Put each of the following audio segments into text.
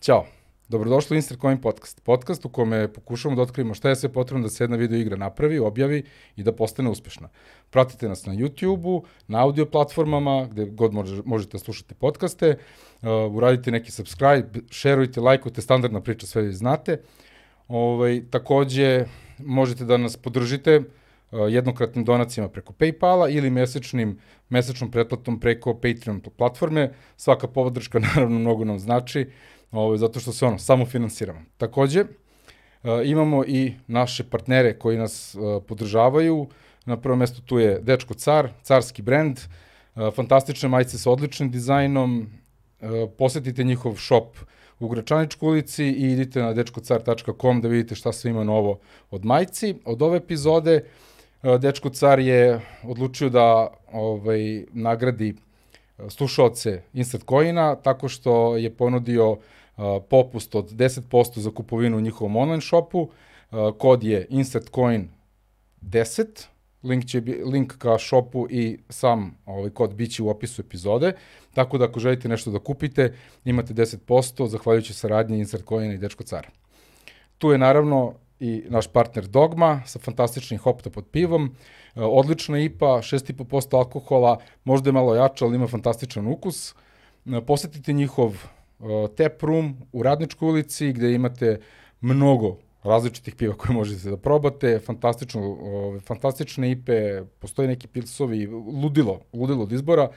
Ćao. Dobrodošli u Insert Coin Podcast. Podcast u kome pokušavamo da otkrijemo šta je sve potrebno da se jedna video igra napravi, objavi i da postane uspešna. Pratite nas na YouTube-u, na audio platformama, gde god može, možete slušate podcaste, uh, uradite neki subscribe, šerujte, lajkujte, standardna priča, sve vi znate. Ovaj, takođe, možete da nas podržite uh, jednokratnim donacijama preko Paypala ili mesečnim, mesečnom pretplatom preko Patreon platforme. Svaka podrška naravno mnogo nam znači ovaj, zato što se ono, samo finansiramo. Takođe, uh, imamo i naše partnere koji nas uh, podržavaju. Na prvom mestu tu je Dečko Car, carski brend, fantastične majice sa odličnim dizajnom, posetite njihov shop u Gračaničkoj ulici i idite na dečkocar.com da vidite šta sve ima novo od majci. Od ove epizode uh, Dečko Car je odlučio da ovaj, nagradi slušalce Instant Coina tako što je ponudio uh, popust od 10% za kupovinu u njihovom online shopu. Kod je InsertCoin 10, link, će link ka shopu i sam ovaj kod biće u opisu epizode. Tako da ako želite nešto da kupite, imate 10% zahvaljujući saradnji InsertCoina i Dečko Cara. Tu je naravno i naš partner Dogma sa fantastičnim hopta pod pivom. Odlična IPA, 6,5% alkohola, možda je malo jača, ali ima fantastičan ukus. Posetite njihov Uh, tap room u Radničkoj ulici gde imate mnogo različitih piva koje možete da probate, fantastično, ove, fantastične ipe, postoji neki pilsovi, ludilo, ludilo od izbora.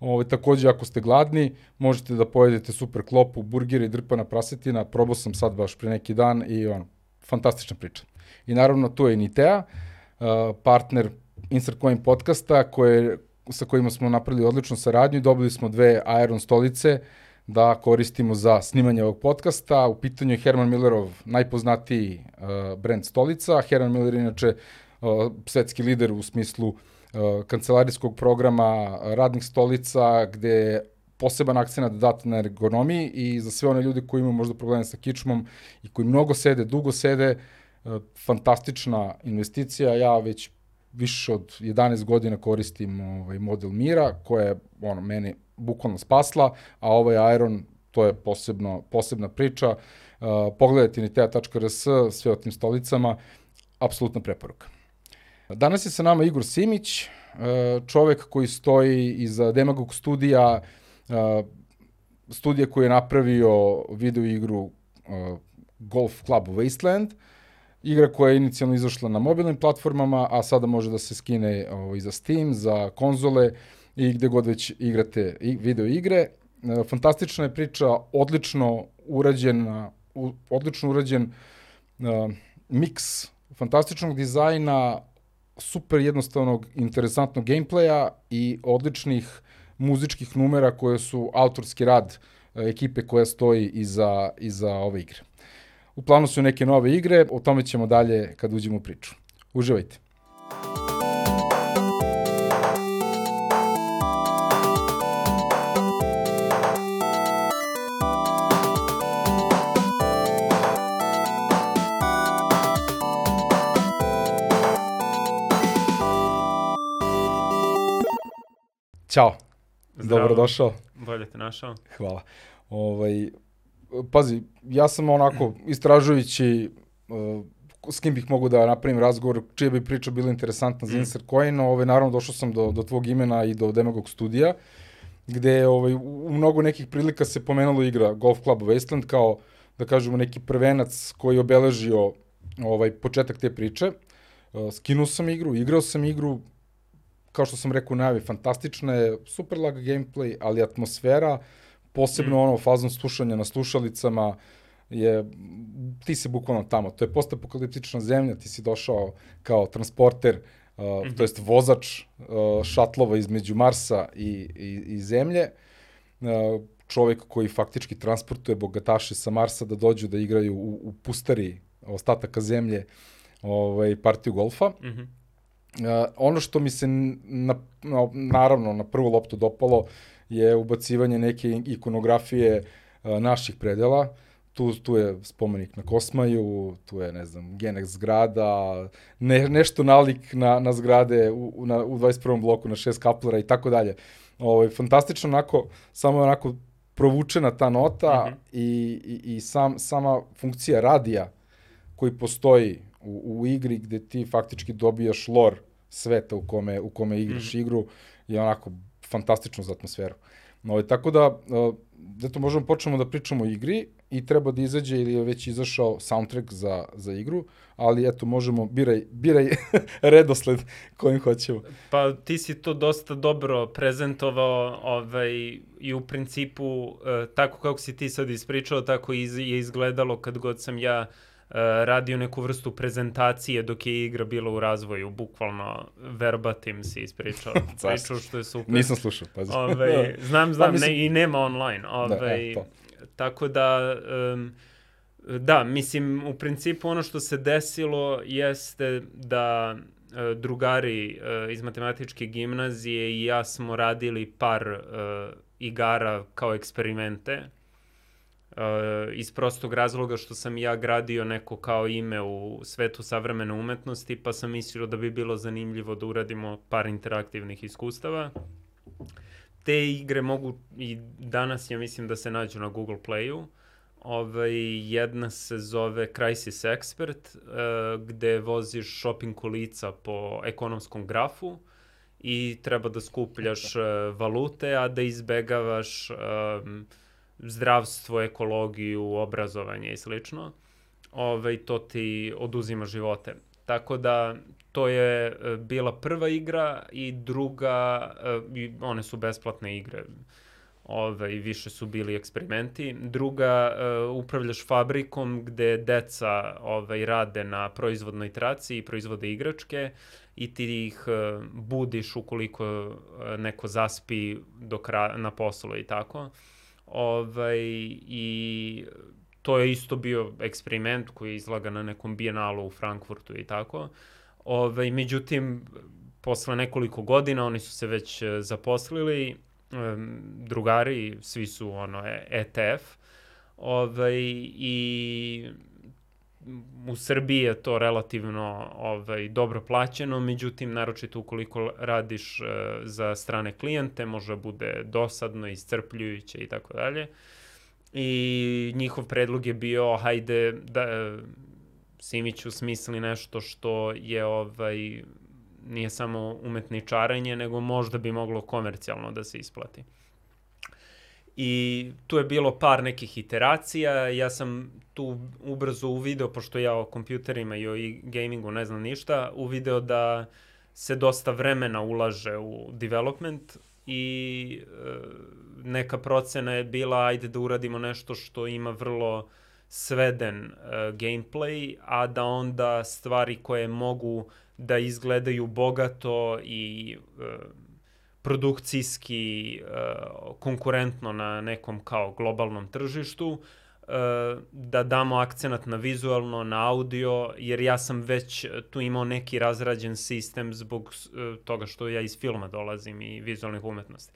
Ove, takođe, ako ste gladni, možete da pojedete super klopu, burgeri, drpana prasetina, probao sam sad baš pre neki dan i ono, fantastična priča. I naravno, tu je Nitea, uh, partner Insert Coin podcasta, koje, sa kojima smo napravili odličnu saradnju i dobili smo dve Iron stolice, da koristimo za snimanje ovog podcasta. U pitanju je Herman Millerov najpoznatiji uh, brand stolica. Herman Miller je inače uh, svetski lider u smislu kancelarijskog programa radnih stolica, gde poseban akcenat dat na ergonomiji i za sve one ljudi koji imaju možda probleme sa kičmom i koji mnogo sede, dugo sede, uh, fantastična investicija. Ja već više od 11 godina koristim ovaj model Mira, koja je ono, meni bukvalno spasla, a ovaj Iron, to je posebno, posebna priča. Uh, pogledajte nitea.rs, sve o tim stolicama, apsolutna preporuka. Danas je sa nama Igor Simić, uh, čovek koji stoji iza Demagog studija, uh, studija koji je napravio video igru uh, Golf Club Wasteland, igra koja je inicijalno izašla na mobilnim platformama, a sada može da se skine ovaj, za Steam, za konzole, i gde god već igrate video igre. E, fantastična je priča, odlično urađen, odlično urađen uh, miks fantastičnog dizajna, super jednostavnog, interesantnog gameplaya i odličnih muzičkih numera koje su autorski rad uh, ekipe koja stoji iza, iza ove igre. U planu su neke nove igre, o tome ćemo dalje kad uđemo u priču. Uživajte! Ćao. Zdravo. Dobrodošao. Bolje te našao. Hvala. Ovaj, pazi, ja sam onako istražujući uh, s kim bih mogu da napravim razgovor, čija bi priča bila interesantna za mm. Insert Coin, ovaj, naravno došao sam do, do tvog imena i do Demagog studija, gde ovaj, u mnogo nekih prilika se pomenulo igra Golf Club Wasteland kao, da kažemo, neki prvenac koji je obeležio ovaj, početak te priče. Uh, skinuo sam igru, igrao sam igru, kao što sam rekao u najavi, fantastična je, super lag gameplay, ali atmosfera, posebno mm. ono fazom slušanja na slušalicama, je, ti si bukvalno tamo, to je postapokaliptična zemlja, ti si došao kao transporter, uh, mm -hmm. to jest vozač uh, šatlova između Marsa i, i, i Zemlje, uh, čovek koji faktički transportuje bogataše sa Marsa da dođu da igraju u, u pustari ostataka Zemlje ovaj, partiju golfa. Mm -hmm. Uh, ono što mi se na, na, naravno na prvu loptu dopalo je ubacivanje neke ikonografije uh, naših predela. Tu, tu je spomenik na Kosmaju, tu je, ne znam, Genex zgrada, ne, nešto nalik na, na zgrade u, na, u 21. bloku na šest kaplera i tako dalje. Ovo, fantastično onako, samo onako provučena ta nota mm -hmm. i, i, i sam, sama funkcija radija koji postoji u, u igri gde ti faktički dobijaš lore sveta u kome, u kome igraš mm -hmm. igru je onako fantastično za atmosferu. No, tako da, uh, eto možemo počnemo da pričamo o igri i treba da izađe ili je već izašao soundtrack za, za igru, ali eto možemo, biraj, biraj redosled kojim hoćemo. Pa ti si to dosta dobro prezentovao ovaj, i u principu e, tako kako si ti sad ispričao, tako iz, je izgledalo kad god sam ja Uh, radio neku vrstu prezentacije dok je igra bila u razvoju, bukvalno verbatim si ispričao, pričao što je super. Nisam slušao, pazi. Ove, ovaj, znam, znam, pa, mislim... ne, i nema online. Ove, da, e, to. Tako da, um, da, mislim, u principu ono što se desilo jeste da uh, drugari uh, iz matematičke gimnazije i ja smo radili par uh, igara kao eksperimente. Uh, iz prostog razloga što sam ja gradio neko kao ime u svetu savremene umetnosti, pa sam mislio da bi bilo zanimljivo da uradimo par interaktivnih iskustava. Te igre mogu i danas ja mislim da se nađu na Google Playu. Ovaj, jedna se zove Crisis Expert, uh, gde voziš shopping kolica po ekonomskom grafu i treba da skupljaš uh, valute, a da izbegavaš um, zdravstvo, ekologiju, obrazovanje i slično. Ovaj, to ti oduzima živote. Tako da to je e, bila prva igra i druga, e, one su besplatne igre, ove, i više su bili eksperimenti. Druga, uh, upravljaš fabrikom gde deca ovaj, rade na proizvodnoj traci i proizvode igračke i ti ih uh, budiš ukoliko uh, neko zaspi dok ra na poslu i tako. Ovaj, I to je isto bio eksperiment koji je izlaga na nekom bijenalu u Frankfurtu i tako. Ove, međutim, posle nekoliko godina oni su se već e, zaposlili, drugari, svi su ono ETF, Ove, i u Srbiji je to relativno ovaj, dobro plaćeno, međutim, naročito ukoliko radiš e, za strane klijente, može bude dosadno, iscrpljujuće i tako dalje. I njihov predlog je bio, hajde, da, Simiću smisli nešto što je ovaj, nije samo umetničarenje, nego možda bi moglo komercijalno da se isplati. I tu je bilo par nekih iteracija, ja sam tu ubrzo uvideo, pošto ja o kompjuterima i o gamingu ne znam ništa, uvideo da se dosta vremena ulaže u development i e, neka procena je bila ajde da uradimo nešto što ima vrlo sveden uh, gameplay, a da onda stvari koje mogu da izgledaju bogato i uh, produkcijski uh, konkurentno na nekom kao globalnom tržištu, uh, da damo akcenat na vizualno, na audio, jer ja sam već tu imao neki razrađen sistem zbog toga što ja iz filma dolazim i vizualnih umetnosti.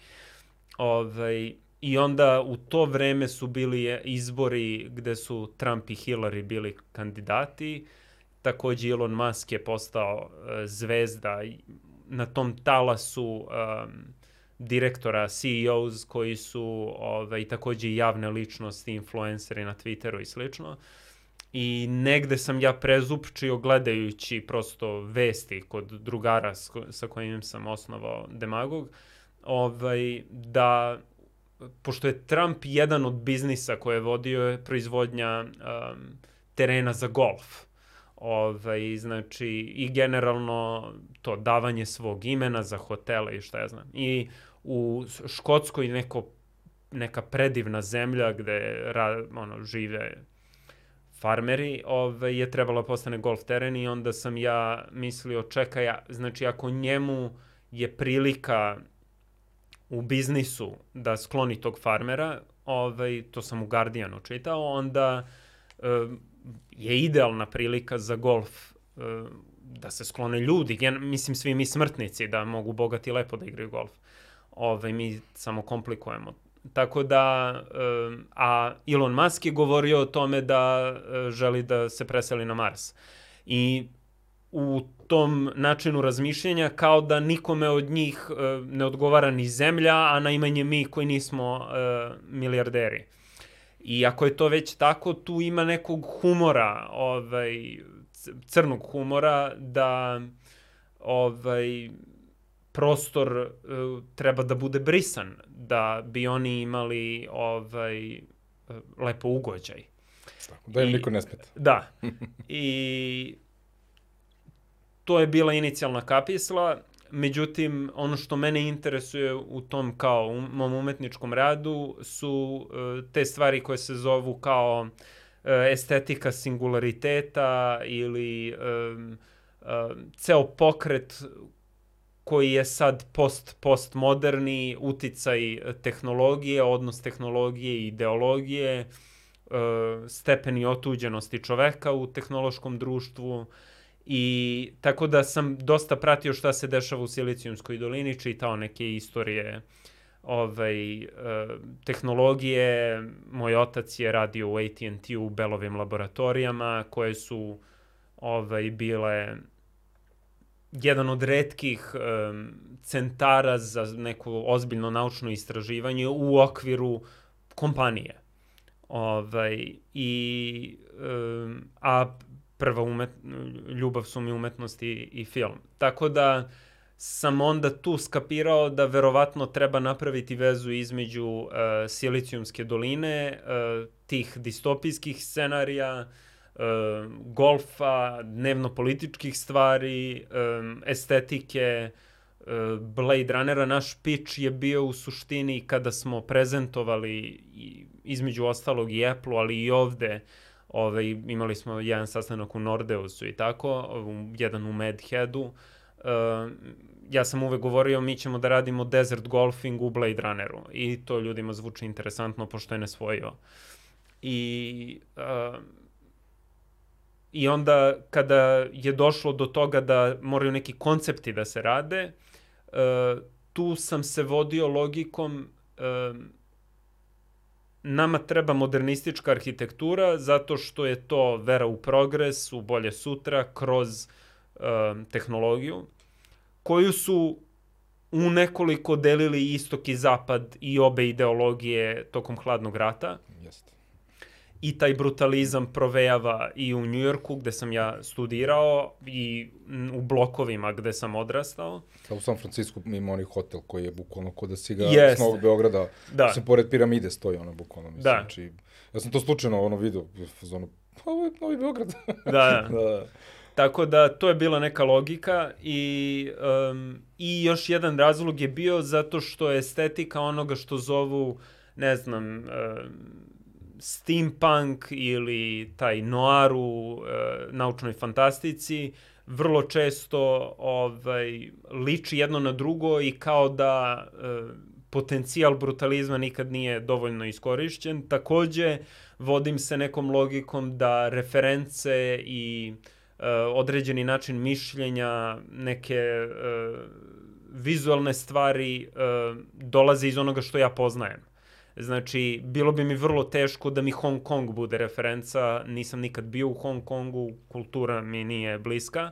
Ovaj, I onda u to vreme su bili izbori gde su Trump i Hillary bili kandidati. Takođe Elon Musk je postao zvezda na tom talasu um, direktora, CEOs koji su ovaj, takođe javne ličnosti, influenceri na Twitteru i slično. I negde sam ja prezupčio gledajući prosto vesti kod drugara sa kojim sam osnovao Demagog, ovaj, da pošto je Trump jedan od biznisa koje je vodio je proizvodnja um, terena za golf. Ovaj, znači, i generalno to davanje svog imena za hotele i šta ja znam. I u Škotskoj neko, neka predivna zemlja gde ra, ono, žive farmeri, ovaj, je trebalo da postane golf teren i onda sam ja mislio, čekaj, znači ako njemu je prilika u biznisu da skloni tog farmera, ovaj, to sam u Guardianu čitao, onda uh, je idealna prilika za golf uh, da se sklone ljudi, ja, mislim svi mi smrtnici da mogu bogati lepo da igraju golf. Ovaj, mi samo komplikujemo. Tako da, uh, a Elon Musk je govorio o tome da uh, želi da se preseli na Mars. I u tom načinu razmišljenja kao da nikome od njih ne odgovara ni zemlja, a najmanje mi koji nismo milijarderi. I ako je to već tako, tu ima nekog humora, ovaj, crnog humora, da ovaj, prostor uh, treba da bude brisan, da bi oni imali ovaj, lepo ugođaj. Da im I, niko ne smeta. Da. I to je bila inicijalna kapisla, međutim, ono što mene interesuje u tom kao u mom umetničkom radu su uh, te stvari koje se zovu kao uh, estetika singulariteta ili um, uh, ceo pokret koji je sad post postmoderni uticaj tehnologije, odnos tehnologije i ideologije, uh, stepeni otuđenosti čoveka u tehnološkom društvu, I tako da sam dosta pratio šta se dešava u Silicijumskoj dolini, čitao neke istorije ovaj, e, tehnologije. Moj otac je radio u AT&T u Belovim laboratorijama koje su ovaj, bile jedan od redkih um, centara za neko ozbiljno naučno istraživanje u okviru kompanije. Ovaj, i, um, a prva umet, ljubav su mi umetnost i, i film. Tako da sam onda tu skapirao da verovatno treba napraviti vezu između uh, Silicijumske doline, uh, tih distopijskih scenarija, uh, golfa, dnevno-političkih stvari, um, estetike, uh, Blade Runnera. Naš pitch je bio u suštini kada smo prezentovali između ostalog i Apple, ali i ovde uh, Ove, imali smo jedan sastanak u Nordeusu i tako, jedan u Medheadu. Uh, ja sam uvek govorio mi ćemo da radimo desert golfing u Blade Runneru i to ljudima zvuči interesantno pošto je nesvojio. I, uh, I onda kada je došlo do toga da moraju neki koncepti da se rade, uh, tu sam se vodio logikom uh, nama treba modernistička arhitektura zato što je to vera u progres, u bolje sutra, kroz uh, tehnologiju, koju su u nekoliko delili istok i zapad i obe ideologije tokom hladnog rata. Jeste i taj brutalizam provejava i u Njujorku gde sam ja studirao i u blokovima gde sam odrastao. U San Francisco ima onaj hotel koji je bukvalno kod da si ga Jeste. s Novog Beograda, da. se pored piramide stoji ono bukvalno. Mislim, da. Znači, ja sam to slučajno ono video, ono, pa ovo je Novi Beograd. da, da. da. Tako da to je bila neka logika i, um, i još jedan razlog je bio zato što je estetika onoga što zovu, ne znam, um, steampunk ili taj noir u e, naučnoj fantastici vrlo često ovaj, liči jedno na drugo i kao da e, potencijal brutalizma nikad nije dovoljno iskorišćen. Takođe, vodim se nekom logikom da reference i e, određeni način mišljenja, neke e, vizualne stvari e, dolaze iz onoga što ja poznajem. Znači, bilo bi mi vrlo teško da mi Hong Kong bude referenca, nisam nikad bio u Hong Kongu, kultura mi nije bliska,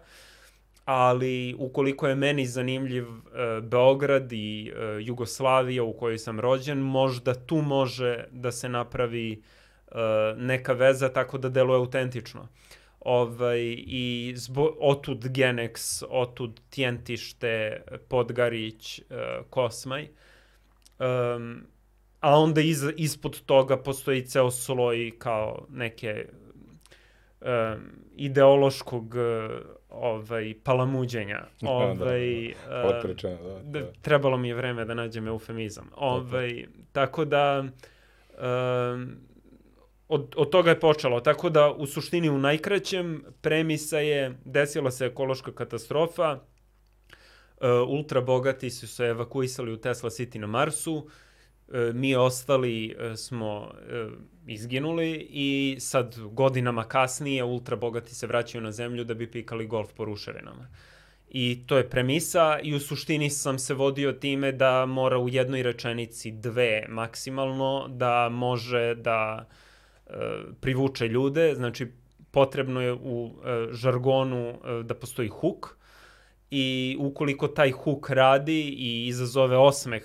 ali ukoliko je meni zanimljiv uh, Beograd i uh, Jugoslavija u kojoj sam rođen, možda tu može da se napravi uh, neka veza tako da deluje autentično. Ovaj, I zbo, otud Genex, otud Tjentište, Podgarić, uh, Kosmaj. Um, a onda iz, ispod toga postoji ceo sloj kao neke um, ideološkog ovaj, palamuđenja. Ovaj, da, da. Otprečeno, da, da, da. Trebalo mi je vreme da nađem eufemizam. Ovaj, tako da um, od, od toga je počelo. Tako da u suštini u najkraćem premisa je desila se ekološka katastrofa, uh, ultra bogati su se evakuisali u Tesla City na Marsu, uh, mi ostali e, smo e, izginuli i sad godinama kasnije ultra bogati se vraćaju na zemlju da bi pikali golf po ruševinama. I to je premisa i u suštini sam se vodio time da mora u jednoj rečenici dve maksimalno da može da e, privuče ljude. Znači potrebno je u žargonu da postoji hook i ukoliko taj hook radi i izazove osmeh,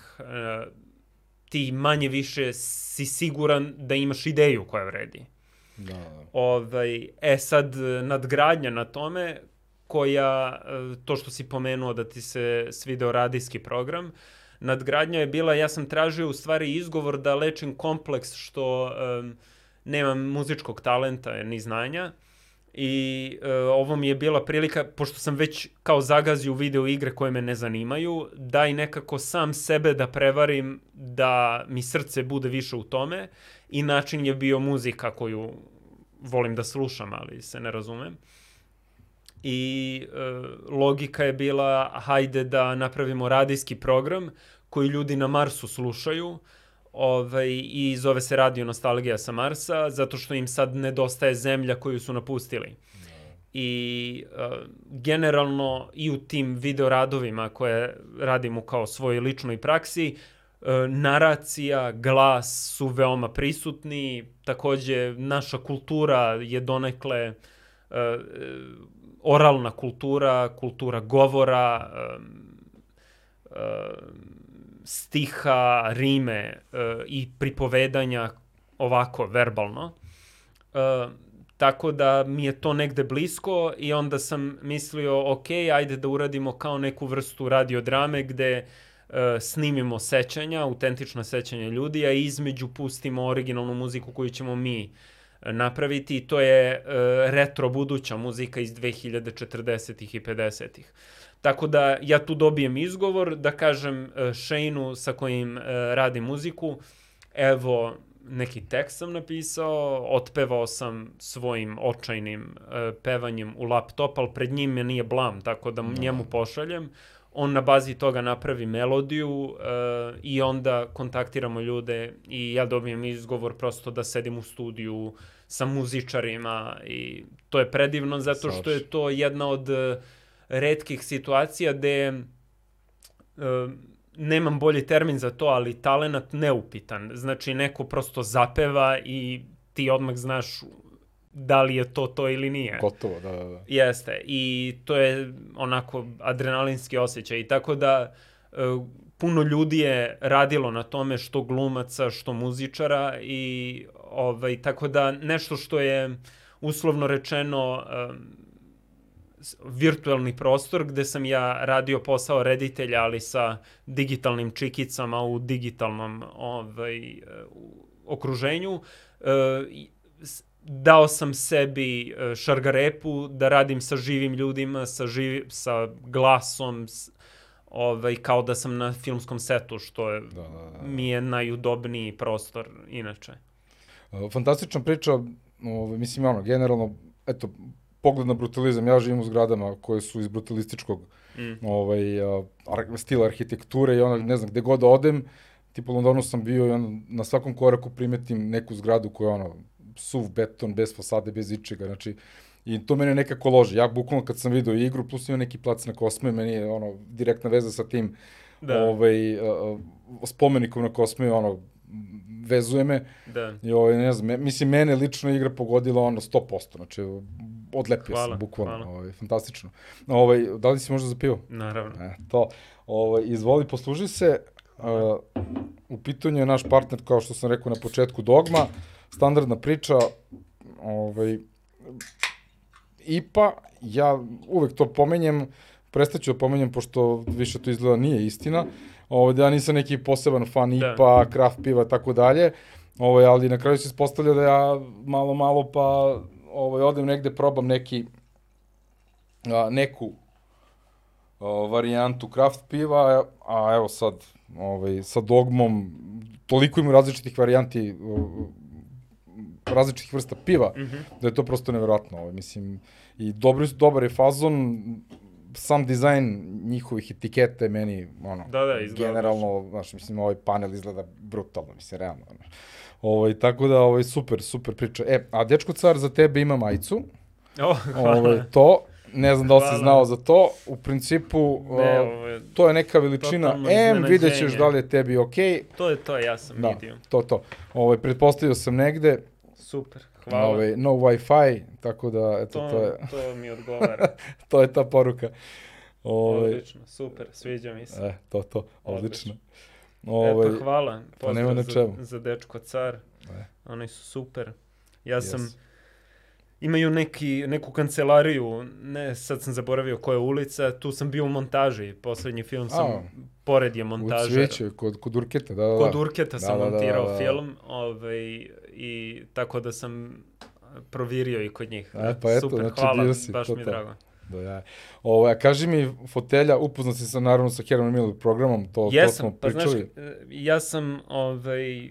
ti manje više si siguran da imaš ideju koja vredi. Da. Ovaj, e sad, nadgradnja na tome, koja, to što si pomenuo da ti se svideo radijski program, nadgradnja je bila, ja sam tražio u stvari izgovor da lečim kompleks što um, nemam muzičkog talenta ni znanja i uh, ovo mi je bila prilika, pošto sam već kao zagazio u video igre koje me ne zanimaju, da i nekako sam sebe da prevarim da mi srce bude više u tome i način je bio muzika koju volim da slušam, ali se ne razumem. I e, logika je bila, hajde da napravimo radijski program koji ljudi na Marsu slušaju, ovaj, i zove se Radio Nostalgija sa Marsa, zato što im sad nedostaje zemlja koju su napustili. I uh, generalno i u tim video radovima koje radimo kao svojoj ličnoj praksi, uh, naracija, glas su veoma prisutni, takođe naša kultura je donekle uh, oralna kultura, kultura govora, um, uh, stiha, rime uh, i pripovedanja ovako verbalno. Uh, tako da mi je to negde blisko i onda sam mislio, ok, ajde da uradimo kao neku vrstu radiodrame gde uh, snimimo sećanja, autentična sećanja ljudi, a između pustimo originalnu muziku koju ćemo mi napraviti i to je uh, retro buduća muzika iz 2040-ih i 50-ih. Tako da ja tu dobijem izgovor da kažem uh, Shane-u sa kojim uh, radi muziku, evo neki tekst sam napisao, otpevao sam svojim očajnim uh, pevanjem u laptop, ali pred njim me nije blam, tako da no. njemu pošaljem. On na bazi toga napravi melodiju uh, i onda kontaktiramo ljude i ja dobijem izgovor prosto da sedim u studiju sa muzičarima i to je predivno zato što je to jedna od uh, redkih situacija gde uh, nemam bolji termin za to, ali talenat neupitan. Znači, neko prosto zapeva i ti odmah znaš da li je to to ili nije. Gotovo, da, da, da. Jeste. I to je onako adrenalinski osjećaj. I tako da uh, puno ljudi je radilo na tome što glumaca, što muzičara i ovaj, tako da nešto što je uslovno rečeno um, virtualni prostor gde sam ja radio posao reditelja, ali sa digitalnim čikicama u digitalnom ovaj, okruženju. E, dao sam sebi e, šargarepu da radim sa živim ljudima, sa, živi, sa glasom, ovaj, kao da sam na filmskom setu, što je, da, da, da. mi je najudobniji prostor inače. E, fantastična priča, ovaj, mislim, ono, generalno, eto, pogled na brutalizam, ja živim u zgradama koje su iz brutalističkog mm. ovaj, ar, stila arhitekture i ono, ne znam, gde god da odem, tipa u Londonu sam bio i ono, na svakom koraku primetim neku zgradu koja je ono, suv beton, bez fasade, bez ičega, znači, I to mene nekako loži. Ja bukvalno kad sam video igru, plus ima neki plac na Kosme, meni je ono, direktna veza sa tim da. ovaj, uh, spomenikom na Kosme, ono, vezuje me. Da. I ovaj, ne znam, mislim, mene lično igra pogodila ono 100%, znači odlepio hvala, sam, bukvalno, hvala. ovaj, fantastično. Ovaj, da li si možda za pivo? Naravno. E, to, ovaj, izvoli, posluži se, uh, u pitanju je naš partner, kao što sam rekao na početku, Dogma, standardna priča, ovaj, IPA, ja uvek to pomenjem, prestaću da pomenjem, pošto više to izgleda nije istina, ovaj, da ja nisam neki poseban fan da. IPA, craft piva, tako dalje, ovaj, ali na kraju se ispostavlja da ja malo, malo pa ovaj, odem negde, probam neki, a, neku a, varijantu kraft piva, a evo sad, ovaj, sa dogmom, toliko ima različitih varijanti, različitih vrsta piva, mm -hmm. da je to prosto nevjerojatno. Ovaj, mislim, i dobro, dobar je fazon, sam dizajn njihovih etikete meni, ono, da, da, generalno, znaš, mislim, ovaj panel izgleda brutalno, mislim, realno. Ono. Ovaj, tako da, ovaj, super, super priča. E, a Dečko car za tebe ima majicu. Oh, hvala. Ovaj, to, ne znam da li si znao za to, u principu ne, ovaj, to je neka veličina M, vidjet ćeš da li je tebi. Okay. To je to, ja sam da, vidio. To, to. Ovaj, pretpostavio sam negde, Super, hvala. Ovaj, no Wi-Fi, tako da, eto, to, to je... to mi odgovara. to je ta poruka. Ove, ovaj, odlično, super, sviđa mi se. E, to, to, odlično. Ove, Eto, ovaj, hvala. Pa nema na čemu. Za, za Dečko car. E. Oni su super. Ja sam... Yes. Imaju neki, neku kancelariju, ne, sad sam zaboravio koja je ulica, tu sam bio u montaži, poslednji film sam, A, pored je montaža. U Cvijeću, kod, kod Urketa, da, da, da. Kod Urketa da, sam da, da, montirao da, da, da. film, ovaj, i tako da sam provirio i kod njih. E, pa eto, Super, znači, hvala, si, baš to, mi je drago. Da, ja. Ovo, a kaži mi, fotelja, upoznat si sa, naravno, sa Herman Miller programom, to, Jesam, to smo pričali. Pa, znaš, ja sam, ovaj,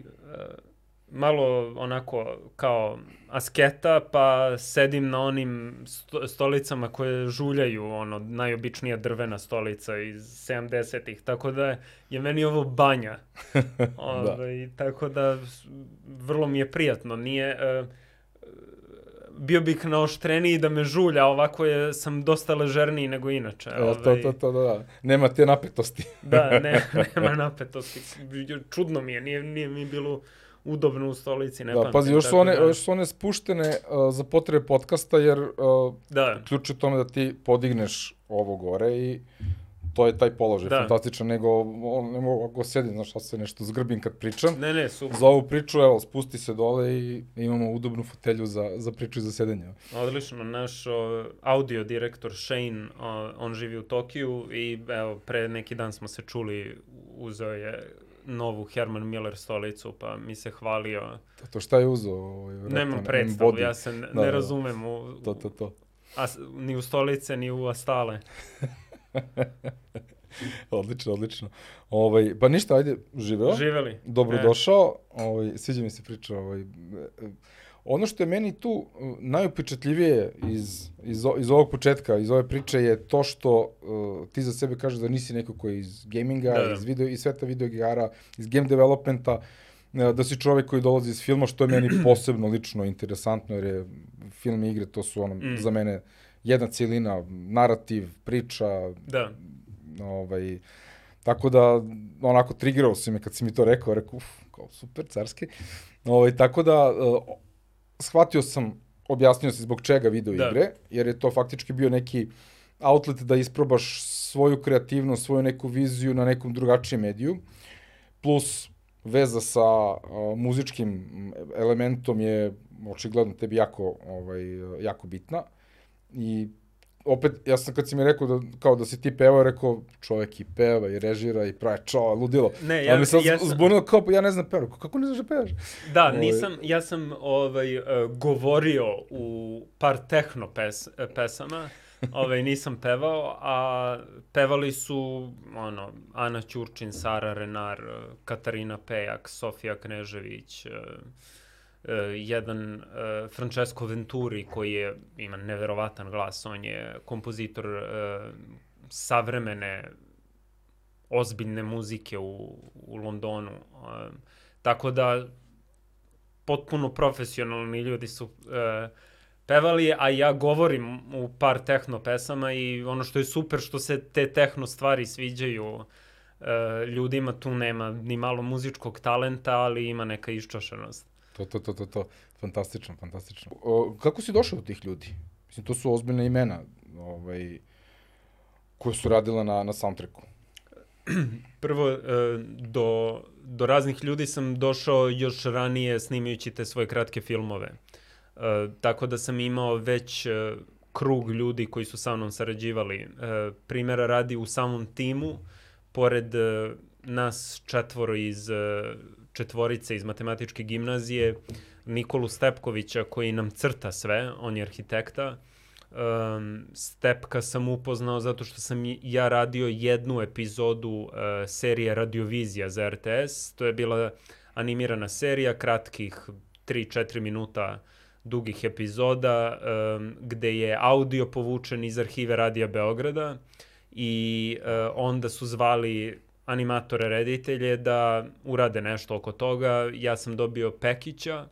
malo onako kao asketa, pa sedim na onim sto, stolicama koje žuljaju, ono, najobičnija drvena stolica iz 70-ih, tako da je meni ovo banja. Ove, da. Ovaj, tako da, vrlo mi je prijatno. Nije, uh, bio bih naoštreniji da me žulja, ovako je, sam dosta ležerniji nego inače. E, ovaj... to, to, to, da, da. Nema te napetosti. da, ne, nema napetosti. Čudno mi je, nije, nije mi bilo udobno u stolici, ne da, pamtim. Pazi, još su one, da... još su one spuštene uh, za potrebe podcasta, jer uh, da. ključ je tome da ti podigneš ovo gore i to je taj položaj da. fantastičan, nego on ne mogu ako sedim, znaš, šta se nešto zgrbim kad pričam. Ne, ne, super. Za ovu priču, evo, spusti se dole i imamo udobnu fotelju za, za priču i za sedenje. Odlično, naš o, audio direktor Shane, o, on živi u Tokiju i evo, pre neki dan smo se čuli, uzeo je novu Herman Miller stolicu, pa mi se hvalio. To, to šta je uzeo? Ovaj, Nemam predstavu, ja se ne, da, ne da, razumem u, to, to, to. A, ni u stolice, ni u astale. odlično, odlično. Ovaj, pa ništa, ajde, živeo. Živeli. Dobrodošao. E. Ovaj, sviđa mi se priča. Ovaj, ono što je meni tu uh, najupečatljivije iz, iz, iz ovog početka, iz ove priče je to što uh, ti za sebe kažeš da nisi neko koji je iz gaminga, da, da. iz, video, iz sveta video igara, iz game developmenta, uh, da si čovek koji dolazi iz filma, što je meni posebno lično interesantno, jer je film i igre, to su ono, mm. za mene jedna cijelina, narativ, priča, da. ovaj, tako da, onako, triggerao si me kad si mi to rekao, rekao, uf, kao super, carski. Ovaj, tako da, uh, shvatio sam, objasnio se zbog čega video da. igre, jer je to faktički bio neki outlet da isprobaš svoju kreativnost, svoju neku viziju na nekom drugačijem mediju, plus veza sa uh, muzičkim elementom je očigledno tebi jako, ovaj, jako bitna. I opet, ja sam kad si mi rekao da, kao da si ti pevao, rekao čovjek i peva i režira i pravi čao, ludilo. Ne, ja, mi sam ja sam... zbunilo kao, ja ne znam pevao, kako ne znaš da pevaš? Da, ovaj... nisam, ja sam ovaj, uh, govorio u par tehno pes, pesama, ovaj, nisam pevao, a pevali su ono, Ana Ćurčin, Sara Renar, Katarina Pejak, Sofija Knežević, uh, jedan uh, Francesco Venturi koji je, ima neverovatan glas, on je kompozitor uh, savremene ozbiljne muzike u, u Londonu. Tako da potpuno profesionalni ljudi su uh, pevali, a ja govorim u par tehno pesama i ono što je super što se te tehno stvari sviđaju uh, ljudima, tu nema ni malo muzičkog talenta, ali ima neka iščašenost. To, to, to, to, to. Fantastično, fantastično. O, kako si došao do tih ljudi? Mislim, to su ozbiljne imena ovaj, koje su radila na, na soundtracku. Prvo, e, do, do raznih ljudi sam došao još ranije snimajući te svoje kratke filmove. E, tako da sam imao već e, krug ljudi koji su sa mnom sarađivali. Primera radi u samom timu, pored nas četvoro iz četvorice iz matematičke gimnazije, Nikolu Stepkovića koji nam crta sve, on je arhitekta. Um, Stepka sam upoznao zato što sam ja radio jednu epizodu uh, serije Radiovizija za RTS. To je bila animirana serija kratkih 3-4 minuta dugih epizoda um, gde je audio povučen iz arhive Radija Beograda i uh, onda su zvali animatore, reditelje da urade nešto oko toga. Ja sam dobio Pekića,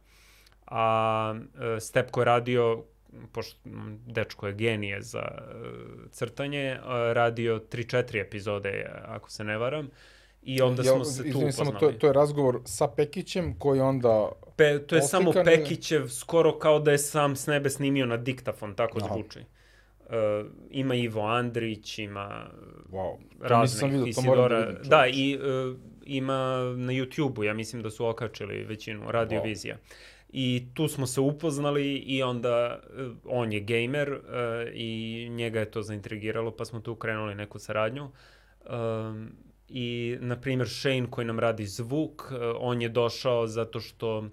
a e, Stepko je radio, pošto dečko je genije za e, crtanje, radio 3-4 epizode, ako se ne varam. I onda smo se tu upoznali. Samo, to, to je razgovor sa Pekićem koji onda... Pe, to je samo Pekićev, skoro kao da je sam s nebe snimio na diktafon, tako Aha. zvuči. Uh, ima Ivo Andrić, ima wow. razne vidio, Isidora. Da, da, i uh, ima na YouTube-u, ja mislim da su okačili većinu radiovizija. Wow. I tu smo se upoznali i onda uh, on je gamer uh, i njega je to zaintrigiralo, pa smo tu krenuli neku saradnju. Um, I, na primjer, Shane koji nam radi zvuk, uh, on je došao zato što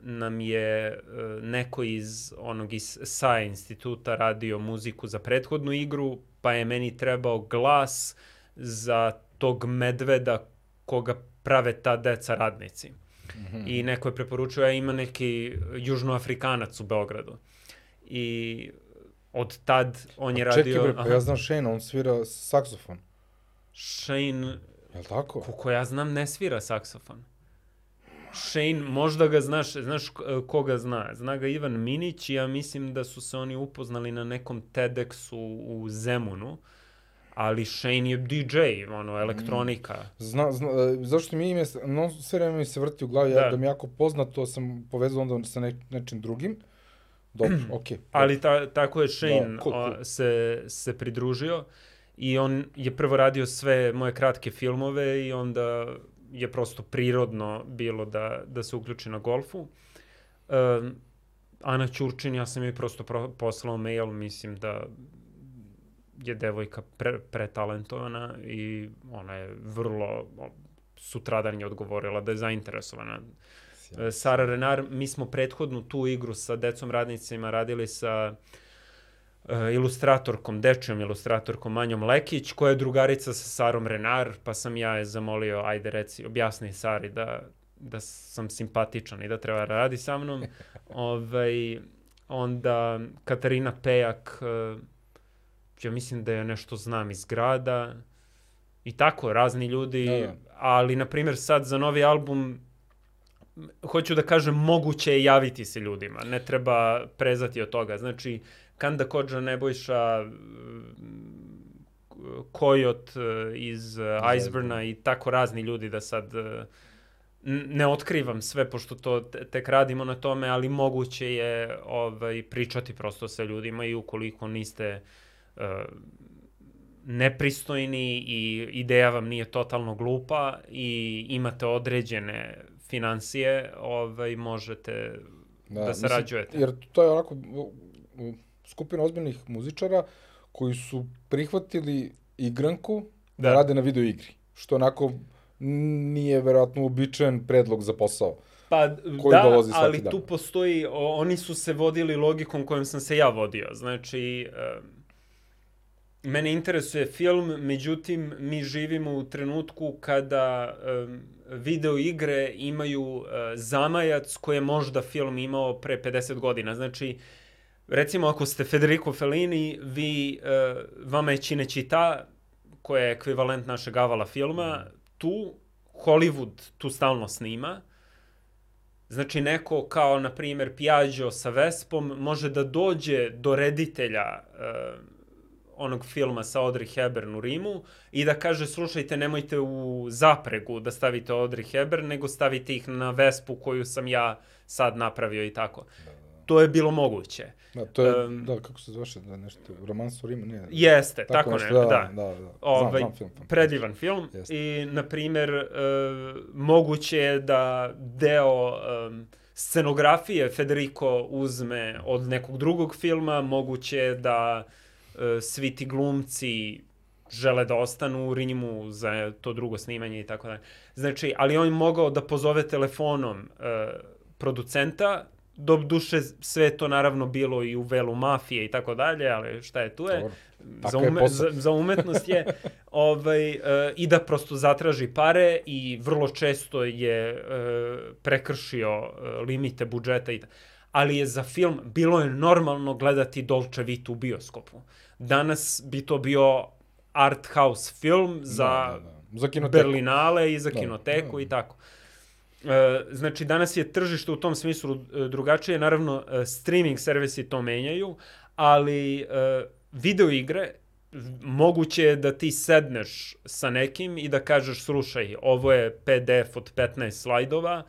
nam je uh, neko iz onog iz SA instituta radio muziku za prethodnu igru, pa je meni trebao glas za tog medveda koga prave ta deca radnici. Mm -hmm. I neko je preporučio, ja ima neki južnoafrikanac u Beogradu. I od tad on je radio... Čekaj bre, pa ja znam Shane, on svira saksofon. Shane... Je li tako? Koliko ja znam, ne svira saksofon. Shane, možda ga znaš, znaš koga zna? Zna ga Ivan Minić i ja mislim da su se oni upoznali na nekom TEDxu u Zemunu. Ali Shane je DJ, ono, elektronika. Zna, zna, e, zašto mi ime, no, sve vreme mi se vrti u glavi, da. ja da mi jako poznato sam povezao onda sa ne, nečim drugim. Dobro, okej. Okay. Ali ta, tako je Shane da, cool, cool. se, se pridružio i on je prvo radio sve moje kratke filmove i onda je prosto prirodno bilo da, da se uključi na golfu. Um, Ana Ćurčin, ja sam joj prosto pro, poslao mail, mislim da je devojka pre, pretalentovana i ona je vrlo sutradan je odgovorila da je zainteresovana. Sjajno. Sara Renar, mi smo prethodnu tu igru sa decom radnicima radili sa uh, uh, ilustratorkom, dečijom ilustratorkom Manjom Lekić, koja je drugarica sa Sarom Renar, pa sam ja je zamolio, ajde reci, objasni Sari da, da sam simpatičan i da treba da radi sa mnom. ovaj, onda Katarina Pejak, uh, ja mislim da je nešto znam iz grada, i tako, razni ljudi, da, da. ali, na primjer, sad za novi album hoću da kažem, moguće je javiti se ljudima, ne treba prezati od toga. Znači, Kanda Kođa, Nebojša, Kojot e, iz e, Iceburna i tako razni ljudi da sad e, ne otkrivam sve pošto to tek radimo na tome, ali moguće je ovaj pričati prosto sa ljudima i ukoliko niste uh, nepristojni i ideja vam nije totalno glupa i imate određene financije, ovaj možete da, da sarađujete. Mislim, jer to je onako skupina ozbiljnih muzičara koji su prihvatili igranku da, da rade na video igri. Što onako nije verovatno uobičajen predlog za posao. Pa koji da, dolazi ali dan. tu postoji, o, oni su se vodili logikom kojom sam se ja vodio. Znači, um, mene interesuje film, međutim, mi živimo u trenutku kada um, video igre imaju uh, zamajac koje možda film imao pre 50 godina. Znači, uh, recimo ako ste Federico Fellini, vi, uh, vama je Cinecittà, koja je ekvivalent našeg avala filma, tu Hollywood tu stalno snima, Znači neko kao, na primjer, Piaggio sa Vespom može da dođe do reditelja uh, onog filma sa Audrey Hepburn u Rimu i da kaže, slušajte, nemojte u zapregu da stavite Audrey Hepburn, nego stavite ih na Vespu koju sam ja sad napravio i tako. Da to je bilo moguće. Da, to je, um, da, kako se zvaše, da nešto, romans u Rimu, nije. Jeste, tako, tako nešto, ne, da. Da, da, da. Ovaj, znam, znam film, film. Predivan film jeste. i, na primer, uh, moguće je da deo um, scenografije Federico uzme od nekog drugog filma, moguće je da uh, svi ti glumci žele da ostanu u Rimu za to drugo snimanje i tako dalje. Znači, ali on je mogao da pozove telefonom uh, producenta do duše sve to naravno bilo i u velu mafije i tako dalje, ali šta je tu je, za, ume, je za, za umetnost je ovaj, uh, i da prosto zatraži pare i vrlo često je uh, prekršio uh, limite budžeta i ali je za film bilo je normalno gledati Dolce Vita u bioskopu. Danas bi to bio art house film za, da, da, da. za Berlinale i za da, kinoteku da, da. i tako. E, znači, danas je tržište u tom smislu e, drugačije. Naravno, e, streaming servisi to menjaju, ali video igre moguće je da ti sedneš sa nekim i da kažeš, slušaj, ovo je PDF od 15 slajdova,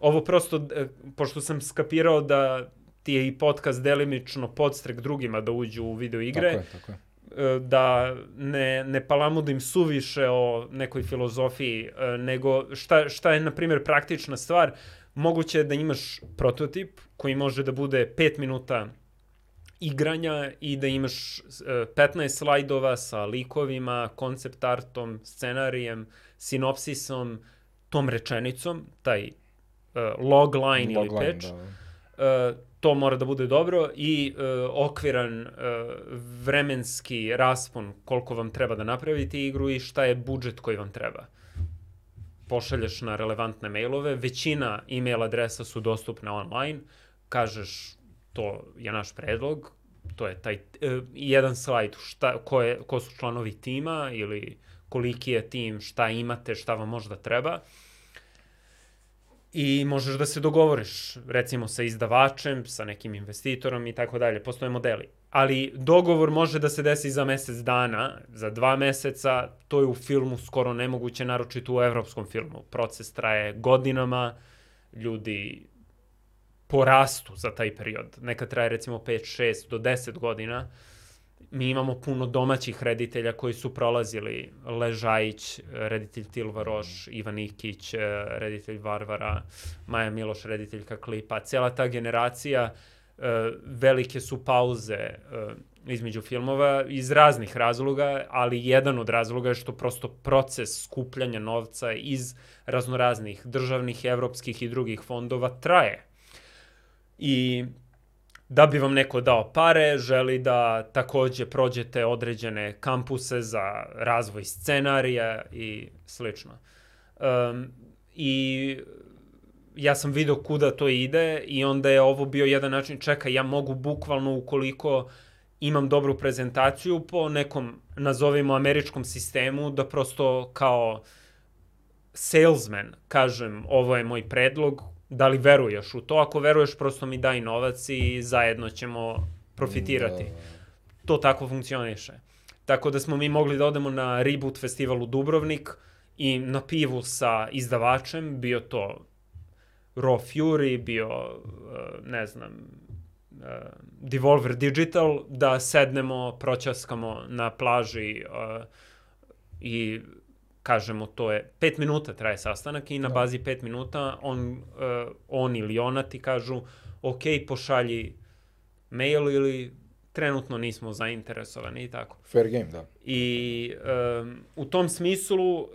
ovo prosto, e, pošto sam skapirao da ti je i podcast delimično podstrek drugima da uđu u video igre, tako je, tako je. E, da ne, ne palamudim suviše o nekoj filozofiji, e, nego šta, šta je, na primjer, praktična stvar, moguće je da imaš prototip koji može da bude 5 minuta igranja i da imaš 15 slajdova sa likovima, koncept artom, scenarijem, sinopsisom, tom rečenicom, taj uh, log line log ili line, patch. Da. To mora da bude dobro i uh, okviran uh, vremenski raspon koliko vam treba da napravite igru i šta je budžet koji vam treba. Pošalješ na relevantne mailove, većina e-mail adresa su dostupne online, kažeš to je naš predlog, to je taj uh, jedan slajd šta, ko, je, ko su članovi tima ili koliki je tim, šta imate, šta vam možda treba i možeš da se dogovoriš, recimo sa izdavačem, sa nekim investitorom i tako dalje, postoje modeli. Ali dogovor može da se desi za mesec dana, za dva meseca, to je u filmu skoro nemoguće, naročito u evropskom filmu. Proces traje godinama, ljudi porastu za taj period. Neka traje recimo 5, 6 do 10 godina. Mi imamo puno domaćih reditelja koji su prolazili Ležajić, reditelj Tilva Roš, Ivan Ikić, reditelj Varvara, Maja Miloš, rediteljka Klipa. Cela ta generacija, e, velike su pauze e, između filmova iz raznih razloga, ali jedan od razloga je što prosto proces skupljanja novca iz raznoraznih državnih, evropskih i drugih fondova traje i da bi vam neko dao pare, želi da takođe prođete određene kampuse za razvoj scenarija i slično. Um, I ja sam video kuda to ide i onda je ovo bio jedan način, čekaj, ja mogu bukvalno ukoliko imam dobru prezentaciju po nekom, nazovimo, američkom sistemu, da prosto kao salesman kažem, ovo je moj predlog, da li veruješ u to, ako veruješ prosto mi daj novac i zajedno ćemo profitirati. Da. To tako funkcioniše. Tako da smo mi mogli da odemo na Reboot festival u Dubrovnik i na pivu sa izdavačem, bio to Raw Fury, bio, uh, ne znam, uh, Devolver Digital, da sednemo, proćaskamo na plaži uh, i kažemo, to je 5 minuta traje sastanak i na da. bazi 5 minuta on, uh, on ili ona ti kažu ok, pošalji mail ili trenutno nismo zainteresovani i tako. Fair game, da. I um, u tom smislu uh,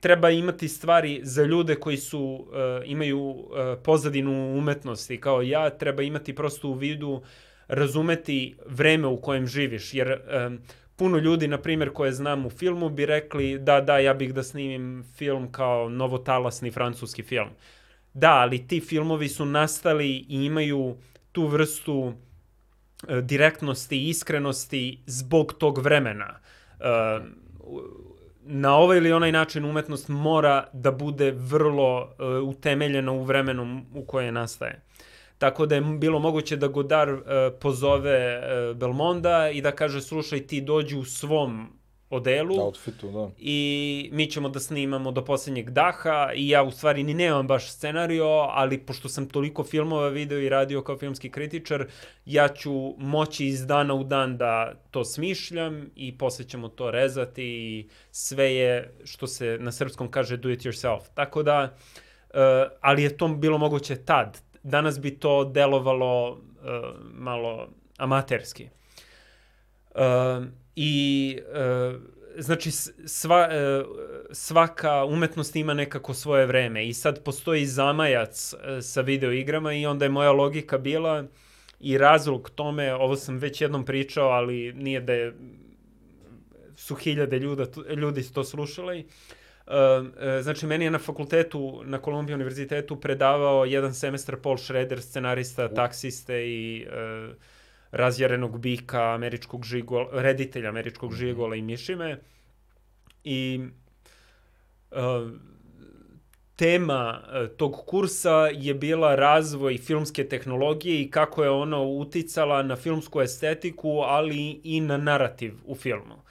treba imati stvari za ljude koji su uh, imaju uh, pozadinu umetnosti kao ja, treba imati prosto u vidu razumeti vreme u kojem živiš, jer um, puno ljudi, na primjer, koje znam u filmu, bi rekli da, da, ja bih da snimim film kao novotalasni francuski film. Da, ali ti filmovi su nastali i imaju tu vrstu e, direktnosti i iskrenosti zbog tog vremena. E, na ovaj ili onaj način umetnost mora da bude vrlo e, utemeljena u vremenu u koje nastaje. Tako da je bilo moguće da Godar uh, pozove uh, Belmonda i da kaže slušaj ti dođi u svom odelu Outfitu, da. i mi ćemo da snimamo do poslednjeg daha i ja u stvari ni nemam baš scenario, ali pošto sam toliko filmova video i radio kao filmski kritičar, ja ću moći iz dana u dan da to smišljam i posle ćemo to rezati i sve je što se na srpskom kaže do it yourself. Tako da, uh, ali je to bilo moguće tad, danas bi to delovalo uh, malo amaterski. Uh, I uh, znači sva, svaka umetnost ima nekako svoje vreme i sad postoji zamajac sa video igrama i onda je moja logika bila i razlog tome, ovo sam već jednom pričao, ali nije da je su hiljade ljuda, ljudi to slušali, uh, znači, meni je na fakultetu, na Kolumbija univerzitetu predavao jedan semestar Paul Schrader, scenarista, taksiste i uh, razjarenog bika, američkog žigola, reditelja američkog mhm. žigola i mišime. I uh, tema tog kursa je bila razvoj filmske tehnologije i kako je ona uticala na filmsku estetiku, ali i na narativ u filmu.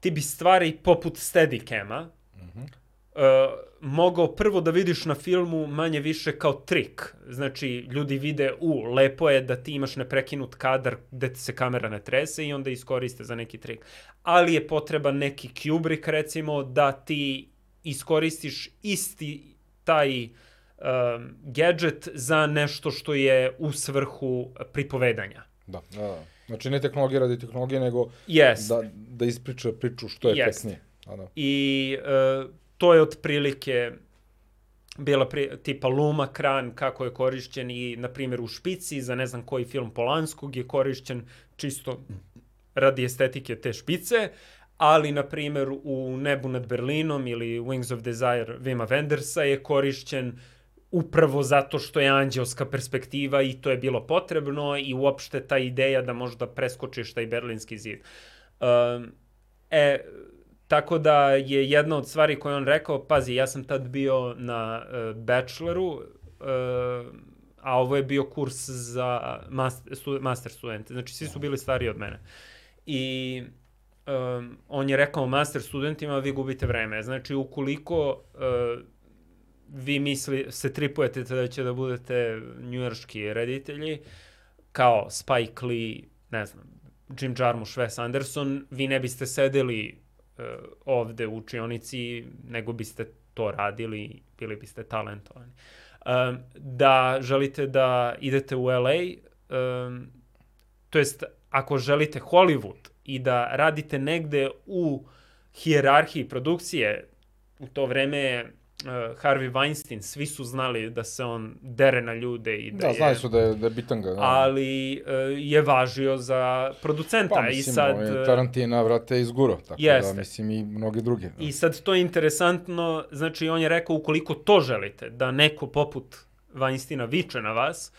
Ti bi stvari poput Steadicama mm -hmm. uh, mogao prvo da vidiš na filmu manje više kao trik. Znači, ljudi vide, u, lepo je da ti imaš neprekinut kadar gde se kamera ne trese i onda iskoriste za neki trik. Ali je potreban neki Kubrick, recimo, da ti iskoristiš isti taj um, gadget za nešto što je u svrhu pripovedanja. Da, da, da. Znači ne tehnologija radi tehnologije, nego yes. da, da ispriča priču što je yes. efektnije. Da. I uh, to je otprilike bila pri, tipa Luma kran kako je korišćen i na primjer u špici za ne znam koji film Polanskog je korišćen čisto radi estetike te špice, ali, na primjer, u Nebu nad Berlinom ili Wings of Desire Vima Wendersa je korišćen upravo zato što je anđelska perspektiva i to je bilo potrebno i uopšte ta ideja da možda preskočiš taj berlinski zid. Um, e, tako da je jedna od stvari koje on rekao, pazi, ja sam tad bio na uh, bacheloru, uh, a ovo je bio kurs za master, stu, master studente, znači svi su bili stariji od mene. I um, on je rekao master studentima, vi gubite vreme. Znači, ukoliko uh, vi misli, se tripujete da će da budete njujorški reditelji, kao Spike Lee, ne znam, Jim Jarmusch, Wes Anderson, vi ne biste sedeli ovde u učionici, nego biste to radili, bili biste talentovani. Um, da želite da idete u LA, um, to jest ako želite Hollywood, i da radite negde u hijerarhiji produkcije, u to vreme uh, Harvey Weinstein, svi su znali da se on dere na ljude i da, da je... znali su da je, da je bitanga. Da. Ali uh, je važio za producenta. Pa mislim, i sad, ovaj, Tarantina, vrate, izguro. Tako da, jeste. da, mislim, i mnogi drugi. Da. I sad to je interesantno, znači on je rekao, ukoliko to želite, da neko poput Weinsteina viče na vas,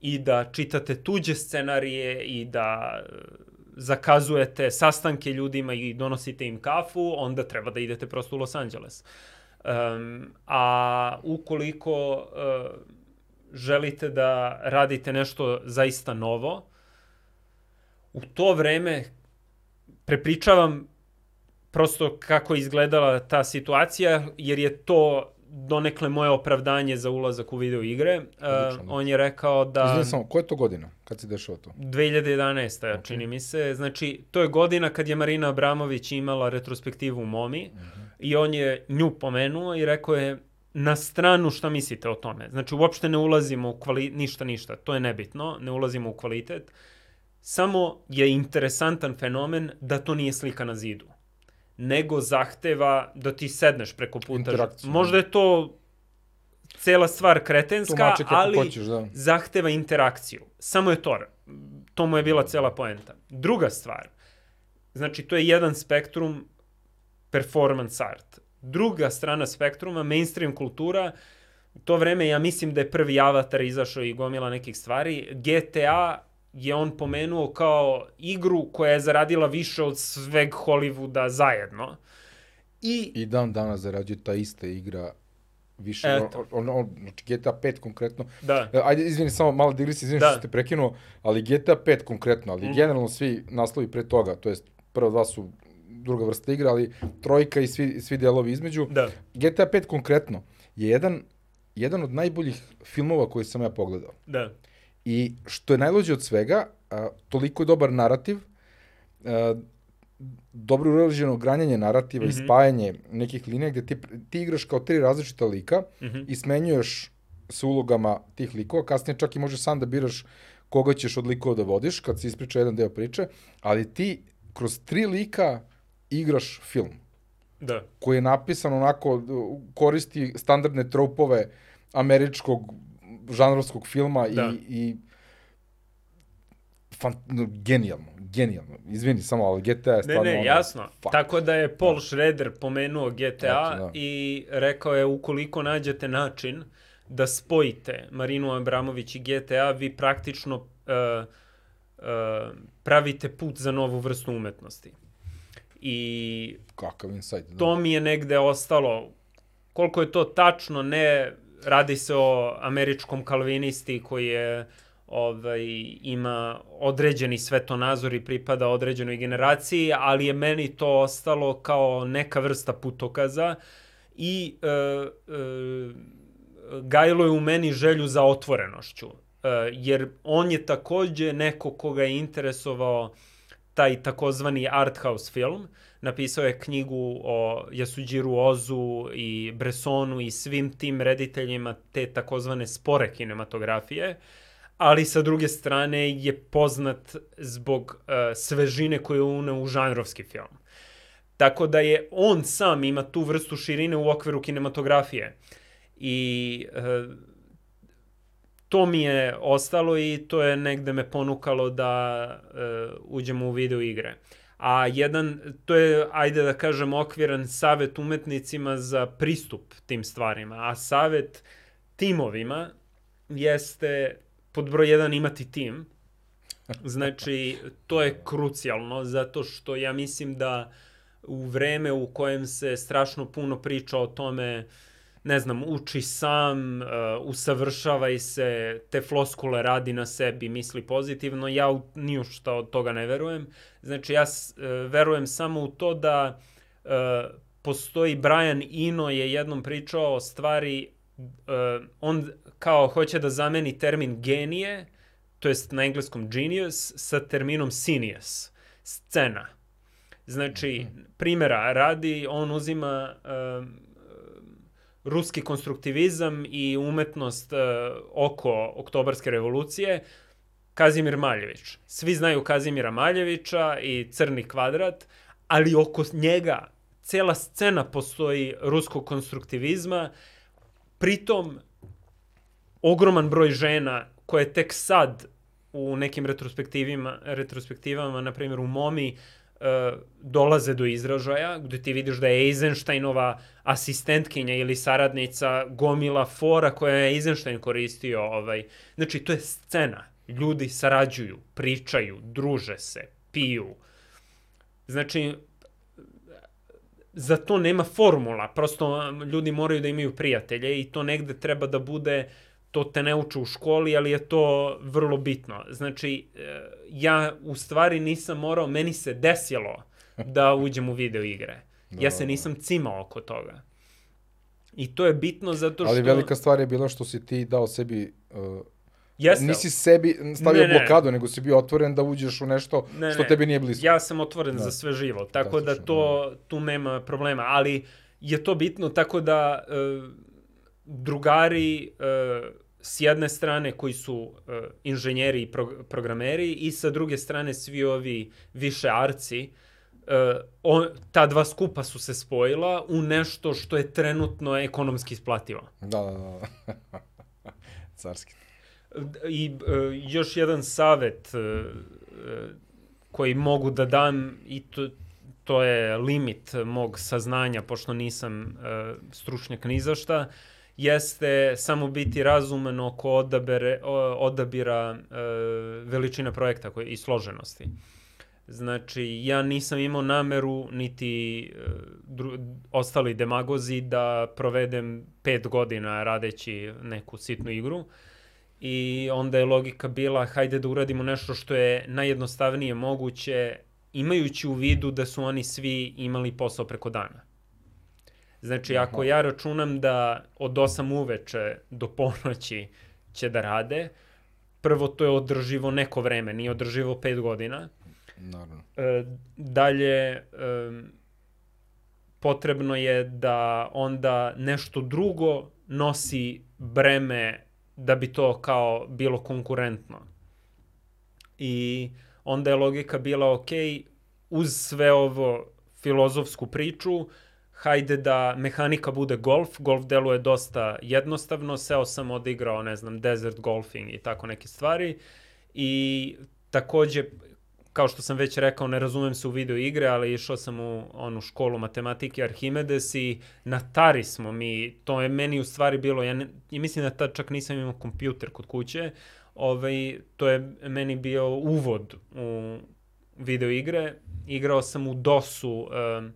i da čitate tuđe scenarije i da zakazujete sastanke ljudima i donosite im kafu, onda treba da idete prosto u Los Angeles. Um, a ukoliko uh, želite da radite nešto zaista novo, u to vreme prepričavam prosto kako je izgledala ta situacija, jer je to donekle moje opravdanje za ulazak u video igre. Uh, on je rekao da... Izvijem samo, koja je to godina kad se dešava to? 2011. Okay. čini mi se. Znači, to je godina kad je Marina Abramović imala retrospektivu u Momi uh mhm. I on je nju pomenuo i rekao je na stranu šta mislite o tome. Znači, uopšte ne ulazimo u kvalitet, ništa, ništa. To je nebitno, ne ulazimo u kvalitet. Samo je interesantan fenomen da to nije slika na zidu nego zahteva da ti sedneš preko puta. Možda je to cela stvar kretenska, ali hoćeš, da. zahteva interakciju. Samo je to. To mu je bila cela poenta. Druga stvar, znači to je jedan spektrum performance art. Druga strana spektruma, mainstream kultura, to vreme ja mislim da je prvi avatar izašao i gomila nekih stvari. GTA je on pomenuo kao igru koja je zaradila više od sveg Hollywooda zajedno. I, I dan danas zarađuje ta ista igra više, Eto. on, on, on, znači GTA 5 konkretno. Da. E, ajde, izvini, samo malo se, izvini da. što ste prekinuo, ali GTA 5 konkretno, ali mm. generalno svi naslovi pre toga, to jest prva dva su druga vrsta igra, ali trojka i svi, svi delovi između. Da. GTA 5 konkretno je jedan, jedan od najboljih filmova koje sam ja pogledao. Da. I što je najlođe od svega, a, toliko je dobar narativ, a, dobro urađeno granjanje narativa mm -hmm. i mhm. spajanje nekih linija gde ti, ti igraš kao tri različita lika mm -hmm. i smenjuješ sa ulogama tih likova, kasnije čak i možeš sam da biraš koga ćeš od likova da vodiš, kad se ispriča jedan deo priče, ali ti kroz tri lika igraš film. Da. Koji je napisan onako, koristi standardne tropove američkog žanrovskog filma da. i, i fan, no, genijalno, genijalno. Izvini samo, ali GTA je stvarno... Ne, ne, ono, jasno. Fuck. Tako da je Paul da. Schrader pomenuo GTA znači, da. i rekao je ukoliko nađete način da spojite Marinu Abramović i GTA, vi praktično uh, uh, pravite put za novu vrstu umetnosti. I Kakav insight. Da. To mi je negde ostalo koliko je to tačno, ne radi se o američkom kalvinisti koji je ovaj, ima određeni svetonazor i pripada određenoj generaciji, ali je meni to ostalo kao neka vrsta putokaza i e, e, gajilo je u meni želju za otvorenošću. E, jer on je takođe neko koga je interesovao taj takozvani art house film. Napisao je knjigu o Yasujiru Ozu i Bressonu i svim tim rediteljima te takozvane spore kinematografije. Ali sa druge strane je poznat zbog uh, svežine koju je u žanrovski film. Tako da je on sam ima tu vrstu širine u okviru kinematografije. I uh, to mi je ostalo i to je negde me ponukalo da uh, uđemo u video igre. A jedan, to je, ajde da kažem, okviran savet umetnicima za pristup tim stvarima. A savet timovima jeste, pod broj jedan, imati tim. Znači, to je krucijalno, zato što ja mislim da u vreme u kojem se strašno puno priča o tome uh, ne znam, uči sam, uh, usavršavaj se, te floskule radi na sebi, misli pozitivno, ja u, ni u što od toga ne verujem. Znači, ja uh, verujem samo u to da uh, postoji Brian Eno je jednom pričao o stvari, uh, on kao hoće da zameni termin genije, to jest na engleskom genius, sa terminom sinius, scena. Znači, mhm. primjera radi, on uzima uh, ruski konstruktivizam i umetnost uh, oko oktobarske revolucije, Kazimir Maljević. Svi znaju Kazimira Maljevića i Crni kvadrat, ali oko njega cela scena postoji ruskog konstruktivizma, pritom ogroman broj žena koje tek sad u nekim retrospektivima, retrospektivama, na primjer u Momi, uh, dolaze do izražaja, gde ti vidiš da je Eisensteinova asistentkinja ili saradnica gomila fora koja je Eisenstein koristio. Ovaj. Znači, to je scena. Ljudi sarađuju, pričaju, druže se, piju. Znači, za to nema formula, prosto ljudi moraju da imaju prijatelje i to negde treba da bude to te ne uče u školi, ali je to vrlo bitno. Znači, e, ja u stvari nisam morao, meni se desilo da uđem u video igre. Ja se nisam cimao oko toga. I to je bitno zato što... Ali velika stvar je bila što si ti dao sebi... Uh, Jeste. Nisi sebi stavio ne, ne. blokadu, nego si bio otvoren da uđeš u nešto ne, što ne. tebi nije blisko. Ja sam otvoren da. za sve živo, tako da, da to, da. tu nema problema. Ali je to bitno tako da uh, drugari uh, s jedne strane koji su uh, inženjeri i pro programeri i sa druge strane svi ovi više arci, uh, on, ta dva skupa su se spojila u nešto što je trenutno ekonomski isplativo. Da, da, da. Carski. I uh, još jedan savet uh, koji mogu da dam i to, to je limit mog saznanja, pošto nisam uh, stručnjak ni za šta, uh, jeste samo biti razuman oko odabere, odabira e, veličine projekta koje, i složenosti. Znači, ja nisam imao nameru, niti e, dru, ostali demagozi, da provedem pet godina radeći neku sitnu igru. I onda je logika bila, hajde da uradimo nešto što je najjednostavnije moguće, imajući u vidu da su oni svi imali posao preko dana. Znači, ako ja računam da od 8 uveče do ponoći će da rade, prvo to je održivo neko vreme, nije održivo 5 godina. Naravno. E, dalje, e, potrebno je da onda nešto drugo nosi breme da bi to kao bilo konkurentno. I onda je logika bila, ok, uz sve ovo filozofsku priču, hajde da mehanika bude golf, golf deluje dosta jednostavno, seo sam odigrao, ne znam, desert golfing i tako neke stvari. I takođe kao što sam već rekao, ne razumem se u video igre, ali išao sam u onu školu matematike Arhimedes i na Tari smo mi, to je meni u stvari bilo, ja, ne, ja mislim da tad čak nisam imao kompjuter kod kuće, ovaj, to je meni bio uvod u video igre, igrao sam u DOS-u, um,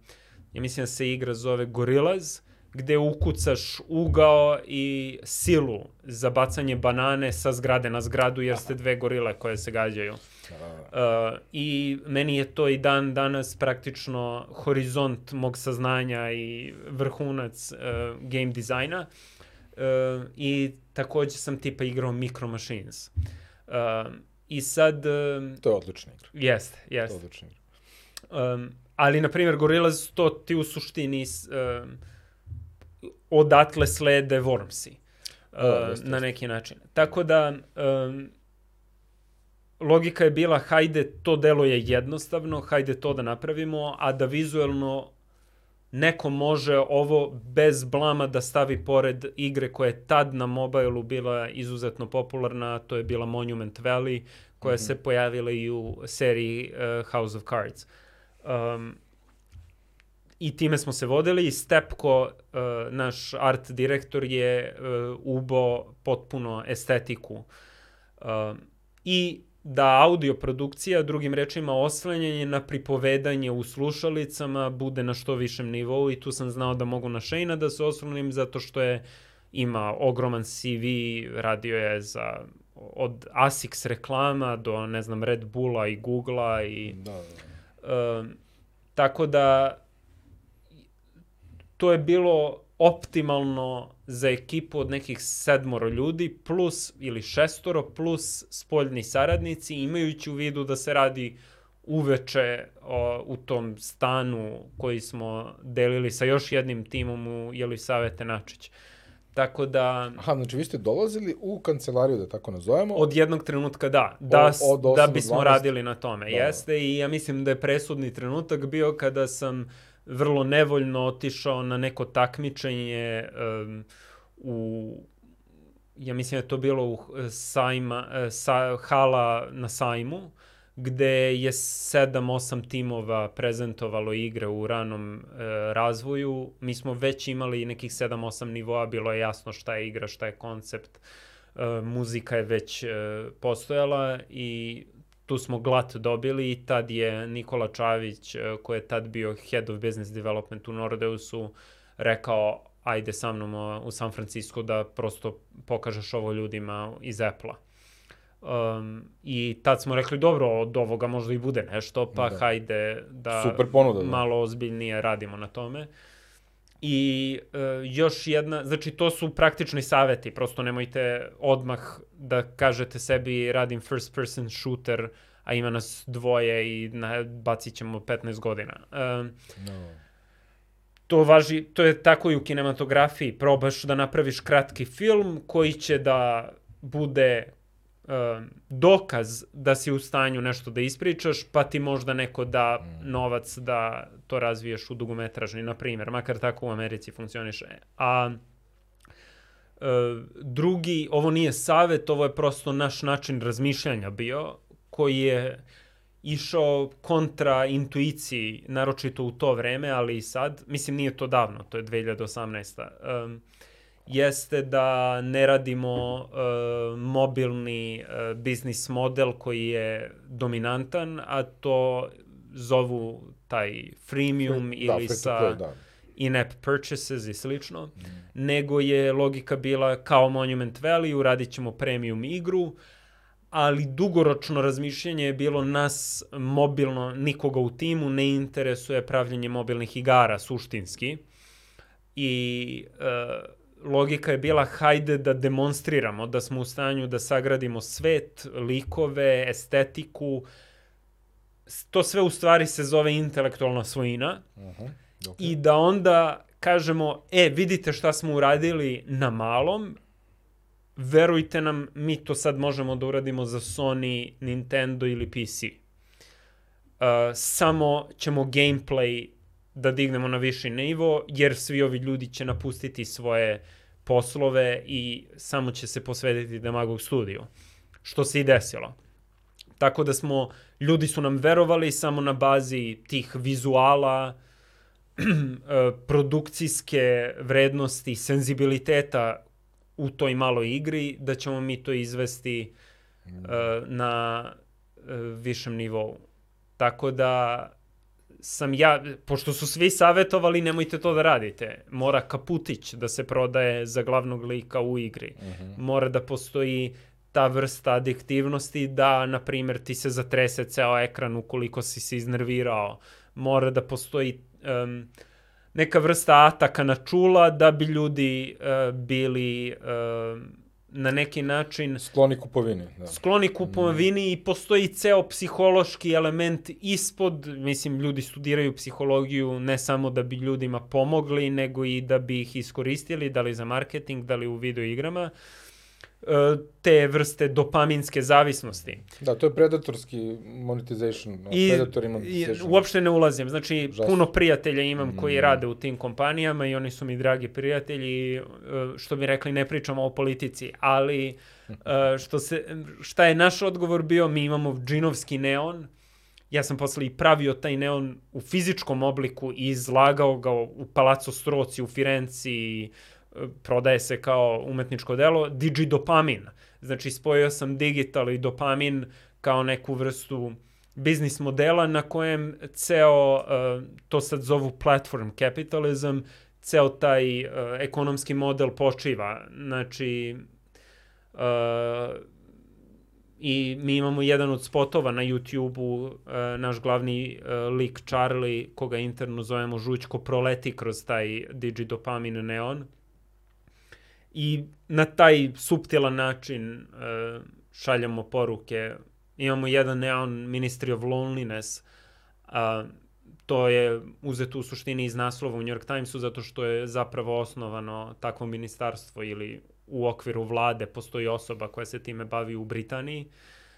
ja mislim da se igra zove Gorillaz, gde ukucaš ugao i silu za bacanje banane sa zgrade na zgradu jer ste dve gorile koje se gađaju. Uh, I meni je to i dan danas praktično horizont mog saznanja i vrhunac uh, game dizajna. Uh, I takođe sam tipa igrao Micro Machines. Uh, I sad... Uh, to je odlična igra. Jeste, jeste. To je odlična igra. Um, ali, na primjer, Gorillaz, to ti u suštini um, odatle slede Wormsi. Uh, o, jeste, na neki način. Tako da, um, logika je bila, hajde, to delo je jednostavno, hajde to da napravimo, a da vizuelno neko može ovo bez blama da stavi pored igre koja je tad na mobilu bila izuzetno popularna, to je bila Monument Valley, koja mm -hmm. se pojavila i u seriji uh, House of Cards. Um, I time smo se vodili i Stepko, uh, naš art direktor, je uh, ubo potpuno estetiku. Uh, I da audio produkcija, drugim rečima oslanjanje na pripovedanje u slušalicama bude na što višem nivou i tu sam znao da mogu na Shane da se oslonim zato što je ima ogroman CV, radio je za od Asics reklama do ne znam Red Bulla i Googlea i da, da. Uh, tako da to je bilo optimalno za ekipu od nekih sedmoro ljudi plus ili šestoro plus spoljni saradnici imajući u vidu da se radi uveče o, u tom stanu koji smo delili sa još jednim timom u Jelisavete Načić. Tako da... Aha, znači vi ste dolazili u kancelariju, da tako nazovemo? Od jednog trenutka da, da, od, od da bismo 12... radili na tome, da. jeste. I ja mislim da je presudni trenutak bio kada sam vrlo nevoljno otišao na neko takmičenje um, u ja mislim da je to bilo u sajma, sa, hala na sajmu, gde je 7-8 timova prezentovalo igre u ranom e, razvoju. Mi smo već imali nekih 7-8 nivoa, bilo je jasno šta je igra, šta je koncept. E, muzika je već e, postojala i tu smo glat dobili i tad je Nikola Čavić, e, koji je tad bio Head of Business Development u Nordeusu, rekao ajde sa mnom u San Francisco da prosto pokažeš ovo ljudima iz Apple-a. Um, I tad smo rekli, dobro, od ovoga možda i bude nešto, pa da. hajde da Super ponuda, da. malo ozbiljnije radimo na tome. I uh, još jedna, znači to su praktični saveti, prosto nemojte odmah da kažete sebi radim first person shooter, a ima nas dvoje i na, bacit ćemo 15 godina. Um, no. To važi, to je tako i u kinematografiji, probaš da napraviš kratki film koji će da bude dokaz da si u stanju nešto da ispričaš, pa ti možda neko da mm. novac da to razviješ u dugometražni, na primjer, makar tako u Americi funkcioniše. A uh, drugi, ovo nije savet, ovo je prosto naš način razmišljanja bio, koji je išao kontra intuiciji, naročito u to vreme, ali i sad, mislim nije to davno, to je 2018. Um, jeste da ne radimo uh, mobilni uh, biznis model koji je dominantan, a to zovu taj freemium Free, da, ili sa play, da. in-app purchases i slično, mm. nego je logika bila kao Monument Valley, uradit ćemo premium igru, ali dugoročno razmišljanje je bilo nas mobilno, nikoga u timu ne interesuje pravljenje mobilnih igara suštinski i uh, logika je bila hajde da demonstriramo da smo u stanju da sagradimo svet, likove, estetiku. To sve u stvari se zove intelektualna svojina. Uh -huh. okay. I da onda kažemo, e, vidite šta smo uradili na malom, verujte nam, mi to sad možemo da uradimo za Sony, Nintendo ili PC. Uh, samo ćemo gameplay da dignemo na viši nivo, jer svi ovi ljudi će napustiti svoje poslove i samo će se posvetiti Demagog studiju. Što se i desilo. Tako da smo, ljudi su nam verovali samo na bazi tih vizuala, produkcijske vrednosti, senzibiliteta u toj maloj igri, da ćemo mi to izvesti uh, na uh, višem nivou. Tako da sam ja, pošto su svi savjetovali nemojte to da radite, mora kaputić da se prodaje za glavnog lika u igri. Uh mhm. -huh. Mora da postoji ta vrsta adiktivnosti da, na primjer, ti se zatrese ceo ekran ukoliko si se iznervirao. Mora da postoji um, neka vrsta ataka na čula da bi ljudi uh, bili uh, na neki način... Skloni kupovini. Da. Skloni kupovini mm. i postoji ceo psihološki element ispod, mislim, ljudi studiraju psihologiju ne samo da bi ljudima pomogli, nego i da bi ih iskoristili, da li za marketing, da li u video igrama. Uh, te vrste dopaminske zavisnosti. Da, to je predatorski monetization, I, predator monetization. I uopšte ne ulazim, znači Žasno. puno prijatelja imam koji mm. rade u tim kompanijama i oni su mi dragi prijatelji, e, što bi rekli ne pričamo o politici, ali e, što se, šta je naš odgovor bio, mi imamo džinovski neon, ja sam posle i pravio taj neon u fizičkom obliku i izlagao ga u Palazzo Stroci u Firenci, prodaje se kao umetničko delo, digidopamin. Znači, spojio sam digital i dopamin kao neku vrstu biznis modela na kojem ceo, uh, to sad zovu platform capitalism, ceo taj uh, ekonomski model počiva. Znači, uh, i mi imamo jedan od spotova na YouTube-u, naš glavni lik Charlie, koga interno zovemo Žućko, proleti kroz taj digidopamin neon i na taj suptilan način uh, šaljamo poruke. Imamo jedan neon Ministry of Loneliness, a uh, to je uzeto u suštini iz naslova u New York Timesu zato što je zapravo osnovano takvo ministarstvo ili u okviru vlade postoji osoba koja se time bavi u Britaniji.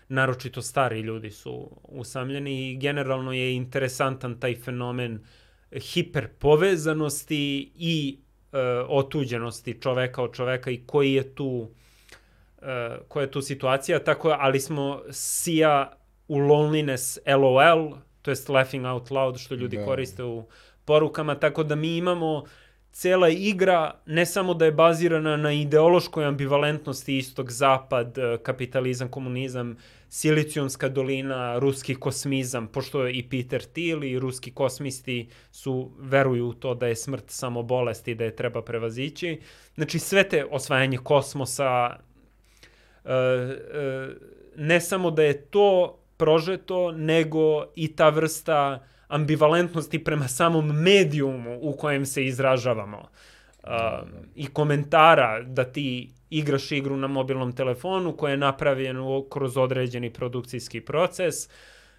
Naročito stari ljudi su usamljeni i generalno je interesantan taj fenomen hiperpovezanosti i uh, otuđenosti čoveka od čoveka i koji je tu uh, koja je tu situacija, tako ali smo sija u loneliness LOL, to jest laughing out loud, što ljudi da. koriste u porukama, tako da mi imamo cela igra ne samo da je bazirana na ideološkoj ambivalentnosti istog zapad, e, kapitalizam, komunizam, Silicijumska dolina, ruski kosmizam, pošto je i Peter Thiel i ruski kosmisti su, veruju u to da je smrt samo bolest i da je treba prevazići. Znači sve te osvajanje kosmosa, uh, uh, ne samo da je to prožeto, nego i ta vrsta ambivalentnosti prema samom medijumu u kojem se izražavamo. Uh, I komentara da ti igraš igru na mobilnom telefonu koja je napravljena kroz određeni produkcijski proces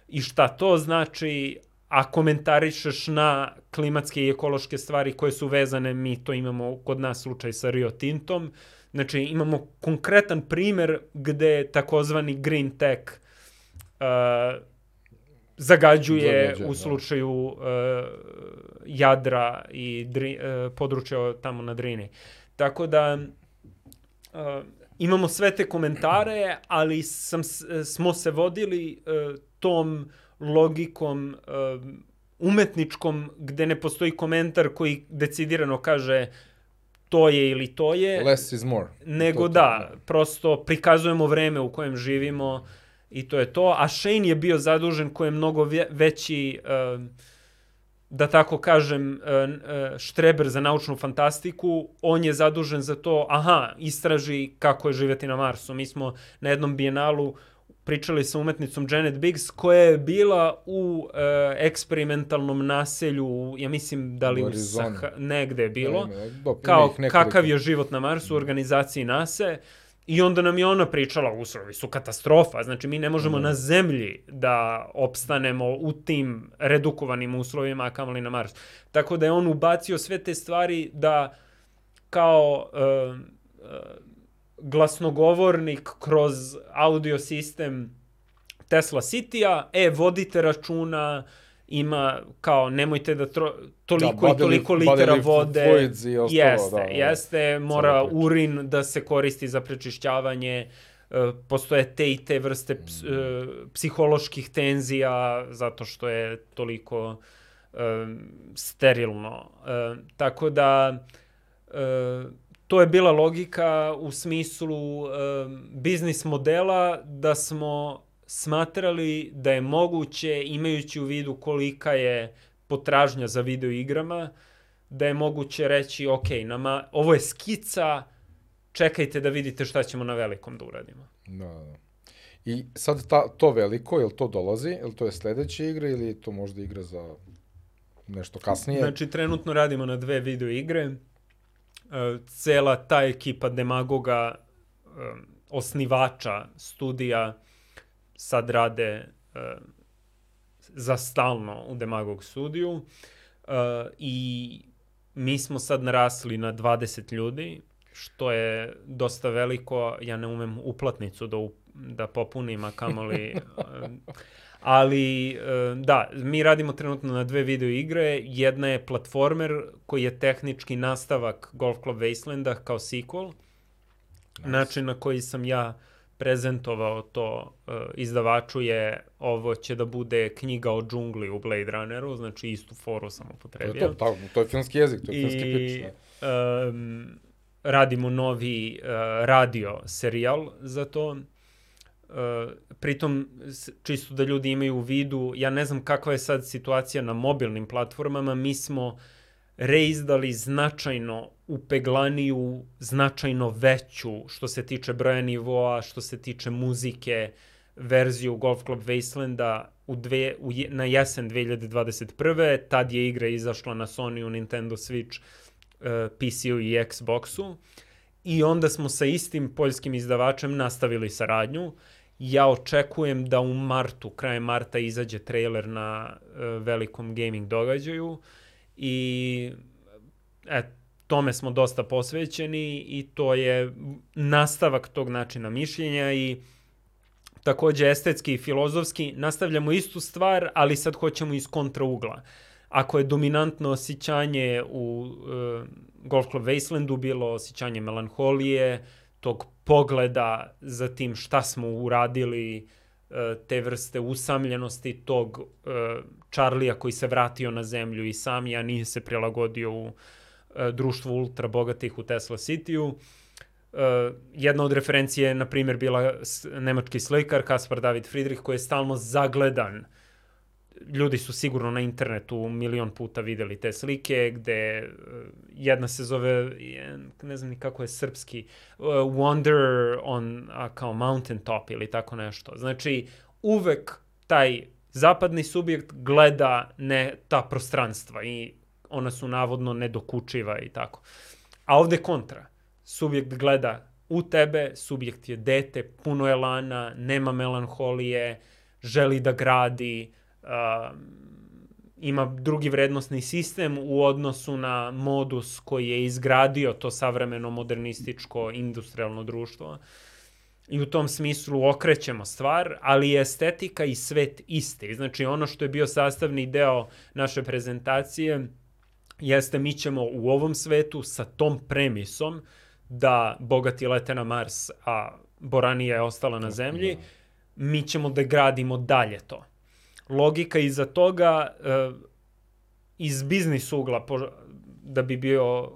i šta to znači, a komentarišeš na klimatske i ekološke stvari koje su vezane, mi to imamo kod nas slučaj sa Rio Tintom, znači imamo konkretan primer gde takozvani green tech uh, zagađuje Zagađa, u da. slučaju uh, Jadra i dri, uh, područja tamo na Drini. Tako da uh, imamo sve te komentare, ali sam, smo se vodili uh, tom logikom uh, umetničkom gde ne postoji komentar koji decidirano kaže to je ili to je. Less is more. Nego to, to, da, da, prosto prikazujemo vreme u kojem živimo i to je to. A Shane je bio zadužen koji je mnogo veći, da tako kažem, štreber za naučnu fantastiku. On je zadužen za to, aha, istraži kako je živjeti na Marsu. Mi smo na jednom bijenalu pričali sa umetnicom Janet Biggs koja je bila u uh, eksperimentalnom naselju, ja mislim da li u Saha, negde je bilo, ne, ne, kao kakav je život na Marsu u organizaciji NASA. I onda nam je ona pričala, uslovi su katastrofa, znači mi ne možemo mm. na zemlji da opstanemo u tim redukovanim uslovima, a kamali na Marsu. Tako da je on ubacio sve te stvari da kao uh, uh, glasnogovornik kroz audio sistem Tesla City-a, e, vodite računa, ima kao nemojte da tro, toliko da, i toliko litera vode. I ostalo, jeste, da, da, jeste, mora urin da se koristi za prečišćavanje, e, postoje te i te vrste ps, mm. psiholoških tenzija zato što je toliko um, sterilno. Um, tako da um, to je bila logika u smislu um, biznis modela da smo smatrali da je moguće, imajući u vidu kolika je potražnja za video igrama, da je moguće reći, ok, nama, ovo je skica, čekajte da vidite šta ćemo na velikom da uradimo. Da, da. I sad ta, to veliko, je li to dolazi, je li to je sledeća igra ili je to možda igra za nešto kasnije? Znači, trenutno radimo na dve video igre. E, cela ta ekipa demagoga, e, osnivača studija, sad rade e, za stalno u Demagog studiju i mi smo sad narasli na 20 ljudi, što je dosta veliko. Ja ne umem uplatnicu da, da popunim, a kamoli... Ali, da, mi radimo trenutno na dve video igre. Jedna je platformer koji je tehnički nastavak Golf Club Wastelanda kao sequel. Nice. Način na koji sam ja prezentovao to uh, izdavaču je ovo će da bude knjiga o džungli u Blade Runneru, znači istu foru sam upotrebio. To, to, to je filmski jezik, to je I, filmski pitch. Da. Um, radimo novi uh, radio serijal za to. Uh, pritom, čisto da ljudi imaju u vidu, ja ne znam kakva je sad situacija na mobilnim platformama, mi smo reizdali značajno upeglaniju, značajno veću što se tiče broja nivoa, što se tiče muzike, verziju Golf Club Wastelanda u dve, u, na jesen 2021. Tad je igra izašla na Sony, u Nintendo Switch, uh, e, PC-u i Xboxu. I onda smo sa istim poljskim izdavačem nastavili saradnju. Ja očekujem da u martu, krajem marta, izađe trailer na uh, velikom gaming događaju i et, tome smo dosta posvećeni i to je nastavak tog načina mišljenja i takođe estetski i filozofski nastavljamo istu stvar, ali sad hoćemo iz kontraugla. Ako je dominantno osjećanje u uh, Golf Club Wastelandu bilo osjećanje melanholije, tog pogleda za tim šta smo uradili, te vrste usamljenosti tog Charlija koji se vratio na zemlju i sam, ja nije se prilagodio u E, društvo ultra bogatih u Tesla City-u. Jedna od referencije je, na primjer, bila nemački slikar Kaspar David Friedrich, koji je stalno zagledan. Ljudi su sigurno na internetu milion puta videli te slike, gde uh, jedna se zove, ne znam ni kako je srpski, uh, Wonder on a, kao mountain top ili tako nešto. Znači, uvek taj zapadni subjekt gleda ne ta prostranstva i ona su navodno nedokučiva i tako. A ovde kontra. Subjekt gleda u tebe, subjekt je dete, puno je lana, nema melanholije, želi da gradi, ima drugi vrednostni sistem u odnosu na modus koji je izgradio to savremeno modernističko industrialno društvo. I u tom smislu okrećemo stvar, ali je estetika i svet isti. Znači ono što je bio sastavni deo naše prezentacije jeste mi ćemo u ovom svetu sa tom premisom da bogati lete na Mars, a Boranija je ostala na zemlji, mi ćemo da gradimo dalje to. Logika iza toga uh, iz biznis ugla, da bi bio, uh,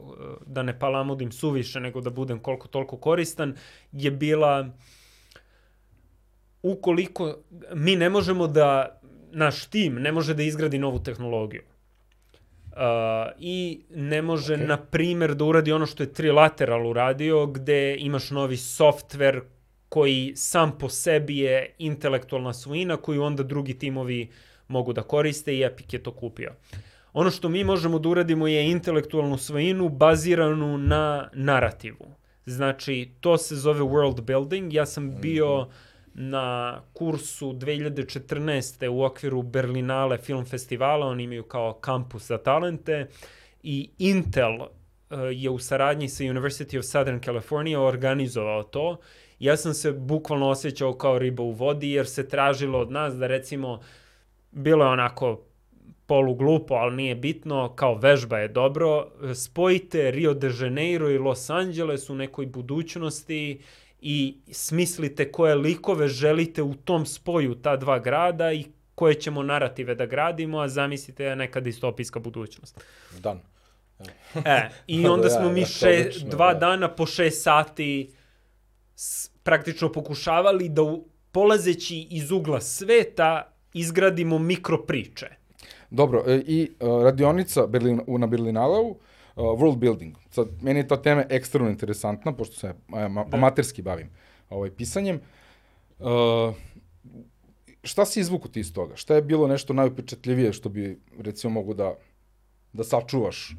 da ne palamudim suviše, nego da budem koliko toliko koristan, je bila ukoliko mi ne možemo da, naš tim ne može da izgradi novu tehnologiju Uh, I ne može, okay. na primer, da uradi ono što je Trilateral uradio, gde imaš novi softver koji sam po sebi je intelektualna svojina koju onda drugi timovi mogu da koriste i Epic je to kupio. Ono što mi možemo da uradimo je intelektualnu svojinu baziranu na narativu. Znači, to se zove world building. Ja sam bio... Mm -hmm na kursu 2014. u okviru Berlinale film festivala, oni imaju kao kampus za talente i Intel uh, je u saradnji sa University of Southern California organizovao to. Ja sam se bukvalno osjećao kao riba u vodi jer se tražilo od nas da recimo bilo je onako polu glupo, ali nije bitno, kao vežba je dobro, spojite Rio de Janeiro i Los Angeles u nekoj budućnosti i smislite koje likove želite u tom spoju ta dva grada i koje ćemo narative da gradimo, a zamislite neka distopijska budućnost. Dan. e, i onda smo mi še, dva da. dana po šest sati s, praktično pokušavali da u, polazeći iz ugla sveta izgradimo mikropriče. Dobro, e, i uh, radionica Berlin, na Berlinalau, uh, world building. Sad, meni je ta tema ekstremno interesantna, pošto se ama, da. amaterski bavim ovaj, pisanjem. Uh, šta si izvuku ti iz toga? Šta je bilo nešto najupečatljivije što bi, recimo, mogu da, da sačuvaš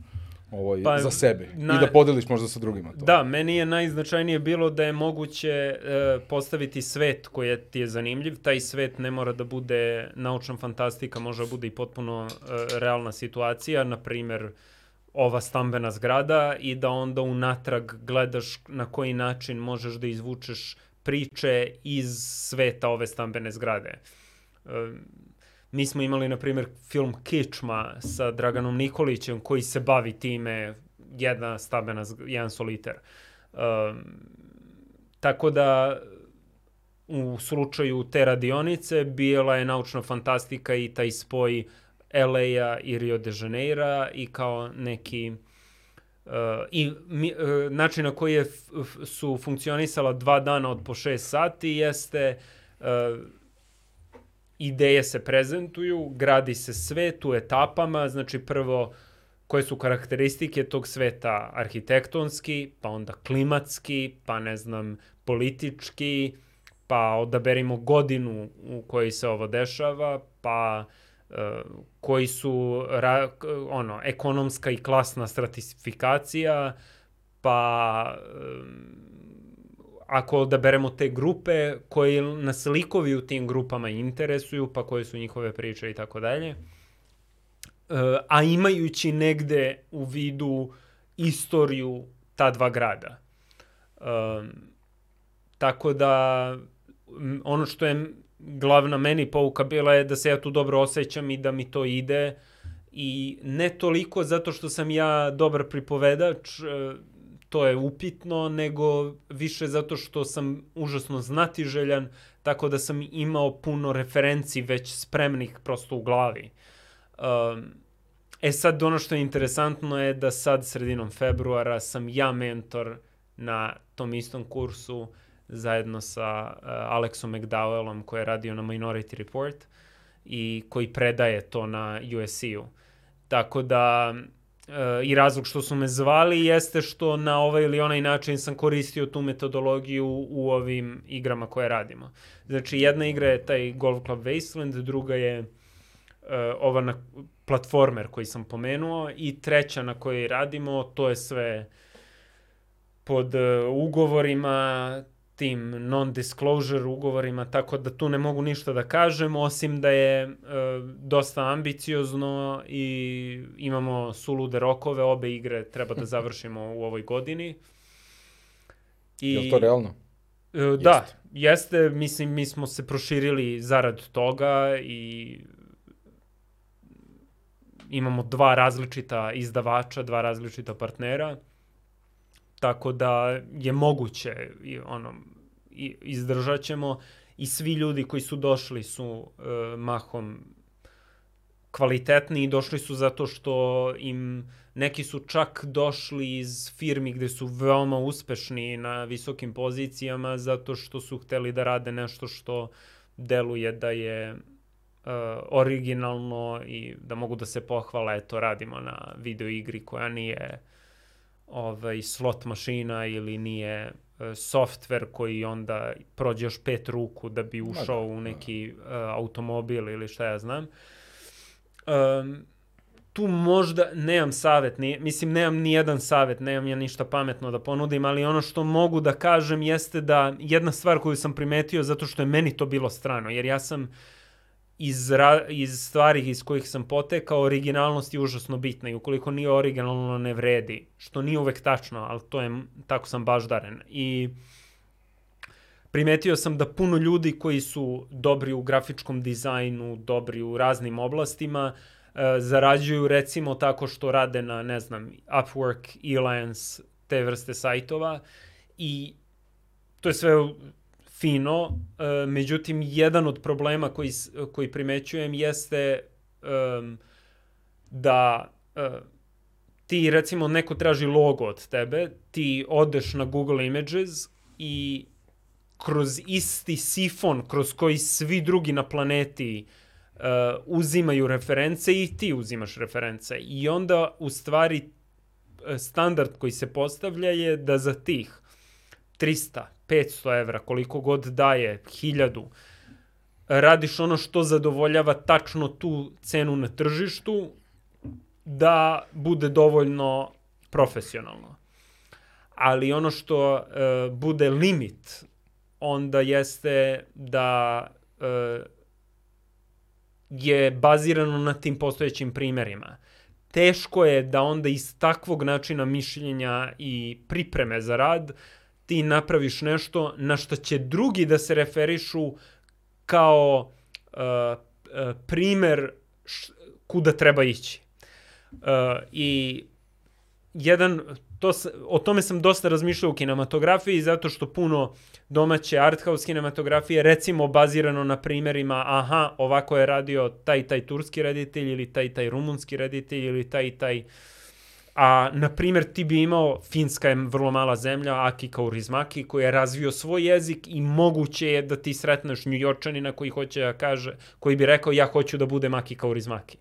ovaj, pa, za sebe na, i da podeliš možda sa drugima to. Da, meni je najznačajnije bilo da je moguće e, postaviti svet koji ti je zanimljiv. Taj svet ne mora da bude naučna fantastika, može da bude i potpuno e, realna situacija, na primer ova stambena zgrada i da onda unatrag gledaš na koji način možeš da izvučeš priče iz sveta ove stambene zgrade. E, Mi smo imali, na primjer, film Kičma sa Draganom Nikolićem koji se bavi time jedna stabena, jedan soliter. Um, tako da u slučaju te radionice bila je naučna fantastika i taj spoj LA-a i Rio de Janeira i kao neki uh, i mi, uh, način na koji je su funkcionisala dva dana od po šest sati jeste uh, ideje se prezentuju, gradi se svet u etapama, znači prvo koje su karakteristike tog sveta? Arhitektonski, pa onda klimatski, pa ne znam, politički, pa odaberimo godinu u kojoj se ovo dešava, pa uh, koji su ra, ono ekonomska i klasna stratifikacija, pa um, ako odaberemo te grupe koji nas likovi u tim grupama interesuju, pa koje su njihove priče i tako dalje, e, a imajući negde u vidu istoriju ta dva grada. Um, tako da ono što je glavna meni pouka bila je da se ja tu dobro osjećam i da mi to ide i ne toliko zato što sam ja dobar pripovedač, e, to je upitno, nego više zato što sam užasno znatiželjan, tako da sam imao puno referenci već spremnih prosto u glavi. Um, e sad, ono što je interesantno je da sad sredinom februara sam ja mentor na tom istom kursu zajedno sa uh, Alexom McDowellom koji je radio na Minority Report i koji predaje to na USC-u. Tako da i razlog što su me zvali jeste što na ovaj ili onaj način sam koristio tu metodologiju u ovim igrama koje radimo. Znači, jedna igra je taj Golf Club Wasteland, druga je uh, ova na platformer koji sam pomenuo i treća na kojoj radimo, to je sve pod uh, ugovorima, tim non-disclosure ugovorima, tako da tu ne mogu ništa da kažem, osim da je e, dosta ambiciozno i imamo sulude rokove, obe igre treba da završimo u ovoj godini. I, je li to realno? E, da, jeste. jeste, mislim, mi smo se proširili zarad toga i imamo dva različita izdavača, dva različita partnera Tako da je moguće, ono, izdržat ćemo. I svi ljudi koji su došli su e, mahom kvalitetni i došli su zato što im neki su čak došli iz firmi gde su veoma uspešni na visokim pozicijama zato što su hteli da rade nešto što deluje da je uh, originalno i da mogu da se pohvale, eto radimo na video igri koja nije ovaj, slot mašina ili nije e, softver koji onda prođe još pet ruku da bi ušao u neki uh, automobil ili šta ja znam. Um, tu možda nemam savet, ni, mislim nemam ni jedan savet, nemam ja ništa pametno da ponudim, ali ono što mogu da kažem jeste da jedna stvar koju sam primetio zato što je meni to bilo strano, jer ja sam uh, iz, ra, iz stvari iz kojih sam potekao, originalnost je užasno bitna i ukoliko nije originalno ne vredi, što nije uvek tačno, ali to je, tako sam baš daren. I primetio sam da puno ljudi koji su dobri u grafičkom dizajnu, dobri u raznim oblastima, uh, zarađuju recimo tako što rade na, ne znam, Upwork, Elance, te vrste sajtova i to je sve fino, uh, međutim, jedan od problema koji, koji primećujem jeste um, da uh, ti, recimo, neko traži logo od tebe, ti odeš na Google Images i kroz isti sifon kroz koji svi drugi na planeti uh, uzimaju reference i ti uzimaš reference. I onda u stvari standard koji se postavlja je da za tih 300, 500 evra, koliko god daje, 1000, radiš ono što zadovoljava tačno tu cenu na tržištu, da bude dovoljno profesionalno. Ali ono što uh, bude limit, onda jeste da uh, je bazirano na tim postojećim primerima. Teško je da onda iz takvog načina mišljenja i pripreme za rad ti napraviš nešto na što će drugi da se referišu kao uh, uh, primer š, kuda treba ići. Uh, I jedan, to, o tome sam dosta razmišljao u kinematografiji zato što puno domaće arthouse kinematografije recimo bazirano na primerima aha, ovako je radio taj taj turski reditelj ili taj taj rumunski reditelj ili taj taj A, na primjer, ti bi imao, Finska je vrlo mala zemlja, Aki Kaurismaki, koji je razvio svoj jezik i moguće je da ti sretneš njujorčanina koji hoće da kaže, koji bi rekao ja hoću da budem Aki Kaurismaki.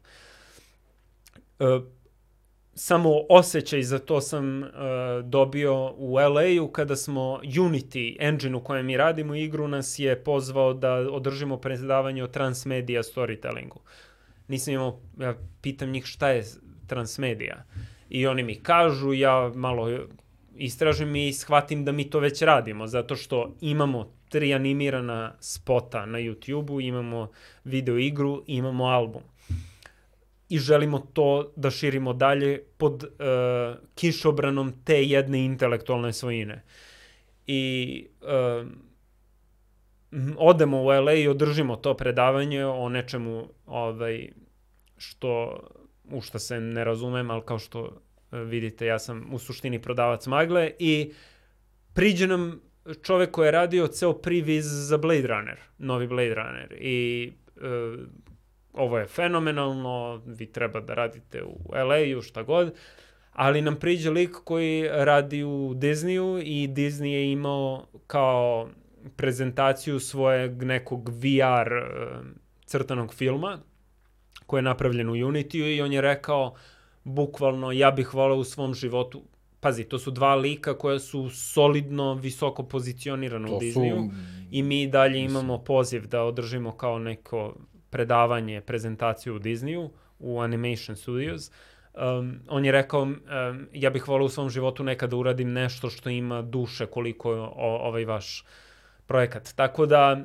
E, samo osjećaj za to sam uh, dobio u LA-u kada smo Unity, engine u kojem mi radimo igru, nas je pozvao da održimo predavanje o transmedia storytellingu. Nisam imao, ja pitam njih šta je transmedia. I oni mi kažu, ja malo istražim i shvatim da mi to već radimo, zato što imamo tri animirana spota na YouTube-u, imamo video igru, imamo album i želimo to da širimo dalje pod uh, kišobranom te jedne intelektualne svojine. I uh, odemo u LA i održimo to predavanje o nečemu ovaj, što, u što se ne razumem, ali kao što uh, vidite, ja sam u suštini prodavac magle i priđe nam čovek koji je radio ceo priviz za Blade Runner, novi Blade Runner. I uh, ovo je fenomenalno, vi treba da radite u LA-u, šta god, ali nam priđe lik koji radi u Disneyu i Disney je imao kao prezentaciju svojeg nekog VR uh, crtanog filma koji je napravljen u Unity i on je rekao bukvalno ja bih volao u svom životu pazi, to su dva lika koja su solidno visoko pozicionirana to u Disneyu su... i mi dalje imamo poziv da održimo kao neko predavanje, prezentaciju u Disneyu, u Animation Studios, um, on je rekao, um, ja bih volao u svom životu nekada da uradim nešto što ima duše koliko je o, ovaj vaš projekat. Tako da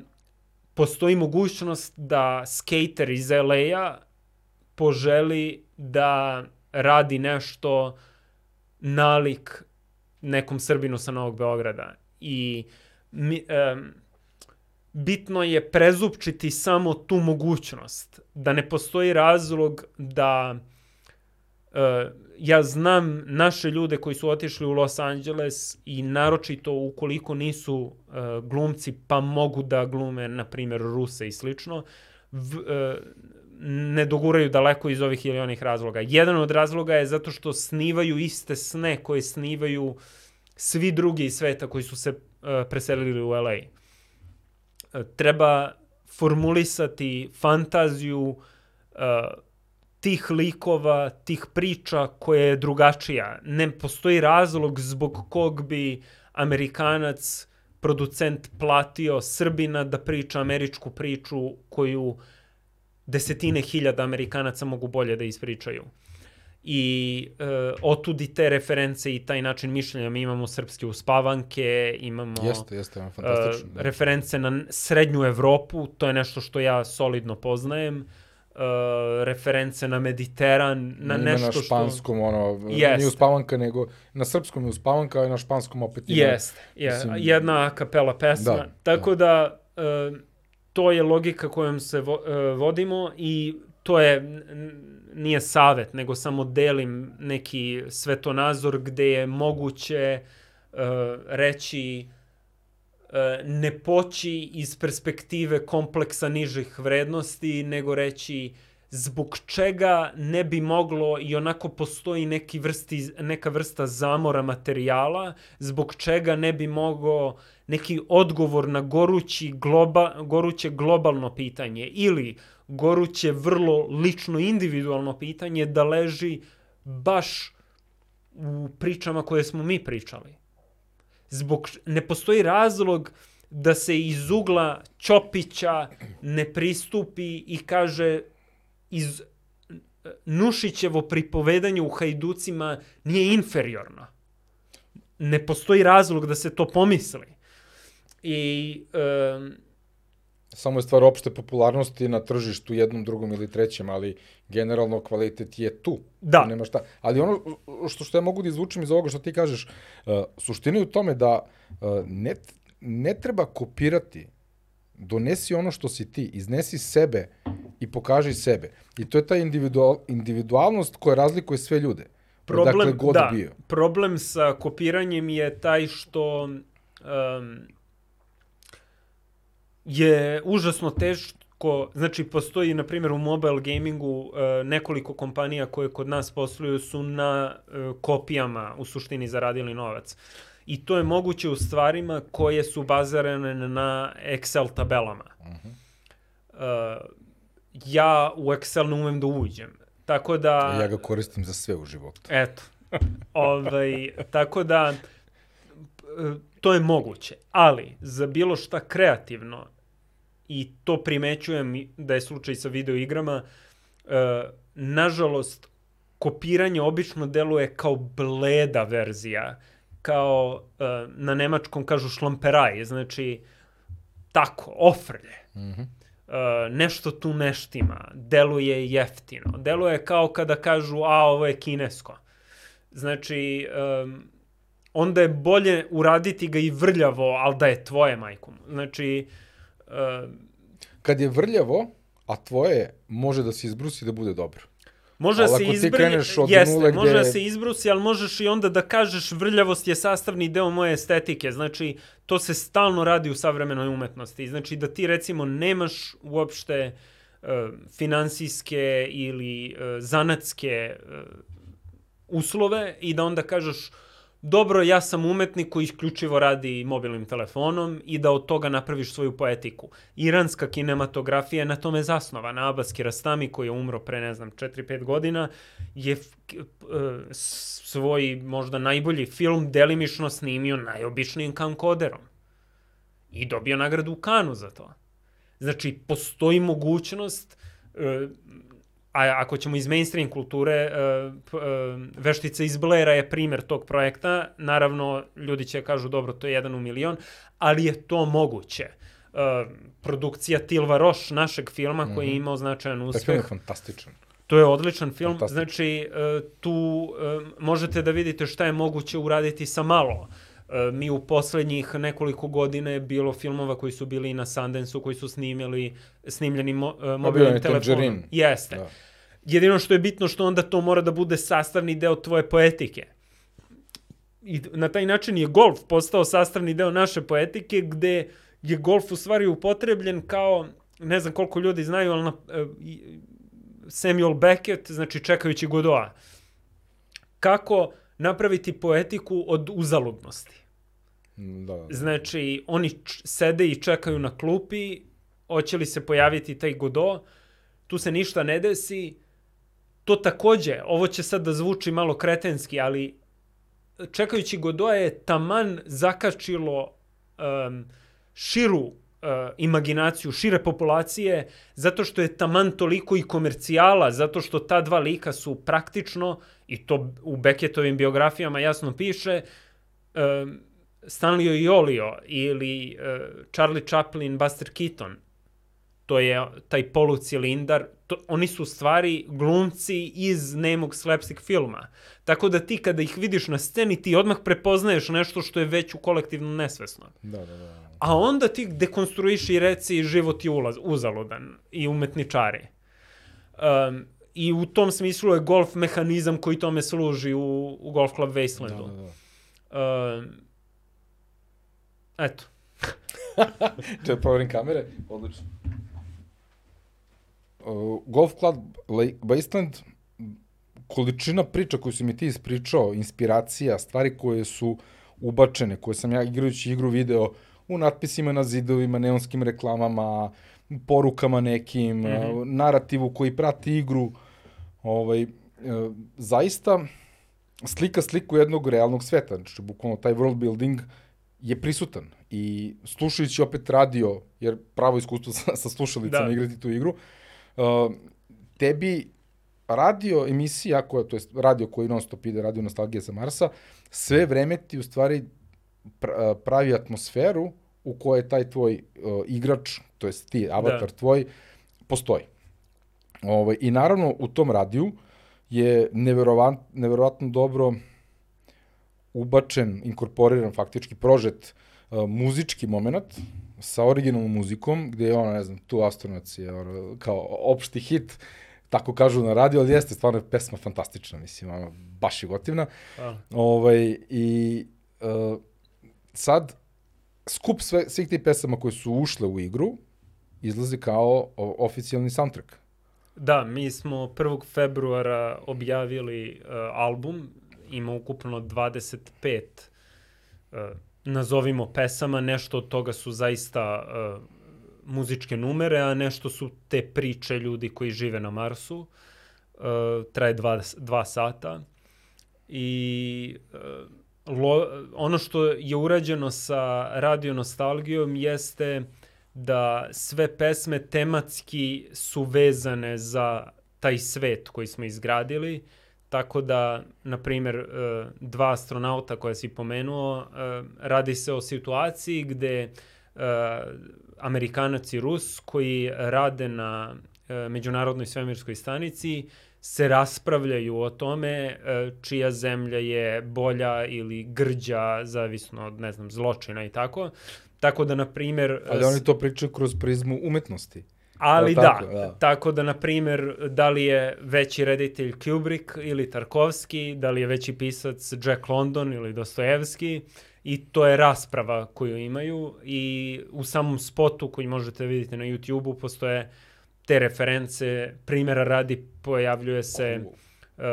postoji mogućnost da skater iz LA-a poželi da radi nešto nalik nekom Srbinu sa Novog Beograda. I mi, um, bitno je prezupčiti samo tu mogućnost, da ne postoji razlog da uh, ja znam naše ljude koji su otišli u Los Angeles i naročito ukoliko nisu uh, glumci pa mogu da glume na primjer Ruse i slično v, uh, ne doguraju daleko iz ovih ili onih razloga. Jedan od razloga je zato što snivaju iste sne koje snivaju svi drugi iz sveta koji su se uh, preselili u LA treba formulisati fantaziju uh, tih likova, tih priča koja je drugačija. Ne postoji razlog zbog kog bi Amerikanac, producent platio Srbina da priča američku priču koju desetine hiljada Amerikanaca mogu bolje da ispričaju i e, otudi te reference i taj način mišljenja. Mi imamo srpske uspavanke, imamo jeste, jeste, fantastično. E, reference na srednju Evropu, to je nešto što ja solidno poznajem. Uh, reference na Mediteran, na ima nešto što... na španskom, što... ono, jest. nije uspavanka, nego na srpskom je uspavanka, a na španskom opet ima... Jest, je, mislim... jedna kapela pesma. Da, Tako da, da uh, to je logika kojom se vo, uh, vodimo i to je nije savet, nego samo delim neki svetonazor gde je moguće uh, reći uh, ne poći iz perspektive kompleksa nižih vrednosti, nego reći zbog čega ne bi moglo i onako postoji neki vrsti, neka vrsta zamora materijala, zbog čega ne bi mogao neki odgovor na gorući globa, goruće globalno pitanje ili goruće vrlo lično individualno pitanje da leži baš u pričama koje smo mi pričali. Zbog, ne postoji razlog da se iz ugla Ćopića ne pristupi i kaže iz Nušićevo pripovedanje u Hajducima nije inferiorno. Ne postoji razlog da se to pomisli. I... Um, Samo je stvar opšte popularnosti na tržištu jednom, drugom ili trećem, ali generalno kvalitet je tu. Da. Nema šta. Ali ono što, što ja mogu da izvučem iz ovoga što ti kažeš, uh, suština je u tome da uh, ne, ne treba kopirati donesi ono što si ti, iznesi sebe i pokaži sebe. I to je ta individual, individualnost koja razlikuje sve ljude. Problem, dakle, god da, bio. problem sa kopiranjem je taj što um, je užasno teško, znači postoji na primjer u mobile gamingu uh, nekoliko kompanija koje kod nas posluju su na uh, kopijama u suštini zaradili novac. I to je moguće u stvarima koje su bazirane na Excel tabelama. Uh -huh. uh, ja u Excel ne umem da uđem. Tako da... Ja ga koristim za sve u životu. Eto. ovaj, tako da to je moguće. Ali, za bilo šta kreativno, i to primećujem da je slučaj sa videoigrama, e, nažalost, kopiranje obično deluje kao bleda verzija, kao e, na nemačkom kažu šlamperaj, znači tako, ofrlje. Mm -hmm. e, nešto tu neštima, deluje jeftino. Deluje kao kada kažu, a ovo je kinesko. Znači, um, onda je bolje uraditi ga i vrljavo, ali da je tvoje, majkom. Znači... Uh, Kad je vrljavo, a tvoje može da se izbrusi da bude dobro. Može da se izbrusi, jeste, gde... može da se izbrusi, ali možeš i onda da kažeš vrljavost je sastavni deo moje estetike. Znači, to se stalno radi u savremenoj umetnosti. Znači, da ti recimo nemaš uopšte uh, finansijske ili uh, zanatske uh, uslove i da onda kažeš dobro, ja sam umetnik koji isključivo radi mobilnim telefonom i da od toga napraviš svoju poetiku. Iranska kinematografija je na tome zasnovana. Abbas Kiarostami, koji je umro pre, ne znam, 4-5 godina, je uh, svoj možda najbolji film delimično snimio najobičnijim kamkoderom. I dobio nagradu u Kanu za to. Znači, postoji mogućnost uh, a ako ćemo iz mainstream kulture, uh, uh, Veštica iz Blera je primer tog projekta. Naravno, ljudi će kažu, dobro, to je jedan u milion, ali je to moguće. Uh, produkcija Tilva Roš, našeg filma, mm -hmm. koji je mhm. imao značajan uspeh. Taj film je fantastičan. To je odličan film. Znači, tu možete da vidite šta je moguće uraditi sa malo. Uh, mi u poslednjih nekoliko godina je bilo filmova koji su bili na Sundance-u, koji su snimili, snimljeni mo, uh, mobilnim telefonom. Jeste. Da. Jedino što je bitno što onda to mora da bude sastavni deo tvoje poetike. I na taj način je golf postao sastavni deo naše poetike, gde je golf u stvari upotrebljen kao, ne znam koliko ljudi znaju, ali na, uh, Samuel Beckett, znači čekajući Godoa. Kako napraviti poetiku od uzaludnosti. Da, da. Znači, oni sede i čekaju na klupi, hoće li se pojaviti taj Godo, tu se ništa ne desi, to takođe, ovo će sad da zvuči malo kretenski, ali čekajući Godoa je taman zakačilo um, širu uh, imaginaciju, šire populacije, zato što je taman toliko i komercijala, zato što ta dva lika su praktično, i to u Beckettovim biografijama jasno piše, um, Stanley i Olio ili uh, Charlie Chaplin, Buster Keaton, to je taj polucilindar, to, oni su stvari glumci iz nemog slapstick filma. Tako da ti kada ih vidiš na sceni, ti odmah prepoznaješ nešto što je već u kolektivno nesvesno. Da, da, da. A onda ti dekonstruiš i reci život je ulaz, uzaludan i umetničari. Um, I u tom smislu je golf mehanizam koji tome služi u, u Golf Club Wastelandu. Da, da, da. Um, eto. Če poverim kamere, odlično. Uh, Golf Club Wasteland, količina priča koju si mi ti ispričao, inspiracija, stvari koje su ubačene, koje sam ja igrajući igru video u natpisima na zidovima, neonskim reklamama, porukama nekim, mm -hmm. narativu koji prati igru, ovaj, e, zaista slika sliku jednog realnog sveta, znači bukvalno taj world building je prisutan i slušajući opet radio, jer pravo iskustvo sa, sa slušalicama da. igrati tu igru, uh, tebi radio emisija, koja, to je radio koji non stop ide, radio Nostalgija sa Marsa, sve vreme ti u stvari pravi atmosferu u kojoj taj tvoj uh, igrač, to jest ti, avatar da. tvoj, postoji. Ovaj, I naravno u tom radiju je neverovat, neverovatno dobro ubačen, inkorporiran faktički prožet uh, muzički moment sa originalnom muzikom, gde je ona, ne znam, tu astronac je ono, kao opšti hit, tako kažu na radio, ali jeste stvarno pesma fantastična, mislim, ona baš je gotivna. A. Ovaj, I uh, sad, skup sve, svih tih pesama koje su ušle u igru, izlazi kao oficijalni soundtrack. Da, mi smo 1. februara objavili uh, album, ima ukupno 25 uh, nazovimo pesama, nešto od toga su zaista uh, muzičke numere, a nešto su te priče ljudi koji žive na Marsu. Uh, traje dva, dva sata. I uh, lo, ono što je urađeno sa radio nostalgijom jeste da sve pesme tematski su vezane za taj svet koji smo izgradili. Tako da, na primjer, e, dva astronauta koja si pomenuo, e, radi se o situaciji gde e, Amerikanac i Rus koji rade na Međunarodnoj svemirskoj stanici se raspravljaju o tome čija zemlja je bolja ili grđa, zavisno od, ne znam, zločina i tako. Tako da, na primjer... Ali oni to pričaju kroz prizmu umetnosti. Ali da, tako, da, tako da, na primjer, da li je veći reditelj Kubrick ili Tarkovski, da li je veći pisac Jack London ili Dostojevski, i to je rasprava koju imaju i u samom spotu koji možete vidjeti na YouTube-u postoje te reference, primjera radi pojavljuje se uh,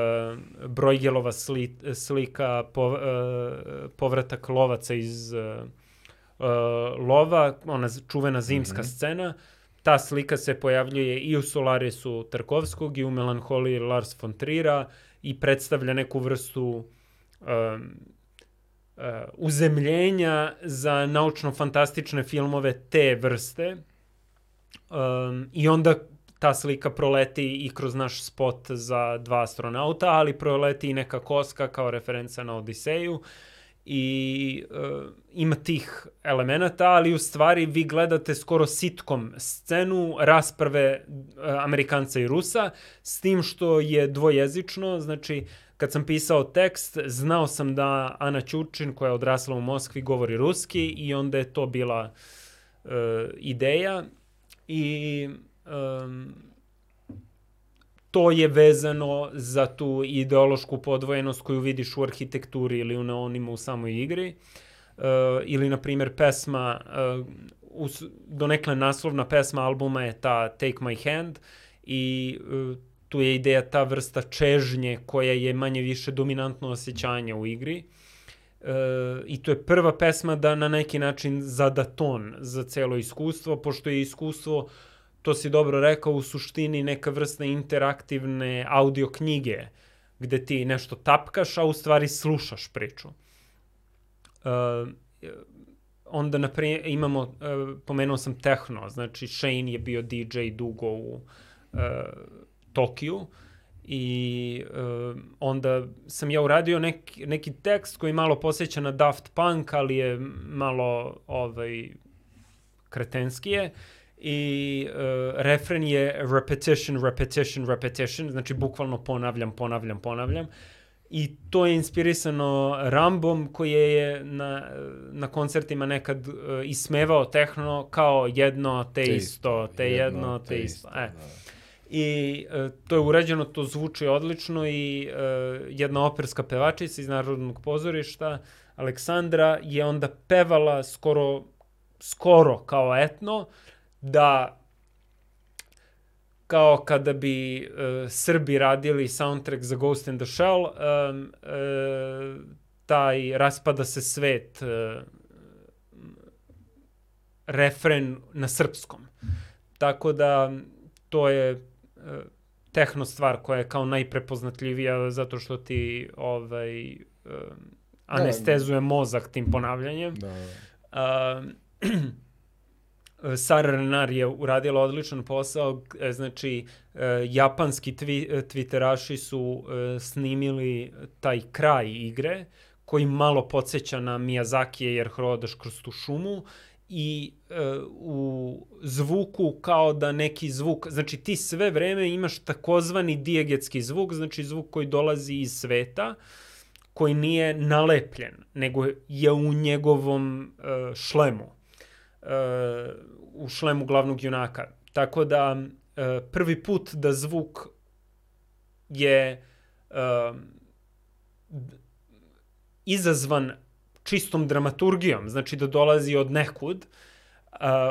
Brojgelova sli, slika, po, uh, povratak lovaca iz uh, uh, lova, ona čuvena zimska mm -hmm. scena, ta slika se pojavljuje i u Solarisu Tarkovskog i u Melanholiji Lars von Trira i predstavlja neku vrstu um, uh, uzemljenja za naučno-fantastične filmove te vrste. Um, I onda ta slika proleti i kroz naš spot za dva astronauta, ali proleti i neka koska kao referenca na Odiseju. Uh, i uh, ima tih elemenata, ali u stvari vi gledate skoro sitkom scenu rasprave uh, Amerikanca i Rusa, s tim što je dvojezično, znači kad sam pisao tekst, znao sam da Ana Ćučin, koja je odrasla u Moskvi, govori ruski i onda je to bila uh, ideja i um, to je vezano za tu ideološku podvojenost koju vidiš u arhitekturi ili u neonima u samoj igri. Uh, ili, na primjer, pesma, uh, us, donekle naslovna pesma albuma je ta Take My Hand i uh, tu je ideja ta vrsta čežnje koja je manje više dominantno osjećanje u igri. Uh, I to je prva pesma da na neki način zada ton za celo iskustvo, pošto je iskustvo to si dobro rekao, u suštini neka vrsta interaktivne audio knjige, gde ti nešto tapkaš, a u stvari slušaš priču. Uh, onda, naprimjer, imamo, uh, pomenuo sam tehno, znači Shane je bio DJ dugo u uh, Tokiju i uh, onda sam ja uradio neki, neki tekst koji malo posjeća na Daft Punk, ali je malo ovaj, kretenskije. Uh, i uh, refren je repetition, repetition, repetition, znači bukvalno ponavljam, ponavljam, ponavljam. I to je inspirisano Rambom koji je na, na koncertima nekad uh, ismevao tehno kao jedno te, isto, te jedno, jedno te, isto. E. Da. I uh, to je urađeno, to zvuči odlično i uh, jedna operska pevačica iz Narodnog pozorišta, Aleksandra, je onda pevala skoro, skoro kao etno, da kao kada bi uh, Srbi radili soundtrack za Ghost in the Shell, um, uh, taj raspada se svet uh, refren na srpskom. Tako da to je uh, tehno stvar koja je kao najprepoznatljivija zato što ti ovaj uh, anestezuje mozak tim ponavljanjem. Da. Uh, Sara Renar je uradila odličan posao, e, znači e, japanski twi, e, twitteraši su snimili taj kraj igre koji malo podsjeća na Miyazaki jer hodaš kroz tu šumu i u zvuku kao da neki zvuk, znači ti sve vreme imaš takozvani dijegetski zvuk, znači zvuk koji dolazi iz sveta, koji nije nalepljen, nego je u njegovom šlemu u šlemu glavnog junaka. Tako da e, prvi put da zvuk je e, izazvan čistom dramaturgijom, znači da dolazi od nekud,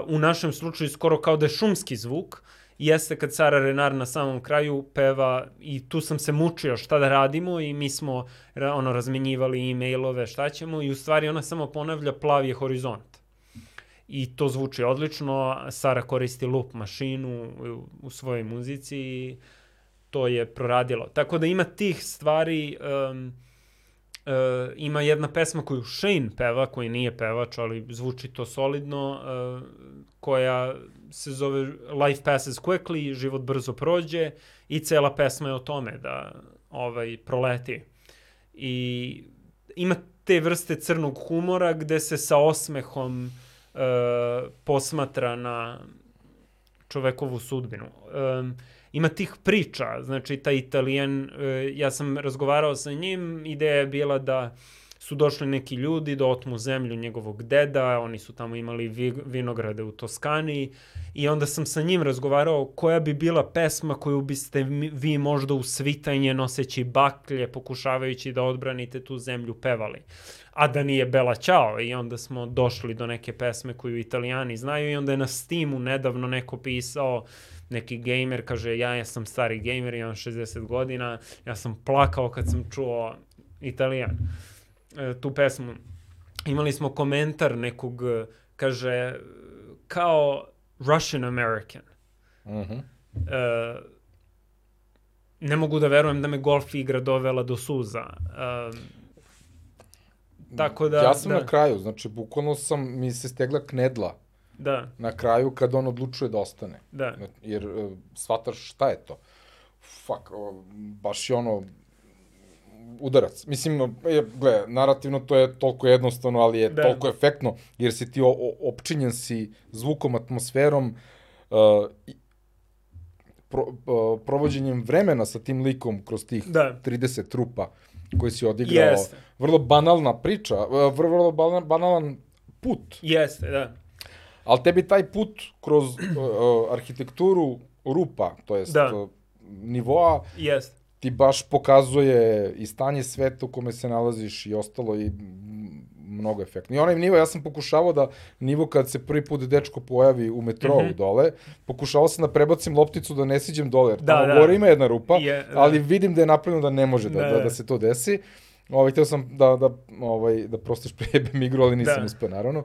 u našem slučaju skoro kao da je šumski zvuk, jeste kad Sara Renar na samom kraju peva i tu sam se mučio šta da radimo i mi smo ono razmenjivali e-mailove šta ćemo i u stvari ona samo ponavlja plavi je horizont i to zvuči odlično. Sara koristi loop mašinu u, u svojoj muzici i to je proradilo. Tako da ima tih stvari, um, uh, ima jedna pesma koju Shane peva, koji nije pevač, ali zvuči to solidno, uh, koja se zove Life Passes Quickly, život brzo prođe i cela pesma je o tome da ovaj proleti. I ima te vrste crnog humora gde se sa osmehom uh, posmatra na čovekovu sudbinu. E, ima tih priča, znači taj Italijan, e, ja sam razgovarao sa njim, ideja je bila da su došli neki ljudi da otmu zemlju njegovog deda, oni su tamo imali vi, vinograde u Toskani i onda sam sa njim razgovarao koja bi bila pesma koju biste vi možda u svitanje noseći baklje, pokušavajući da odbranite tu zemlju pevali a da nije Bela Ćao i onda smo došli do neke pesme koju italijani znaju i onda je na Steamu nedavno neko pisao neki gamer, kaže ja, ja sam stari gamer, imam 60 godina, ja sam plakao kad sam čuo italijan e, tu pesmu. Imali smo komentar nekog, kaže, kao Russian American. Uh mhm. -huh. e, ne mogu da verujem da me golf igra dovela do suza. E, Tako da... Ja sam da. na kraju, znači, bukvalno sam, mi se stegla knedla. Da. Na kraju kad on odlučuje da ostane. Da. Jer uh, shvataš šta je to. Fuck, uh, baš je ono, udarac. Mislim, je, gle, narativno to je toliko jednostavno, ali je da. toliko efektno, jer si ti o, o, opčinjen si zvukom, atmosferom, uh, pro, uh, provođenjem vremena sa tim likom kroz tih da. 30 trupa koji si odigrao. Jeste. Vrlo banalna priča, e, vrlo banalan put. Jeste, da. Ali tebi taj put kroz uh, arhitekturu rupa, to jest da. nivoa, Jeste. Ti baš pokazuje i stanje sveta u kome se nalaziš i ostalo i mnogo efektno. I onaj nivo, ja sam pokušavao da nivo kad se prvi put dečko pojavi u metrou mm -hmm. dole, pokušavao sam da prebacim lopticu da ne siđem dole, jer da, tamo da. gore ima jedna rupa, je, da. ali vidim da je napravljeno da ne može da, da, da, da se to desi. Ovaj, htio sam da, da, ovaj, da prosto šprebem igru, ali nisam da. uspeo, naravno.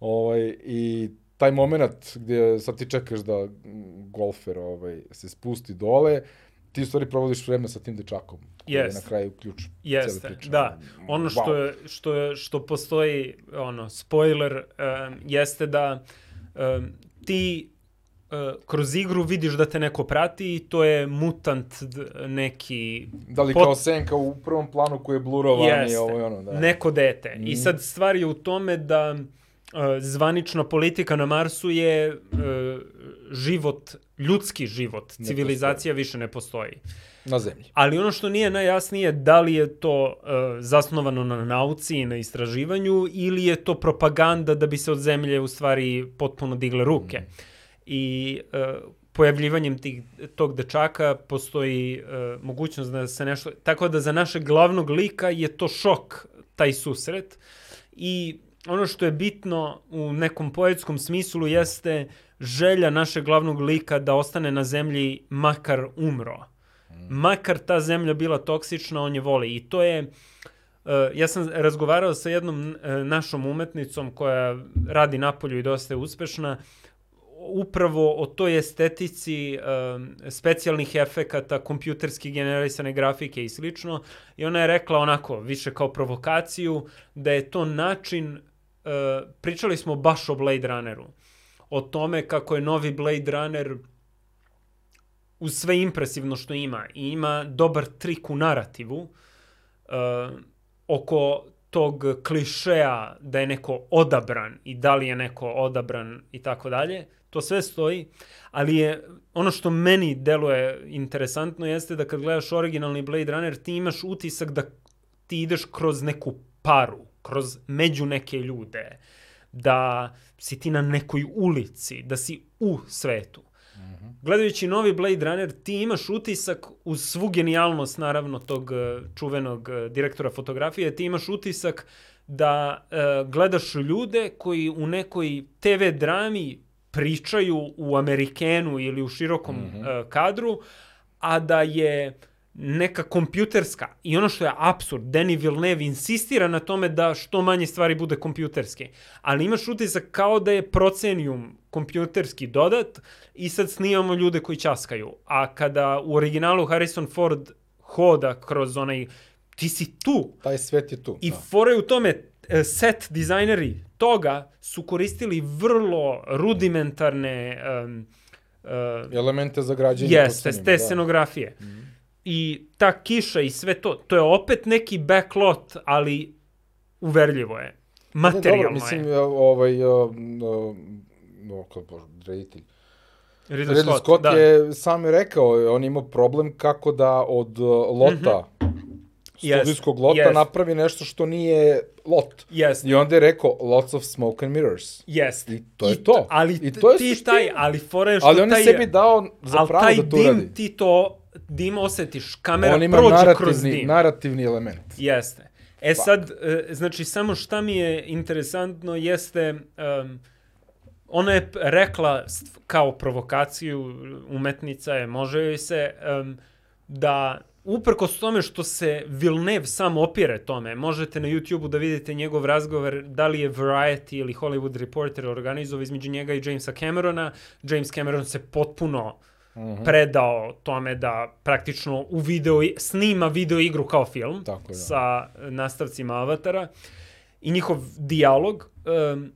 Ovaj, I taj moment gdje sad ti čekaš da golfer ovaj, se spusti dole, ti stvari provodiš vreme sa tim dečakom. Yes. na kraju ključ Jeste, cele priče. Da. Ono što, wow. je, što, je, što postoji, ono, spoiler, um, jeste da um, ti uh, kroz igru vidiš da te neko prati i to je mutant neki... Da li pot... kao senka u prvom planu koji je blurovan i ovo i ono, da. Neko dete. Mm. I sad stvar je u tome da uh, zvanična politika na Marsu je uh, život, ljudski život, ne civilizacija postoji. više ne postoji. Na zemlji. Ali ono što nije najjasnije da li je to uh, zasnovano na nauci i na istraživanju ili je to propaganda da bi se od zemlje u stvari potpuno digle ruke. Mm. I uh, pojavljivanjem tih, tog dečaka postoji uh, mogućnost da se nešto... Tako da za našeg glavnog lika je to šok, taj susret. I ono što je bitno u nekom poetskom smislu jeste želja našeg glavnog lika da ostane na zemlji makar umro. Mm. Makar ta zemlja bila toksična, on je voli. I to je... Uh, ja sam razgovarao sa jednom uh, našom umetnicom koja radi napolju i dosta je uspešna upravo o toj estetici um, specijalnih efekata, kompjuterski generisane grafike i slično. I ona je rekla onako, više kao provokaciju, da je to način, pričali smo baš o Blade Runneru, o tome kako je novi Blade Runner uz sve impresivno što ima i ima dobar trik u narativu uh, oko tog klišeja da je neko odabran i da li je neko odabran i tako dalje. To sve stoji, ali je ono što meni deluje interesantno jeste da kad gledaš originalni Blade Runner ti imaš utisak da ti ideš kroz neku paru, kroz među neke ljude, da si ti na nekoj ulici, da si u svetu. Mm -hmm. Gledajući novi Blade Runner, ti imaš utisak, uz svu genijalnost, naravno, tog eh, čuvenog eh, direktora fotografije, ti imaš utisak da uh, gledaš ljude koji u nekoj TV drami pričaju u Amerikenu ili u širokom mm -hmm. uh, kadru, a da je neka kompjuterska i ono što je absurd, Denis Villeneuve insistira na tome da što manje stvari bude kompjuterske, ali imaš utisak kao da je Procenium kompjuterski dodat i sad snimamo ljude koji časkaju, a kada u originalu Harrison Ford hoda kroz onaj ti si tu. Taj svet je tu. I da. fore u tome e, set dizajneri toga su koristili vrlo rudimentarne um, uh, elemente za građenje. Jeste, te da. scenografije. Mm -hmm. I ta kiša i sve to, to je opet neki backlot, ali uverljivo je. Materijalno dobro, mislim, je. ovaj, uh, uh, kako, reditelj. Ridley, Ridley Scott, Scott da. je sam je rekao, on ima problem kako da od uh, lota mm -hmm studijskog lota yes. napravi nešto što nije lot. Yes. I onda je rekao lots of smoke and mirrors. Yes. I to je I to. Ali I to je ti suština. taj, ali fora je što ali on je sebi dao za pravo da to radi. Ali taj dim ti to, dim osetiš, kamera on ima prođe narativni, kroz dim. narativni element. Jeste. E pa. sad, e, znači, samo šta mi je interesantno jeste... Um, ona je rekla kao provokaciju, umetnica je, može joj se, um, da uprkos tome što se Villeneuve sam opire tome, možete na YouTube-u da vidite njegov razgovor, da li je Variety ili Hollywood Reporter organizovao između njega i Jamesa Camerona. James Cameron se potpuno uh. -huh. predao tome da praktično u video, snima video igru kao film Tako, da. sa nastavcima Avatara i njihov dijalog um,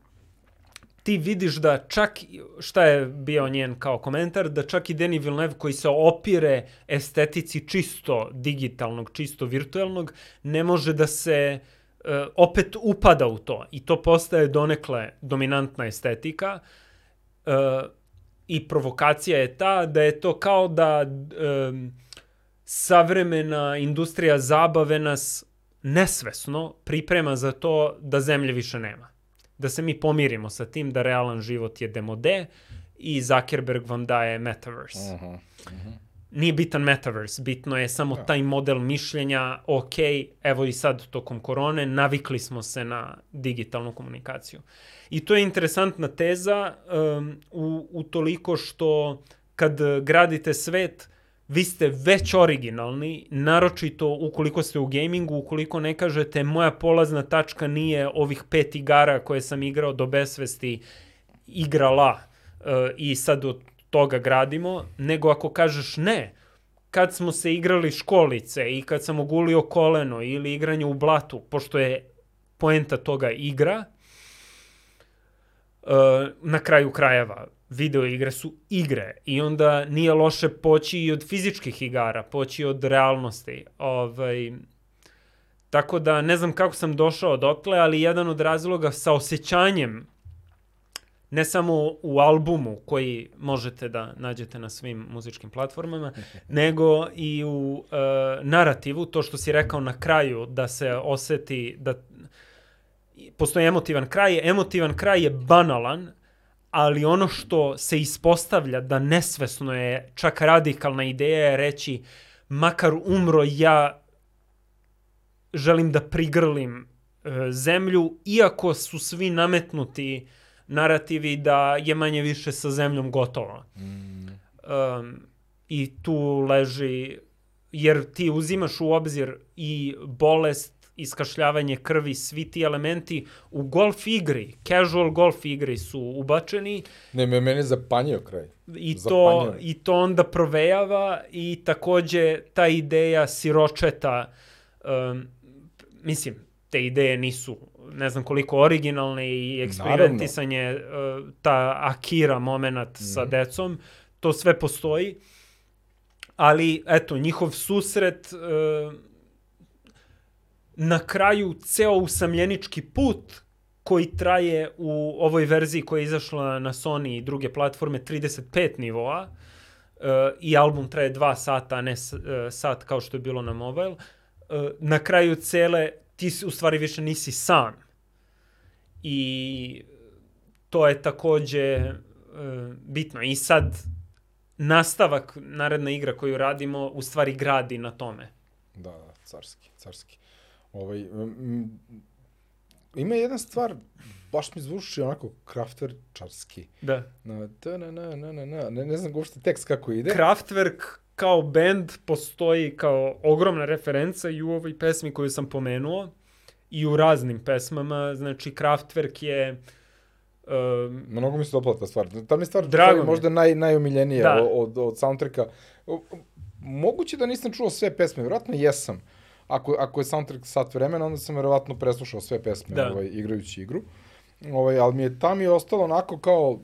ti vidiš da čak, šta je bio njen kao komentar, da čak i Denis Villeneuve koji se opire estetici čisto digitalnog, čisto virtualnog, ne može da se uh, opet upada u to. I to postaje donekle dominantna estetika. Uh, I provokacija je ta da je to kao da um, savremena industrija zabave nas nesvesno priprema za to da zemlje više nema da se mi pomirimo sa tim da realan život je demode i Zuckerberg vam daje metaverse. Uh -huh. Uh -huh. Nije bitan metaverse, bitno je samo da. taj model mišljenja, ok, evo i sad tokom korone, navikli smo se na digitalnu komunikaciju. I to je interesantna teza um, u, u toliko što kad gradite svet, vi ste već originalni, naročito ukoliko ste u gamingu, ukoliko ne kažete moja polazna tačka nije ovih pet igara koje sam igrao do besvesti igrala uh, i sad od toga gradimo, nego ako kažeš ne, kad smo se igrali školice i kad sam ogulio koleno ili igranje u blatu, pošto je poenta toga igra, na kraju krajeva video igre su igre i onda nije loše poći i od fizičkih igara, poći od realnosti. Ovaj, tako da ne znam kako sam došao dotle, ali jedan od razloga sa osjećanjem ne samo u albumu koji možete da nađete na svim muzičkim platformama, nego i u uh, narativu, to što si rekao na kraju, da se oseti da postoji emotivan kraj. Emotivan kraj je banalan, ali ono što se ispostavlja da nesvesno je čak radikalna ideja je reći makar umro ja želim da prigrlim zemlju, iako su svi nametnuti narativi da je manje više sa zemljom gotovo. Mm. Um, I tu leži, jer ti uzimaš u obzir i bolest, iskašljavanje krvi, svi ti elementi u golf igri, casual golf igri su ubačeni. Ne, me meni zapanjio kraj. I to, I to onda provejava i takođe ta ideja siročeta, um, mislim, te ideje nisu ne znam koliko originalne i eksperimentisanje, uh, ta Akira moment mm. sa mhm. decom, to sve postoji. Ali, eto, njihov susret uh, na kraju ceo usamljenički put koji traje u ovoj verziji koja je izašla na Sony i druge platforme 35 nivoa uh, i album traje 2 sata, a ne uh, sat kao što je bilo na mobile. Uh, na kraju cele ti u stvari više nisi sam. I to je takođe uh, bitno. I sad nastavak, naredna igra koju radimo, u stvari gradi na tome. Da, da, carski, carski. Ovaj, m, ima jedna stvar, baš mi zvuči onako kraftverčarski. Da. Na, ta, na, na, na, na, na, ne, ne znam uopšte tekst kako ide. Kraftwerk kao band postoji kao ogromna referenca i u ovoj pesmi koju sam pomenuo i u raznim pesmama. Znači, Kraftwerk je... Um, Mnogo mi se dopala ta stvar. Ta mi stvar Drago možda naj, najomiljenija da. od, od soundtracka. Moguće da nisam čuo sve pesme, vjerojatno jesam. Ako, ako je soundtrack sat vremena, onda sam verovatno preslušao sve pesme da. ovaj, igrajući igru. Ovaj, ali mi je tam je ostalo onako kao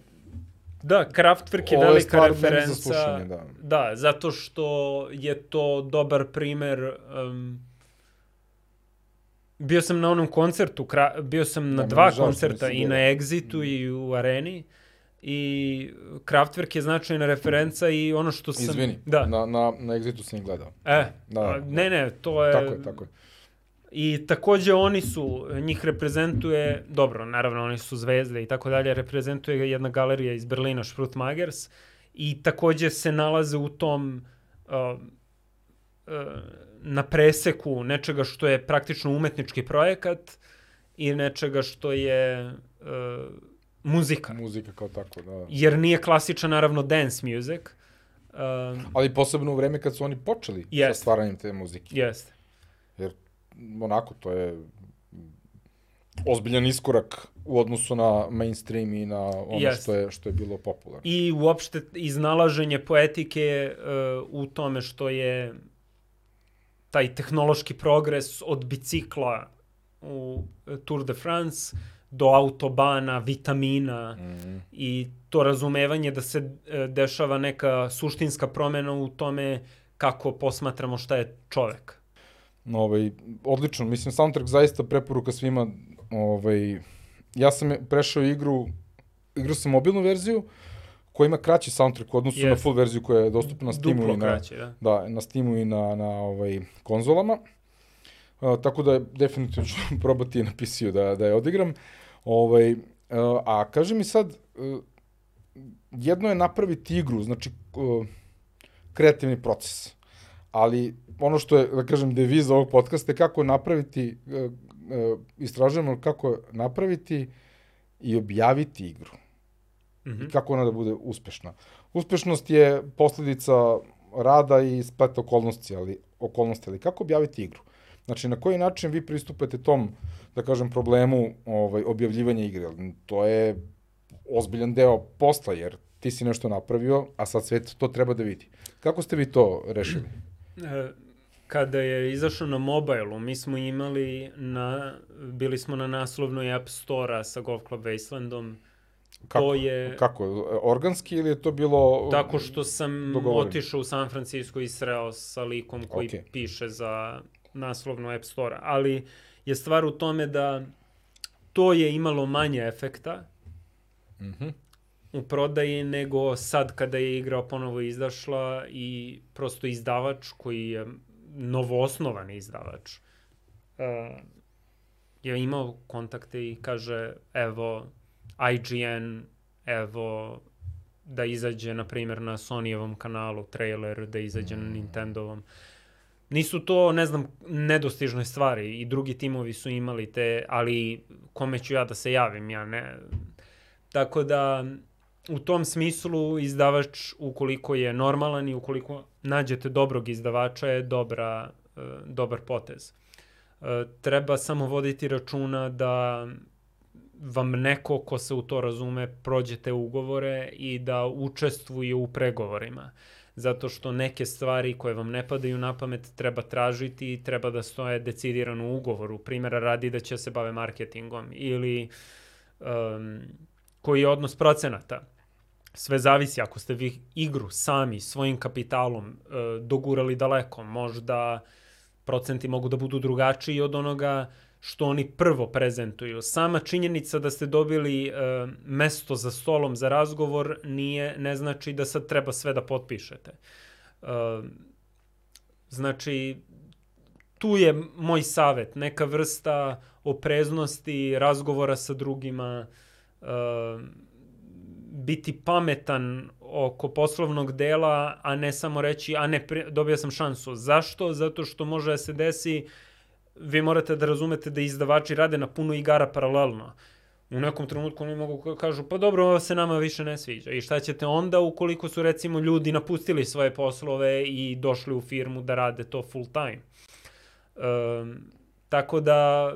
Da, Kraftwerk je velika referenca. Da. da, zato što je to dobar primer um, bio sam na onom koncertu, kra, bio sam na da, dva koncerta i na Exitu i u Areni i Kraftwerk je značajna referenca i ono što sam... Izvini, da. na, na, na Exitu sam gledao. E, da, da. ne, ne, to je... Tako je, tako je. I takođe oni su, njih reprezentuje, dobro, naravno oni su zvezde i tako dalje, reprezentuje jedna galerija iz Berlina, Sprutmagers, i takođe se nalaze u tom uh, uh, na preseku nečega što je praktično umetnički projekat i nečega što je uh, muzika. Muzika kao tako, da. Jer nije klasičan, naravno, dance music. Um, Ali posebno u vreme kad su oni počeli jest. sa stvaranjem te muzike. Jeste. Jer, onako, to je ozbiljan iskorak u odnosu na mainstream i na ono yes. što je što je bilo popularno. I uopšte iznalaženje poetike uh, u tome što je taj tehnološki progres od bicikla u Tour de France do autobana, vitamina mm -hmm. i to razumevanje da se e, dešava neka suštinska promena u tome kako posmatramo šta je čovek. Ovaj, odlično, mislim, soundtrack zaista preporuka svima. Ovaj, ja sam prešao igru, igrao sam mobilnu verziju, koja ima kraći soundtrack u odnosu yes. na full verziju koja je dostupna na Steamu Duplo i na, kraće, da. da, na Steamu i na, na ovaj, konzolama. Uh, tako da definitivno ću probati na PC-u da, da je odigram. Ovaj, a kaže mi sad, uh, jedno je napraviti igru, znači uh, kreativni proces. Ali ono što je, da kažem, deviza ovog podcasta je kako napraviti, uh, istražujemo kako napraviti i objaviti igru mm -hmm. i kako ona da bude uspešna. Uspešnost je posledica rada i spleta okolnosti, ali, okolnosti, ali kako objaviti igru? Znači, na koji način vi pristupate tom, da kažem, problemu ovaj, objavljivanja igre? To je ozbiljan deo posla, jer ti si nešto napravio, a sad svet to treba da vidi. Kako ste vi to rešili? E, kada je izašao na mobilu, mi smo imali na, bili smo na naslovnoj App Store-a sa Golf Club Wastelandom, Kako, to je... Kako? Organski ili je to bilo... Tako što sam dogovorim? otišao u San Francisco i sreo sa likom koji okay. piše za naslovnu App Store. Ali je stvar u tome da to je imalo manje efekta mm -hmm. u prodaji nego sad kada je igra ponovo izdašla i prosto izdavač koji je novoosnovan izdavač uh, je imao kontakte i kaže evo IGN, evo, da izađe, na primjer, na Sonyevom kanalu trailer, da izađe mm. na Nintendovom. Nisu to, ne znam, nedostižne stvari i drugi timovi su imali te, ali kome ću ja da se javim, ja ne. Tako da, u tom smislu izdavač, ukoliko je normalan i ukoliko nađete dobrog izdavača, je dobra, uh, dobar potez. Uh, treba samo voditi računa da vam neko ko se u to razume prođete ugovore i da učestvuje u pregovorima. Zato što neke stvari koje vam ne padaju na pamet treba tražiti i treba da stoje decidirano u ugovoru. Primjera radi da će se bave marketingom ili um, koji je odnos procenata. Sve zavisi ako ste vi igru sami svojim kapitalom uh, dogurali daleko. Možda procenti mogu da budu drugačiji od onoga uh, što oni prvo prezentuju. Sama činjenica da ste dobili uh, mesto za stolom za razgovor nije, ne znači da sad treba sve da potpišete. Uh, znači, tu je moj savet, neka vrsta opreznosti, razgovora sa drugima, uh, biti pametan oko poslovnog dela, a ne samo reći, a ne, dobio sam šansu. Zašto? Zato što može da se desi uh, vi morate da razumete da izdavači rade na puno igara paralelno. U nekom trenutku oni mogu kažu, pa dobro, ovo se nama više ne sviđa. I šta ćete onda ukoliko su recimo ljudi napustili svoje poslove i došli u firmu da rade to full time. Um, tako da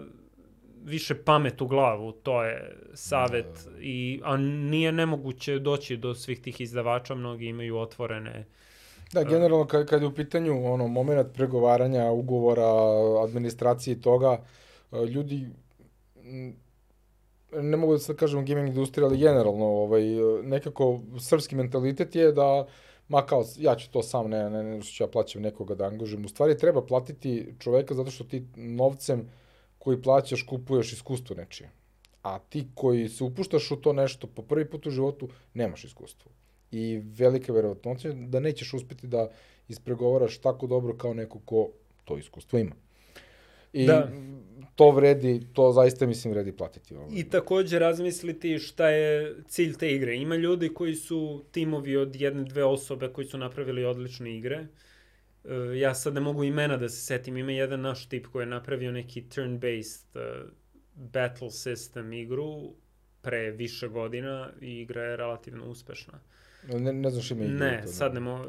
više pamet u glavu, to je savet. Da. I, a nije nemoguće doći do svih tih izdavača, mnogi imaju otvorene uh, Da, generalno kad, kad je u pitanju ono moment pregovaranja, ugovora, administracije i toga, e, ljudi ne mogu da sad kažem gaming industrija, ali generalno ovaj, nekako srpski mentalitet je da ma kao, ja ću to sam, ne, ne, ne, što ja plaćam nekoga da angažujem. U stvari treba platiti čoveka zato što ti novcem koji plaćaš kupuješ iskustvo nečije. A ti koji se upuštaš u to nešto po prvi put u životu, nemaš iskustvo i velika verovatnoća da nećeš uspeti da ispregovaraš tako dobro kao neko ko to iskustvo ima. I da. to vredi, to zaista mislim vredi platiti. Ovaj. I takođe razmisliti šta je cilj te igre. Ima ljudi koji su timovi od jedne, dve osobe koji su napravili odlične igre. E, ja sad ne mogu imena da se setim. Ima jedan naš tip koji je napravio neki turn-based uh, battle system igru pre više godina i igra je relativno uspešna. Uh, Ne, ne znaš ime Ne, to, sad ne mogu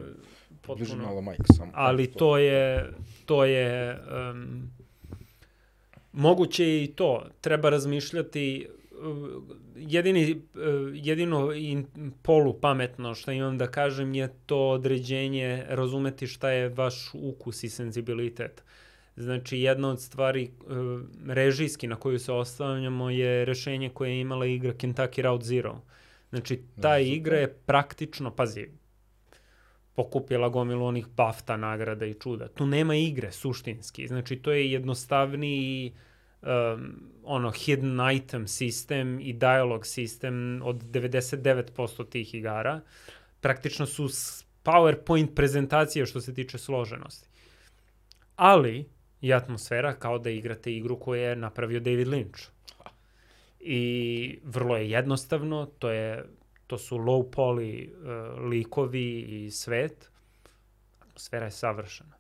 potpuno. Bliži malo majka samo. Ali to je, to je, um, moguće i to. Treba razmišljati, jedini, jedino in, polu pametno što imam da kažem je to određenje, razumeti šta je vaš ukus i senzibilitet. Znači, jedna od stvari režijski na koju se ostavljamo je rešenje koje je imala igra Kentucky Route Zero. Znači, ta igra je praktično, pazi, pokupila gomilu onih BAFTA nagrada i čuda. Tu nema igre, suštinski. Znači, to je jednostavniji um, ono, hidden item sistem i dialog sistem od 99% tih igara. Praktično su PowerPoint prezentacije što se tiče složenosti. Ali, i atmosfera kao da igrate igru koju je napravio David Lynch i vrlo je jednostavno, to je to su low poly uh, likovi i svet. Atmosfera je savršena.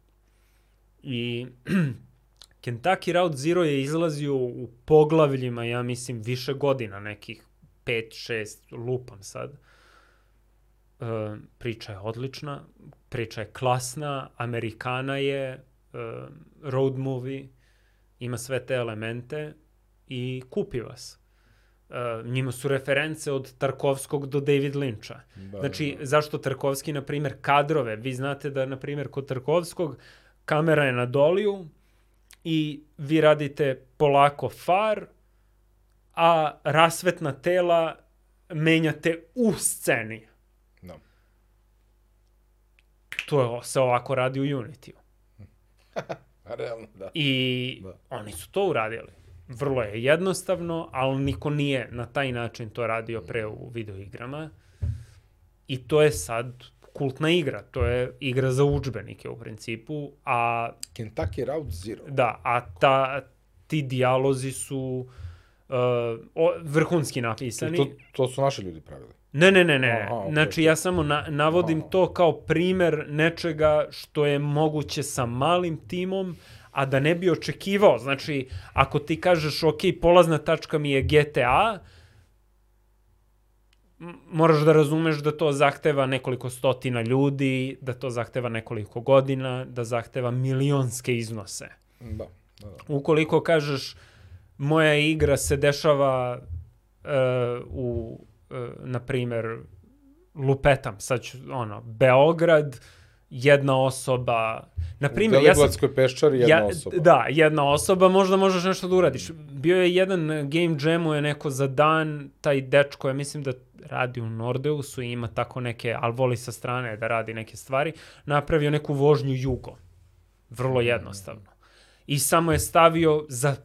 I Kentucky Route Zero je izlazio u poglavljima, ja mislim, više godina, nekih 5, 6, lupam sad. Uh, priča je odlična, priča je klasna, Amerikana je, uh, road movie, ima sve te elemente i kupi vas. Uh, njima su reference od Tarkovskog do David Lynča. Da, znači, da. zašto Tarkovski, na primjer, kadrove, vi znate da, na primjer, kod Tarkovskog kamera je na doliju i vi radite polako far, a rasvetna tela menjate u sceni. Da. To je, se ovako radi u Unity-u. Realno, da. I da. oni su to uradili vrlo je jednostavno, ali niko nije na taj način to radio pre u videoigrama. I to je sad kultna igra, to je igra za učbenike u principu, a... Kentucky Route Zero. Da, a ta, ti dijalozi su uh, o, vrhunski napisani. To, to su naši ljudi pravili. Ne, ne, ne, ne. Aha, okay. Znači, ja samo na, navodim Aha. to kao primer nečega što je moguće sa malim timom, a da ne bi očekivao. Znači, ako ti kažeš, ok, polazna tačka mi je GTA, moraš da razumeš da to zahteva nekoliko stotina ljudi, da to zahteva nekoliko godina, da zahteva milionske iznose. Da, da, da. Ukoliko kažeš, moja igra se dešava uh, u E, na primer, lupetam, sad ću, ono, Beograd, jedna osoba, na primjer, ja sam... peščari jedna ja, osoba. Da, jedna osoba, možda možeš nešto da uradiš. Bio je jedan game jamu je neko za dan, taj dečko, ja mislim da radi u Nordeusu i ima tako neke, ali voli sa strane da radi neke stvari, napravio neku vožnju jugo. Vrlo mm. jednostavno. I samo je stavio za,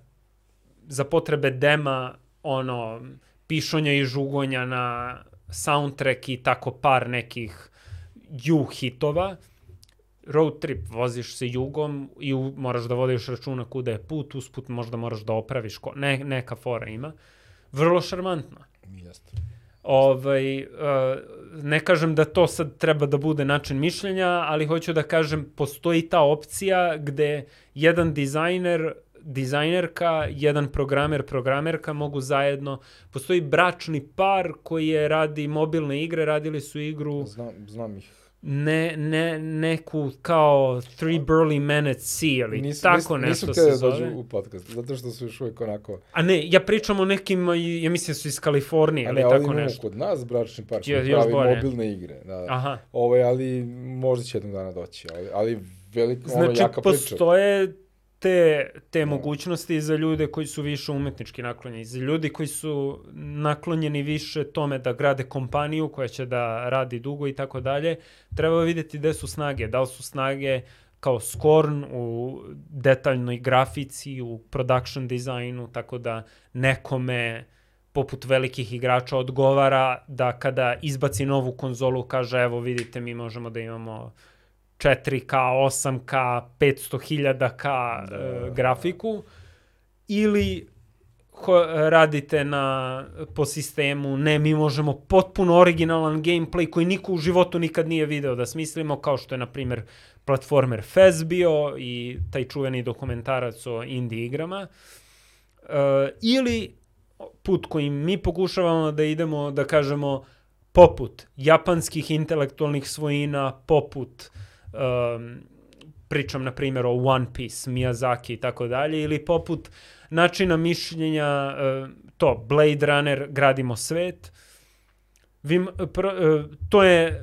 za potrebe dema, ono, pišonja i žugonja na soundtrack i tako par nekih ju hitova. Road trip, voziš se jugom i u, moraš da vodiš računa kuda je put, usput možda moraš da opraviš, ko, ne, neka fora ima. Vrlo šarmantno. Jeste. Ovaj, uh, ne kažem da to sad treba da bude način mišljenja, ali hoću da kažem, postoji ta opcija gde jedan dizajner dizajnerka, jedan programer, programerka mogu zajedno. Postoji bračni par koji je radi mobilne igre, radili su igru... Znam, znam ih. Ne, ne, neku kao Three Burly Men at Sea ili nisu, tako nisu, nešto nisu se zove. Nisu u podcast, zato što su još uvijek onako... A ne, ja pričam o nekim, ja mislim su iz Kalifornije ili tako nešto. kod nas bračni par koji pravi bolje. mobilne igre. Da, da. Aha. Ove, ali možda će jednog dana doći, ali, ali veliko, znači, ono, jaka priča. Znači, postoje te, te no. mogućnosti za ljude koji su više umetnički naklonjeni, za ljudi koji su naklonjeni više tome da grade kompaniju koja će da radi dugo i tako dalje, treba videti gde su snage, da li su snage kao Scorn u detaljnoj grafici, u production dizajnu, tako da nekome poput velikih igrača odgovara da kada izbaci novu konzolu kaže evo vidite mi možemo da imamo 4K, 8K, 500.000K da. e, grafiku ili ho, radite na, po sistemu, ne, mi možemo potpuno originalan gameplay koji niko u životu nikad nije video da smislimo, kao što je, na primjer, platformer Fez bio i taj čuveni dokumentarac o indie igrama. E, ili put kojim mi pokušavamo da idemo, da kažemo, poput japanskih intelektualnih svojina, poput um, pričam na primjer o One Piece, Miyazaki i tako dalje, ili poput načina mišljenja, uh, to, Blade Runner, gradimo svet, Vim, pro, uh, to je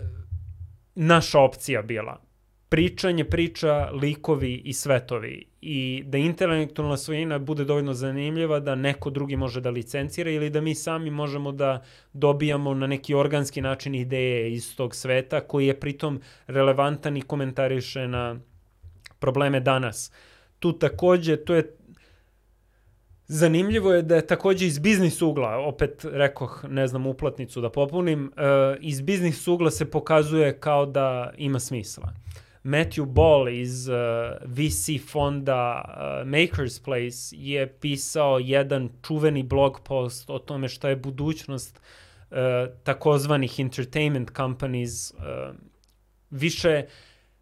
naša opcija bila. Pričanje, priča, likovi i svetovi. I da intelektualna svojina bude dovoljno zanimljiva da neko drugi može da licencira ili da mi sami možemo da dobijamo na neki organski način ideje iz tog sveta koji je pritom relevantan i komentariše na probleme danas. Tu takođe, to je Zanimljivo je da je takođe iz biznis ugla, opet rekoh, ne znam, uplatnicu da popunim, uh, iz biznis ugla se pokazuje kao da ima smisla. Matthew Ball iz uh, VC fonda uh, Maker's Place je pisao jedan čuveni blog post o tome šta je budućnost uh, takozvanih entertainment companies. Uh, više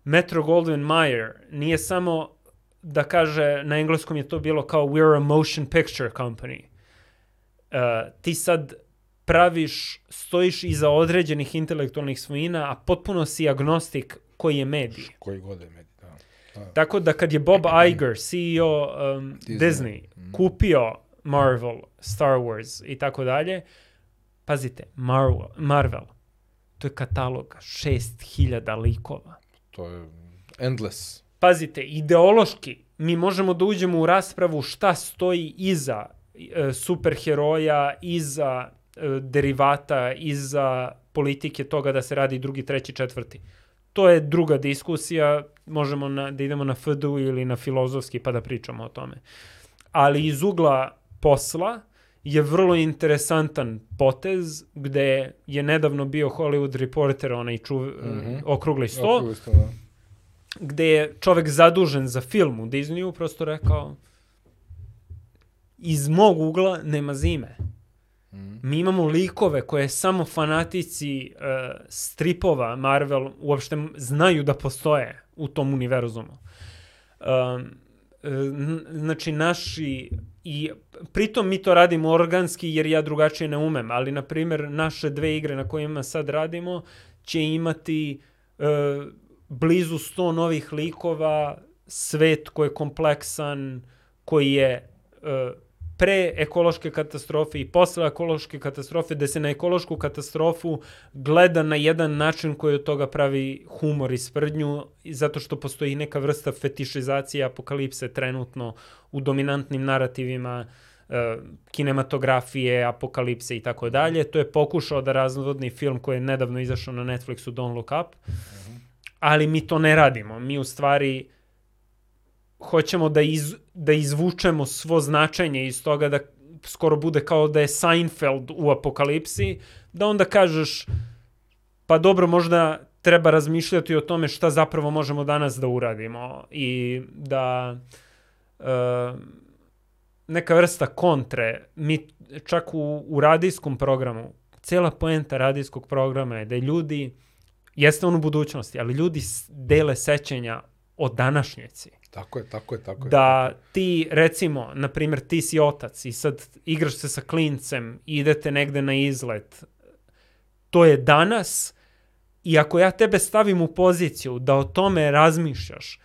Metro Goldwyn Mayer nije samo da kaže, na engleskom je to bilo kao we're a motion picture company. Uh, ti sad praviš, stojiš iza određenih intelektualnih svojina, a potpuno si agnostik koji je medij. Koji god je medij, da. da. Tako da kad je Bob Iger, CEO um, Disney, Disney mm. kupio Marvel, Star Wars i tako dalje, pazite, Marvel, Marvel, to je katalog 6000 likova. To je endless. Pazite, ideološki mi možemo da uđemo u raspravu šta stoji iza e, superheroja, iza e, derivata, iza politike toga da se radi drugi, treći, četvrti. To je druga diskusija, možemo na, da idemo na FDU ili na filozofski pa da pričamo o tome. Ali iz ugla posla je vrlo interesantan potez gde je nedavno bio Hollywood Reporter, onaj čuv, mm -hmm. okrugli sto, okrugli sto da. gde je čovek zadužen za film u Disneyu prosto rekao iz mog ugla nema zime. Mm. Mi imamo likove koje samo fanatici uh, stripova Marvel uopšte znaju da postoje u tom univerzumu. Um, znači naši i pritom mi to radimo organski jer ja drugačije ne umem, ali na primjer naše dve igre na kojima sad radimo će imati uh, blizu 100 novih likova, svet koji je kompleksan, koji je uh, pre ekološke katastrofe i posle ekološke katastrofe, da se na ekološku katastrofu gleda na jedan način koji od toga pravi humor i sprdnju, zato što postoji neka vrsta fetišizacije apokalipse trenutno u dominantnim narativima uh, kinematografije, apokalipse i tako dalje. To je pokušao da razvodni film koji je nedavno izašao na Netflixu Don't Look Up, ali mi to ne radimo. Mi u stvari hoćemo da, iz, da izvučemo svo značenje iz toga da skoro bude kao da je Seinfeld u apokalipsi, da onda kažeš pa dobro, možda treba razmišljati o tome šta zapravo možemo danas da uradimo i da uh, neka vrsta kontre, mi čak u, u radijskom programu, cela poenta radijskog programa je da ljudi, jeste on u budućnosti, ali ljudi dele sećenja o današnjeci. Tako je, tako je, tako je. Da ti, recimo, na primjer, ti si otac i sad igraš se sa klincem, idete negde na izlet. To je danas i ako ja tebe stavim u poziciju da o tome razmišljaš,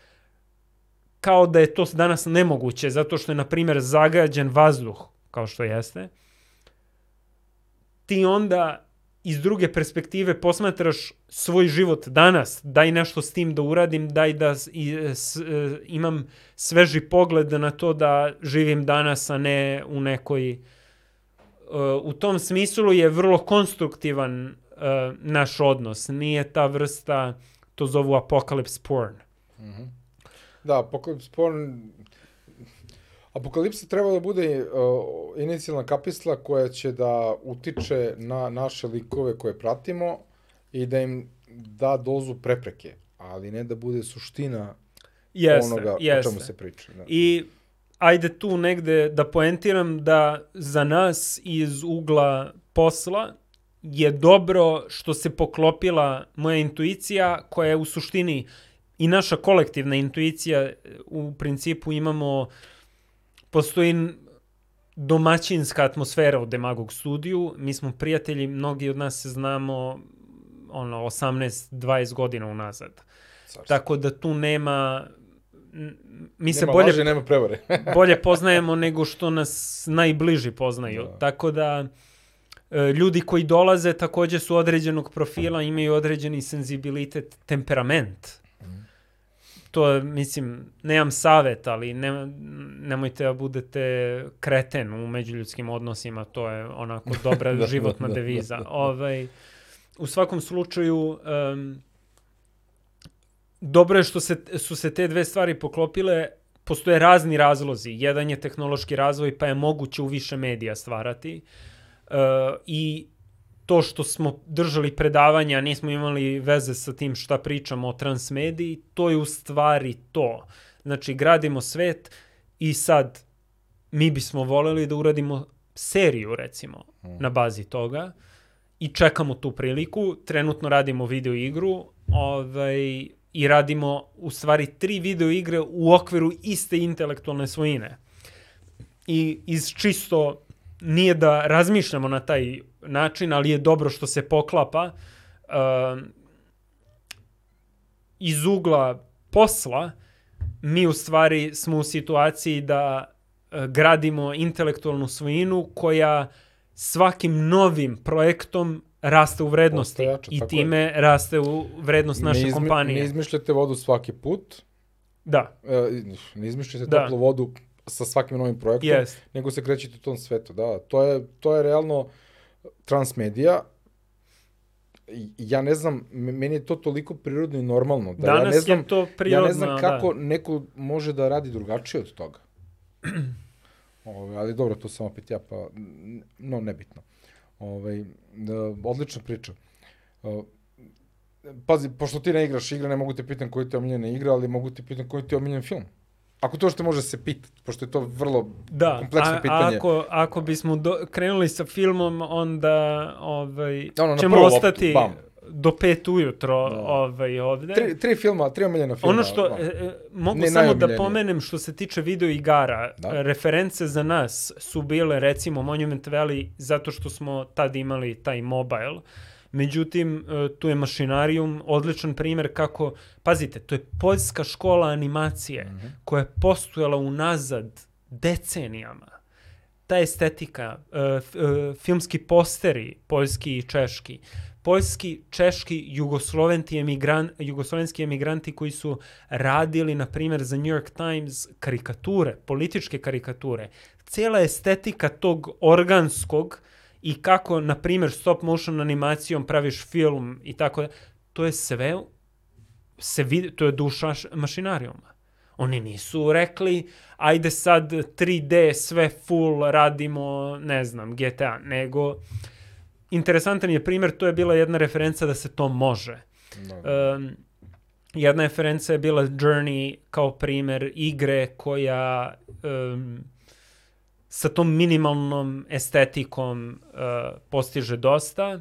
kao da je to danas nemoguće, zato što je, na primjer, zagađen vazduh, kao što jeste, ti onda iz druge perspektive posmatraš svoj život danas, daj nešto s tim da uradim, daj da i, s, e, imam sveži pogled na to da živim danas, a ne u nekoj... E, u tom smislu je vrlo konstruktivan e, naš odnos. Nije ta vrsta, to zovu apocalypse porn. Mm -hmm. Da, apocalypse porn Apokalipsa treba da bude uh, inicijalna kapisla koja će da utiče na naše likove koje pratimo i da im da dozu prepreke, ali ne da bude suština jeste, onoga jeste. o čemu se priča. Da. I ajde tu negde da poentiram da za nas iz ugla posla je dobro što se poklopila moja intuicija koja je u suštini i naša kolektivna intuicija u principu imamo uh, postoji domaćinska atmosfera u Demagog studiju. Mi smo prijatelji, mnogi od nas se znamo ono 18-20 godina unazad. Sarsi. Tako da tu nema mi se nema bolje laži, nema prevare. bolje poznajemo nego što nas najbliži poznaju. Da. Tako da e, ljudi koji dolaze takođe su određenog profila, imaju određeni senzibilitet, temperament to, mislim, nemam savet, ali ne, nemojte da budete kreten u međuljudskim odnosima, to je onako dobra da, životna da, da, deviza. Da, da, da. Ovaj, u svakom slučaju, um, dobro je što se, su se te dve stvari poklopile, postoje razni razlozi. Jedan je tehnološki razvoj, pa je moguće u više medija stvarati. Uh, I to što smo držali predavanja, nismo imali veze sa tim šta pričamo o transmediji, to je u stvari to. Znači, gradimo svet i sad mi bismo voleli da uradimo seriju, recimo, mm. na bazi toga i čekamo tu priliku. Trenutno radimo video igru ovaj, i radimo u stvari tri video igre u okviru iste intelektualne svojine. I iz čisto nije da razmišljamo na taj način, ali je dobro što se poklapa uh, iz ugla posla, mi u stvari smo u situaciji da uh, gradimo intelektualnu svojinu koja svakim novim projektom raste u vrednosti jača, i time je. raste u vrednost naše ne izmi, kompanije. Ne izmišljate vodu svaki put. Da. E, ne izmišljate da. toplu vodu sa svakim novim projektom, yes. nego se krećete u tom svetu. Da, to je, to je realno transmedija, ja ne znam, meni je to toliko prirodno i normalno. Da Danas ja ne znam, je to prirodno, Ja ne znam kako da. neko može da radi drugačije od toga. Ove, ali dobro, to sam opet ja, pa, no, nebitno. Ove, da, odlična priča. Pazi, pošto ti ne igraš igre, ne mogu te pitan koji ti je omiljena igra, ali mogu te pitan koji ti je omiljen film. Ako to što može se pitati, pošto je to vrlo da, kompleksno a, pitanje. Ako, ako bismo do, krenuli sa filmom, onda ovaj, ono, ćemo ostati... Loptu, do pet ujutro da. ovaj, ovde. Tri, tri filma, tri omiljena filma. Ono što, da. e, mogu ne samo da pomenem što se tiče video igara, da. reference za nas su bile recimo Monument Valley zato što smo tad imali taj mobile. Međutim, e, tu je Mašinarium, odličan primjer kako, pazite, to je poljska škola animacije mm -hmm. koja je postojala unazad decenijama. Ta estetika, uh, filmski posteri, poljski i češki, poljski, češki, jugoslovenski, emigran, jugoslovenski emigranti koji su radili, na primjer, za New York Times karikature, političke karikature. Cijela estetika tog organskog i kako, na primjer, stop motion animacijom praviš film i tako da, to je sve, se vidi, to je duša mašinarijuma. Oni nisu rekli, ajde sad 3D sve full radimo, ne znam, GTA, nego interesantan je primjer, to je bila jedna referenca da se to može. Da. Um, jedna referenca je bila Journey kao primjer igre koja um, sa tom minimalnom estetikom uh, postiže dosta.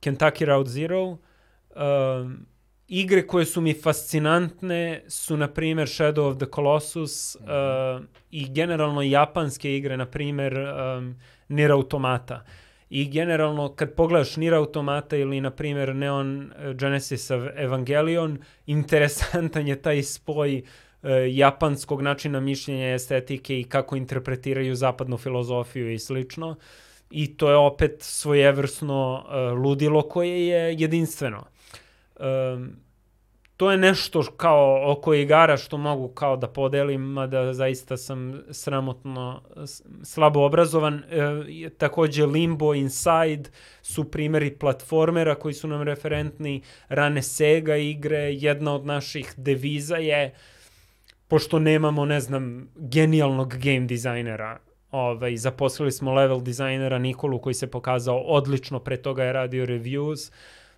Kentucky Route Zero. Um, igre koje su mi fascinantne su, na primjer, Shadow of the Colossus uh, i generalno japanske igre, na primjer, um, Nier Automata. Uh, I generalno, kad pogledaš Nier Automata ili, na primjer, Neon Genesis Evangelion, interesantan je taj spoj uh, japanskog načina mišljenja estetike i kako interpretiraju zapadnu filozofiju i slično. I to je opet svojevrsno uh, ludilo koje je jedinstveno. Um, to je nešto kao oko igara što mogu kao da podelim, mada zaista sam sramotno slabo obrazovan. E, takođe Limbo, Inside su primeri platformera koji su nam referentni, rane Sega igre, jedna od naših deviza je pošto nemamo, ne znam, genijalnog game dizajnera, ovaj, zaposlili smo level dizajnera Nikolu koji se pokazao odlično, pre toga je radio reviews,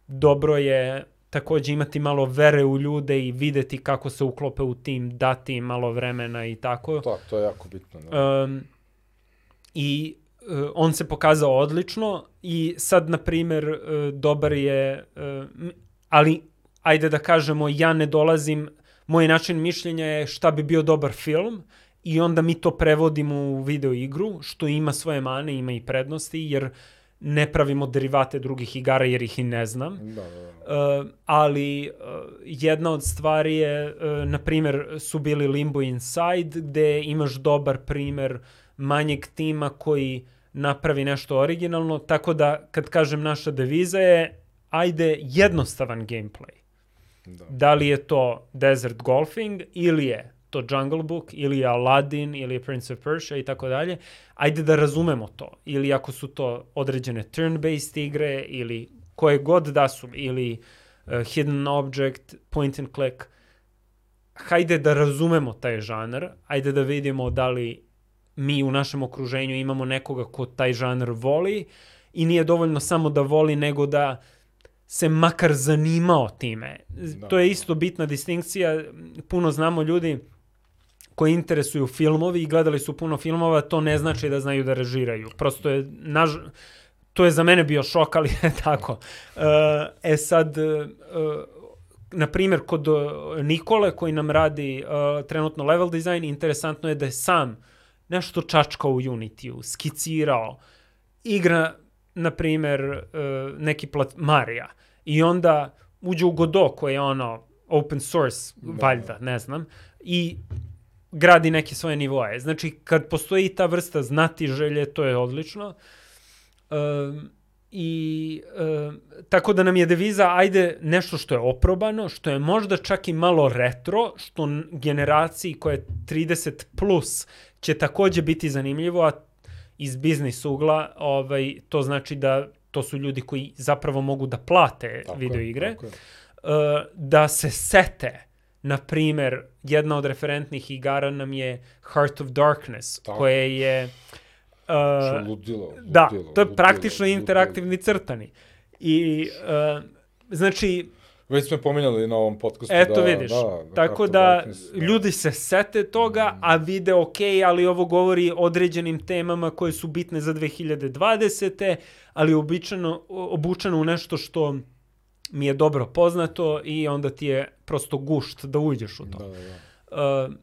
dobro je takođe imati malo vere u ljude i videti kako se uklope u tim, dati im malo vremena i tako. To, to je jako bitno. Da. Um, I uh, on se pokazao odlično i sad, na primer, uh, dobar je, uh, ali ajde da kažemo, ja ne dolazim, moj način mišljenja je šta bi bio dobar film i onda mi to prevodimo u video igru, što ima svoje mane, ima i prednosti, jer ne pravimo derivate drugih igara jer ih i ne znam. Da, da, da. Uh, ali uh, jedna od stvari je, uh, na primer, su bili Limbo Inside, gde imaš dobar primer manjeg tima koji napravi nešto originalno, tako da kad kažem naša deviza je ajde jednostavan gameplay. Da. da li je to Desert Golfing ili je to Jungle Book ili je Aladdin ili je Prince of Persia i tako dalje, ajde da razumemo to. Ili ako su to određene turn-based igre ili koje god da su, ili uh, hidden object, point and click, hajde da razumemo taj žanr, ajde da vidimo da li mi u našem okruženju imamo nekoga ko taj žanr voli i nije dovoljno samo da voli, nego da se makar zanimao time. Da. To je isto bitna distinkcija. Puno znamo ljudi koji interesuju filmovi i gledali su puno filmova, to ne znači da znaju da režiraju. Prosto je, naž... to je za mene bio šok, ali je tako. Uh, e sad, uh, na primjer, kod Nikole koji nam radi trenutno level design, interesantno je da je sam nešto čačkao u Unity-u, skicirao, igra, na primjer, uh, neki plat Marija i onda uđe u Godot koji je ono open source, da, valjda, ne znam, i gradi neke svoje nivoje. Znači, kad postoji ta vrsta znati želje, to je odlično. Um, I um, tako da nam je deviza, ajde nešto što je oprobano, što je možda čak i malo retro, što generaciji koja je 30 plus će takođe biti zanimljivo, a iz biznis ugla ovaj, to znači da to su ljudi koji zapravo mogu da plate tako video igre, je, je. Uh, da se sete Na primer, jedna od referentnih igara nam je Heart of Darkness, Tako. koje je... Uh, ludilo, ludilo, da, to je ludilo, praktično ludilo, interaktivni crtani. I, uh, znači, Već smo pominjali na ovom podcastu. Eto da, vidiš. Da, da, Tako da da ljudi se sete toga, mm. a vide ok, ali ovo govori određenim temama koje su bitne za 2020. Ali običano, obučeno u nešto što mi je dobro poznato i onda ti je prosto gušt da uđeš u to. Da, da, da. Uh,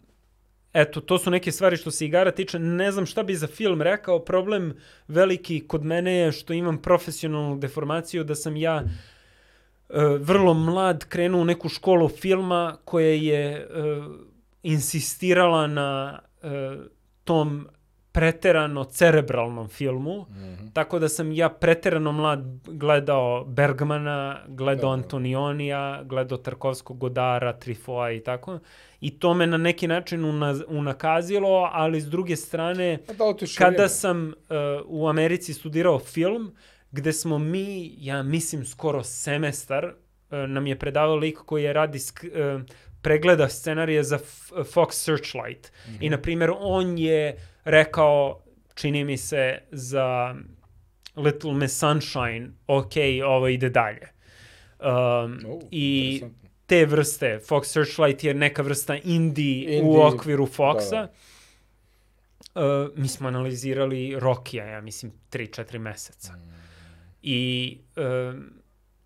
eto, to su neke stvari što se igara tiče. Ne znam šta bi za film rekao. Problem veliki kod mene je što imam profesionalnu deformaciju, da sam ja uh, vrlo mlad krenuo u neku školu filma koja je uh, insistirala na uh, tom preterano cerebralnom filmu, mm -hmm. tako da sam ja preterano mlad gledao Bergmana, gledao da, da. Antonionija, gledao Tarkovskog Godara, Trifoa i tako. I to me na neki način una, unakazilo, ali s druge strane, da, kada sam uh, u Americi studirao film, gde smo mi, ja mislim skoro semestar, uh, nam je predavao lik koji je radi uh, pregleda scenarije za Fox Searchlight. Mm -hmm. I, na primjer, on je rekao, čini mi se, za Little Miss Sunshine, ok, ovo ide dalje. Um, oh, I te vrste, Fox Searchlight je neka vrsta indie, indie. u okviru Foxa. Da, da. Uh, mi smo analizirali Rokija, ja mislim, 3-4 meseca. Mm. I uh,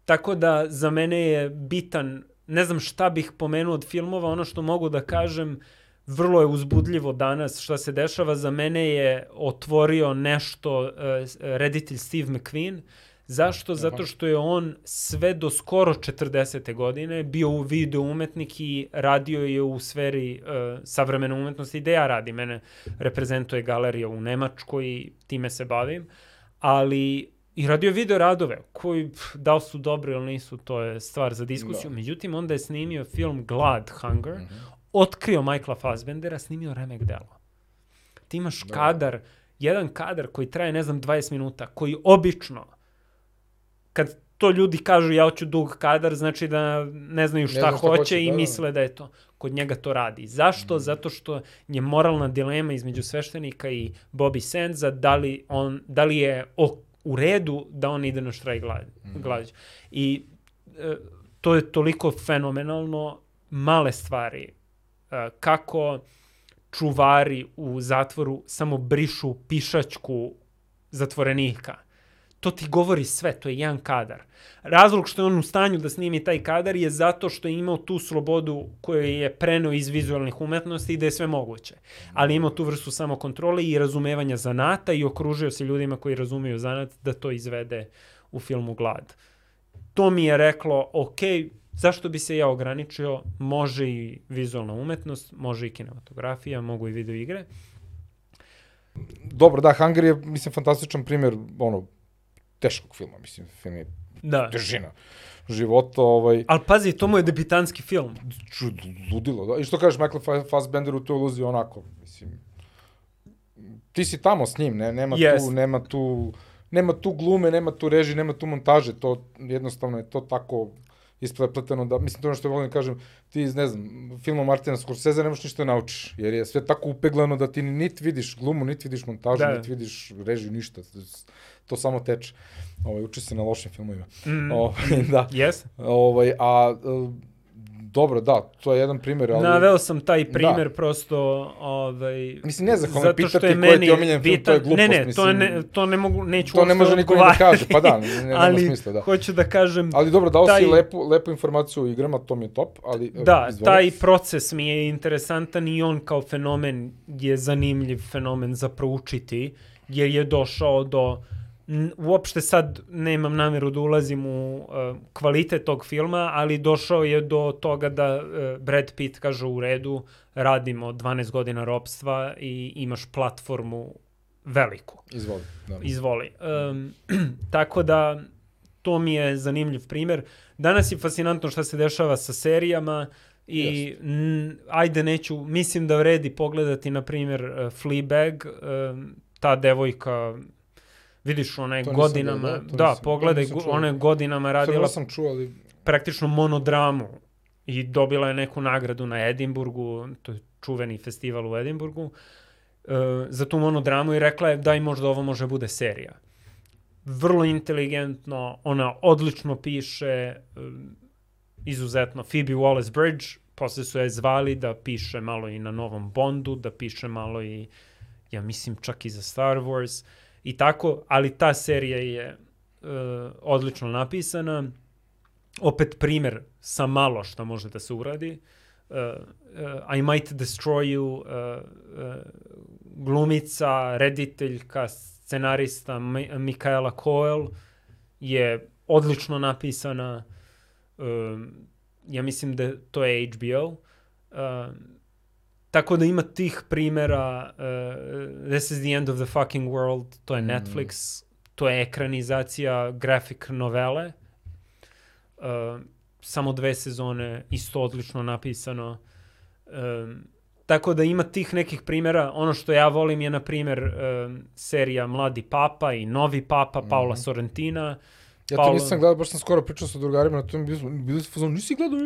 tako da za mene je bitan, ne znam šta bih pomenuo od filmova, ono što mogu da kažem, vrlo je uzbudljivo danas šta se dešava. Za mene je otvorio nešto uh, reditelj Steve McQueen. Zašto? Zato što je on sve do skoro 40. godine bio u video umetnik i radio je u sferi uh, savremene umetnosti gde ja radim. Mene reprezentuje galerija u Nemačkoj i time se bavim. Ali i radio video radove koji pff, da li su dobri ili nisu, to je stvar za diskusiju. Da. Međutim, onda je snimio film Glad, Hunger. Mm -hmm otkrio Michaela Fassbendera, snimio remek delo. Ti imaš da. kadar, jedan kadar koji traje, ne znam, 20 minuta, koji obično, kad to ljudi kažu ja hoću dug kadar, znači da ne znaju šta, ne šta hoće, hoće i da, da, misle da je to. Kod njega to radi. Zašto? Mm. Zato što je moralna dilema između sveštenika i Bobby Sandza da li, on, da li je o, u redu da on ide na štrajk glađu. Mm. I e, to je toliko fenomenalno male stvari kako čuvari u zatvoru samo brišu pišačku zatvorenika. To ti govori sve, to je jedan kadar. Razlog što je on u stanju da snimi taj kadar je zato što je imao tu slobodu koju je preneo iz vizualnih umetnosti i da je sve moguće. Ali imao tu vrstu samokontrole i razumevanja zanata i okružio se ljudima koji razumeju zanat da to izvede u filmu Glad. To mi je reklo, ok, Zašto bi se ja ograničio? Može i vizualna umetnost, može i kinematografija, mogu i video igre. Dobro, da, Hunger je, mislim, fantastičan primjer, ono, teškog filma, mislim, film je da. težina života. Ovaj... Ali pazi, to mu je debitanski film. Čud, ludilo, da. I što kažeš, Michael Fassbender u toj iluziji onako, mislim, ti si tamo s njim, ne, nema yes. tu, nema tu, nema tu glume, nema tu reži, nema tu montaže, to jednostavno je to tako isprepleteno da, mislim, to ono što volim da kažem, ti iz, ne znam, filma Martina Scorsese ne možeš ništa da naučiš, jer je sve tako upeglano da ti nit vidiš glumu, nit vidiš montažu, da. nit vidiš režiju, ništa. To samo teče. Ovaj, uči se na lošim filmovima. Mm. Ovaj, da. Yes. Ovaj, a dobro, da, to je jedan primjer. Ali... Naveo sam taj da. primjer da. prosto, ovaj... Mislim, ne znam, zato pitati je koji ti omiljen film, to je glupost. Ne, ne, mislim, to, ne, to ne mogu, neću To ne može niko da kaže, pa da, ne, nema ali, smisla, da. hoću da kažem... Ali dobro, dao taj... si lepu, lepu informaciju o igrama, to mi je top, ali... Da, izvoli. taj proces mi je interesantan i on kao fenomen je zanimljiv fenomen za proučiti, jer je došao do uopšte sad nemam nameru da ulazim u uh, kvalitet tog filma, ali došao je do toga da uh, Brad Pitt kaže u redu, radimo 12 godina ropstva i imaš platformu veliku. Izvoli. Da. Izvoli. Um, tako da, to mi je zanimljiv primer. Danas je fascinantno šta se dešava sa serijama i n, ajde neću, mislim da vredi pogledati, na primjer, uh, Fleabag, uh, ta devojka Vidiš, ona je godinama, da, da, da pogledaj, ona je godinama radila sam čuo, ali... praktično monodramu i dobila je neku nagradu na Edimburgu, to je čuveni festival u Edimburgu, uh, za tu monodramu i rekla je daj možda ovo može bude serija. Vrlo inteligentno, ona odlično piše, uh, izuzetno. Phoebe Wallace-Bridge, posle su je zvali da piše malo i na novom Bondu, da piše malo i, ja mislim, čak i za Star Wars i tako, ali ta serija je uh, odlično napisana. Opet primer sa malo što može da se uradi. Uh, uh, I Might Destroy You, uh, uh, glumica, rediteljka, scenarista Mikaela Coel je odlično napisana. Um, ja mislim da to je HBO. Um, tako da ima tih primera. Uh, This is the end of the fucking world. To je mm. Netflix. Mm. To je ekranizacija graphic novele. Uh, samo dve sezone, isto odlično napisano. Um, Tako da ima tih nekih primjera. Ono što ja volim je, na primjer, um, serija Mladi papa i Novi papa, Paula mm -hmm. Sorrentina. Ja to nisam gledao, baš sam skoro pričao sa drugarima na tom, bili, su fazon, nisi gledao?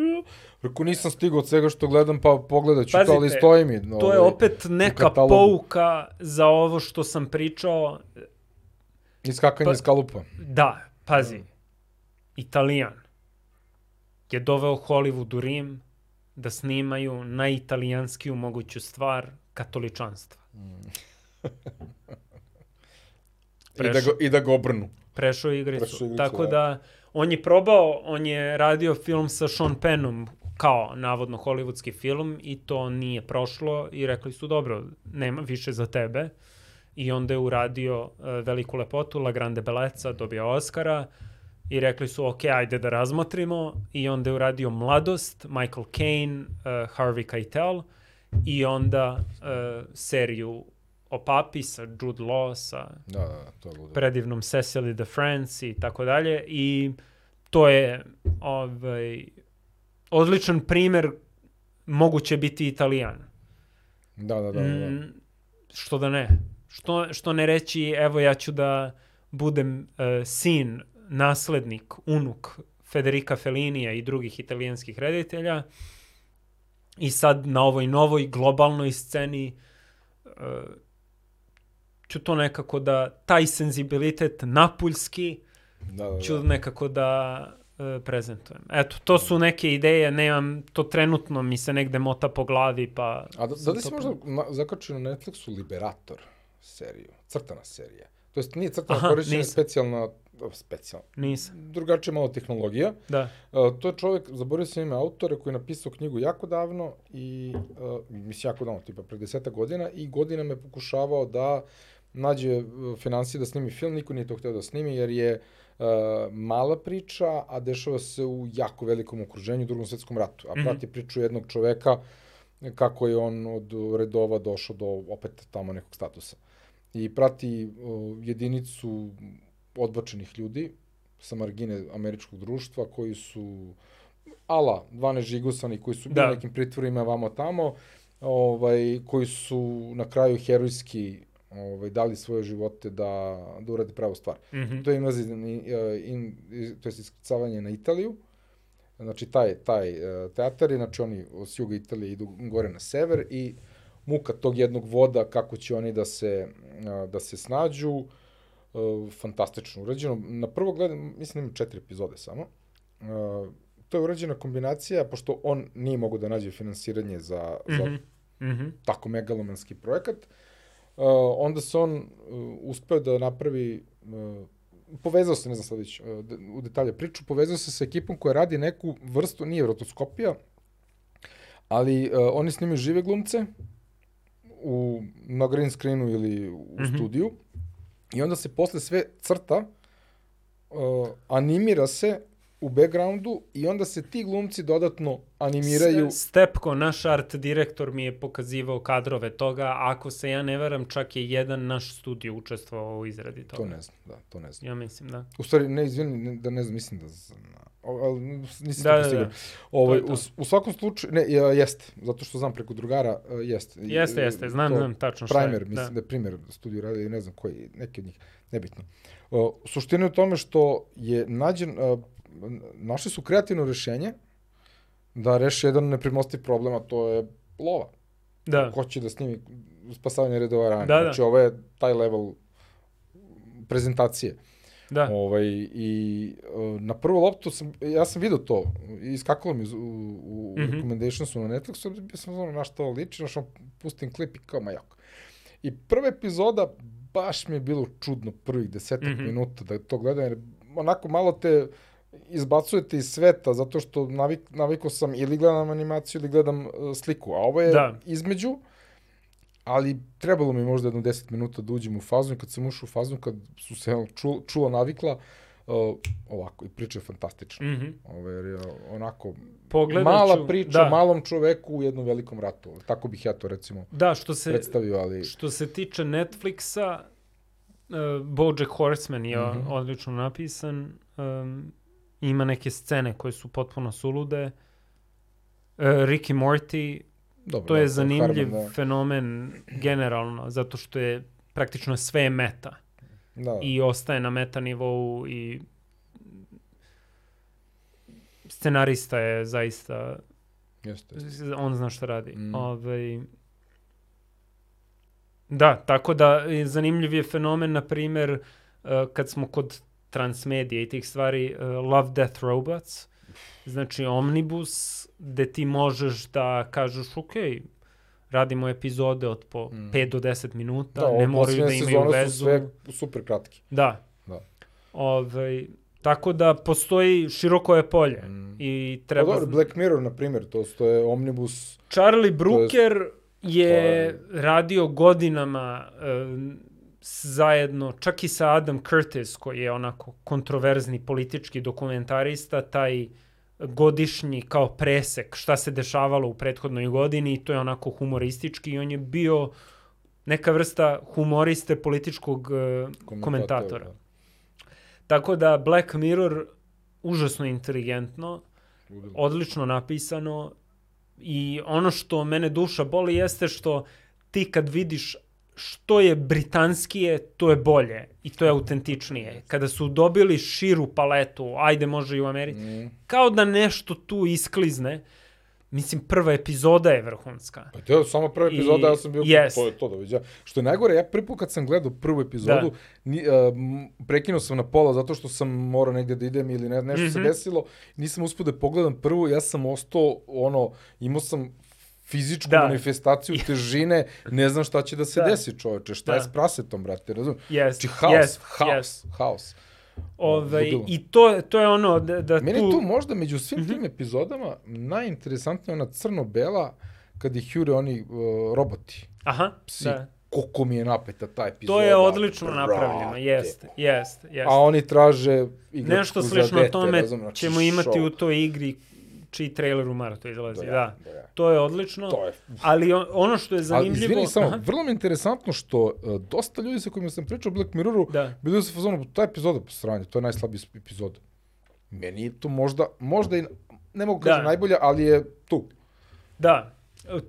Rekao, nisam stigao od svega što gledam, pa pogledat ću Pazite, to, ali stoji mi. No, to je ovaj, opet neka pouka za ovo što sam pričao. Iskakanje pa, iz kalupa. Da, pazi. Mm. Italijan je doveo Hollywood u Rim, da snimaju najitalijanskiju moguću stvar katoličanstva. Mm. I, da go, I da ga obrnu. Prešao igricu. Prešao igricu Tako da. da, on je probao, on je radio film sa Sean Pennom, kao navodno hollywoodski film i to nije prošlo i rekli su dobro, nema više za tebe. I onda je uradio uh, veliku lepotu, La Grande Bellezza, dobio Oscara. I rekli su ok, ajde da razmotrimo i onda je uradio Mladost, Michael Caine, uh, Harvey Keitel i onda uh, seriju o papi sa Jude Law, sa da, da, da to je predivnom Cecily de France i tako dalje i to je ovaj, odličan primer moguće biti italijan. Da, da, da. da. da. Mm, što da ne? Što, što ne reći, evo ja ću da budem uh, sin naslednik, unuk Federica Fellinija i drugih italijanskih reditelja. I sad na ovoj novoj globalnoj sceni uh, ću to nekako da, taj senzibilitet napuljski, da, da, da. ću nekako da uh, prezentujem. Eto, to su neke ideje, nemam, to trenutno mi se negde mota po glavi, pa... A da, da li si možda zakačio na Netflixu Liberator seriju, crtana serija? To jest nije crtana, korišćena specijalna specijalno. Nisam. Drugačija malo tehnologija. Da. Uh, to je čovjek, zaboravio sam ime autora, koji je napisao knjigu jako davno i, uh, mislim jako davno, tipa pre deseta godina i godinama je pokušavao da nađe uh, financije da snimi film, niko nije to hteo da snimi jer je uh, mala priča, a dešava se u jako velikom okruženju u drugom svetskom ratu. A mm -hmm. prati priču jednog čoveka kako je on od redova došao do opet tamo nekog statusa. I prati uh, jedinicu odbačenih ljudi sa margine američkog društva koji su ala 12 žigosani koji su bili da. nekim pritvorima vamo tamo ovaj koji su na kraju herojski ovaj dali svoje živote da da urade pravu stvar. Mm -hmm. To je invazija in, in, to je iskrcavanje na Italiju. Znači taj taj e, teatar znači oni s juga Italije idu gore na sever i muka tog jednog voda kako će oni da se da se snađu. Uh, fantastično urađeno. Na prvo gledam, mislim da ima četiri epizode samo. To je urađena kombinacija, pošto on nije mogo da nađe finansiranje za, mm -hmm. za mm -hmm. tako megalomanski projekat, uh, onda se on uh, uspeo da napravi uh, povezao se, ne znam sad već uh, u detalje priču, povezao se sa ekipom koja radi neku vrstu, nije rotoskopija, ali uh, oni snimaju žive glumce u, na green screenu ili u mm -hmm. studiju I onda se posle sve crta, uh, animira se u backgroundu i onda se ti glumci dodatno animiraju. Stepko, naš art direktor mi je pokazivao kadrove toga, ako se ja ne veram, čak je jedan naš studio učestvovao u izradi toga. To ne znam, da, to ne znam. Ja mislim, da. U stvari, ne, izvini, ne, da ne znam, mislim da znam, ali nisam da, da, da. Ovaj, to to. U, u svakom slučaju, ne, jeste, zato što znam preko drugara, jeste. Jeste, jeste, znam, to, znam tačno šta je. Primer, mislim da, da je primer studiju radi, ne znam koji, neki od njih, nebitno. Uh, suština je u tome što je nađen, uh, našli su kreativno rešenje da reše jedan nepremostiv problem, a to je lova. Da. Ko će da snimi spasavanje redova rana. Da, da. Znači, ovo je taj level prezentacije. Da. Ovaj, I uh, na prvu loptu sam, ja sam vidio to, iskakalo mi u, u mm -hmm. recommendationsu na Netflixu, bio sam ono na što liči, znaš, pustim klip i kao majak. I prva epizoda baš mi je bilo čudno prvih desetak mm -hmm. minuta da to gledam, jer onako malo te izbacujete iz sveta, zato što navik, navikao sam ili gledam animaciju ili gledam uh, sliku, a ovo je da. između, ali trebalo mi možda jedno 10 minuta da uđem u fazu i kad sam ušao u fazu, kad su se čula, čula navikla, uh, ovako, i priča je fantastična. Mm -hmm. Ovo, je onako Pogledat mala ću, priča da. malom čoveku u jednom velikom ratu. Tako bih ja to recimo da, što se, predstavio, ali... Što se tiče Netflixa, uh, Bojack Horseman je mm -hmm. odlično napisan. Um, ima neke scene koje su potpuno sulude. Uh, Ricky Morty, Dobro, to je da, zanimljiv Harman, da. fenomen generalno, zato što je praktično sve meta. Da. I ostaje na meta nivou i scenarista je zaista Jeste. On zna šta radi. Mm. Ove, ovaj, da, tako da zanimljiv je fenomen, na primer, uh, kad smo kod transmedije i tih stvari, uh, Love, Death, Robots, znači Omnibus, gde ti možeš da kažeš, ok, radimo epizode od po mm. 5 do 10 minuta, da, ne moraju da imaju vezu. Su sve super kratki. Da. da. Ove, ovaj, tako da postoji široko je polje mm. i treba... Pa dobro, Black Mirror, na primjer, to, to je Omnibus... Charlie Brooker je, je radio godinama uh, zajedno, čak i sa Adam Curtis, koji je onako kontroverzni politički dokumentarista, taj godišnji kao presek šta se dešavalo u prethodnoj godini i to je onako humoristički i on je bio neka vrsta humoriste političkog uh, komentatora. Tako da Black Mirror užasno inteligentno, odlično napisano i ono što mene duša boli jeste što ti kad vidiš što je britanskije, to je bolje i to je autentičnije. Kada su dobili širu paletu, ajde može i u Americi, mm. kao da nešto tu isklizne, Mislim, prva epizoda je vrhunska. Pa to je samo prva epizoda, I, ja sam bio, yes. to to da viđa. Što je najgore, ja prvi put kad sam gledao prvu epizodu, da. ni, uh, prekinuo sam na pola zato što sam morao negde da idem ili ne, nešto mm -hmm. se mhm. desilo, nisam uspio da pogledam prvu, ja sam ostao, ono, imao sam fizičku da. manifestaciju težine, ne znam šta će da se da. desi čoveče, šta da. je s prasetom, brate, razum? Yes. Znači, haos, yes. haos, yes. haos. Ove, I to, to je ono da, da Meni tu... tu možda među svim mm -hmm. tim epizodama najinteresantnija ona crno-bela kad ih jure oni uh, roboti. Aha, Psi. da. Koliko mi je napeta ta epizoda. To je odlično brate. napravljeno, jeste, jeste, jeste. A oni traže igračku Nešto slično dete, tome razum, znači ćemo imati šok. u toj igri čiji trailer u martu izlazi, da. da. da. To je odlično, to je... ali ono što je zanimljivo... Ali izvini samo, Aha. vrlo mi je interesantno što uh, dosta ljudi sa kojima sam pričao o Black Mirroru, da. bili su fazonu, ta epizoda po sranje, to je najslabiji epizod. Meni je to možda, možda i, ne mogu kažem da. najbolja, ali je tu. Da,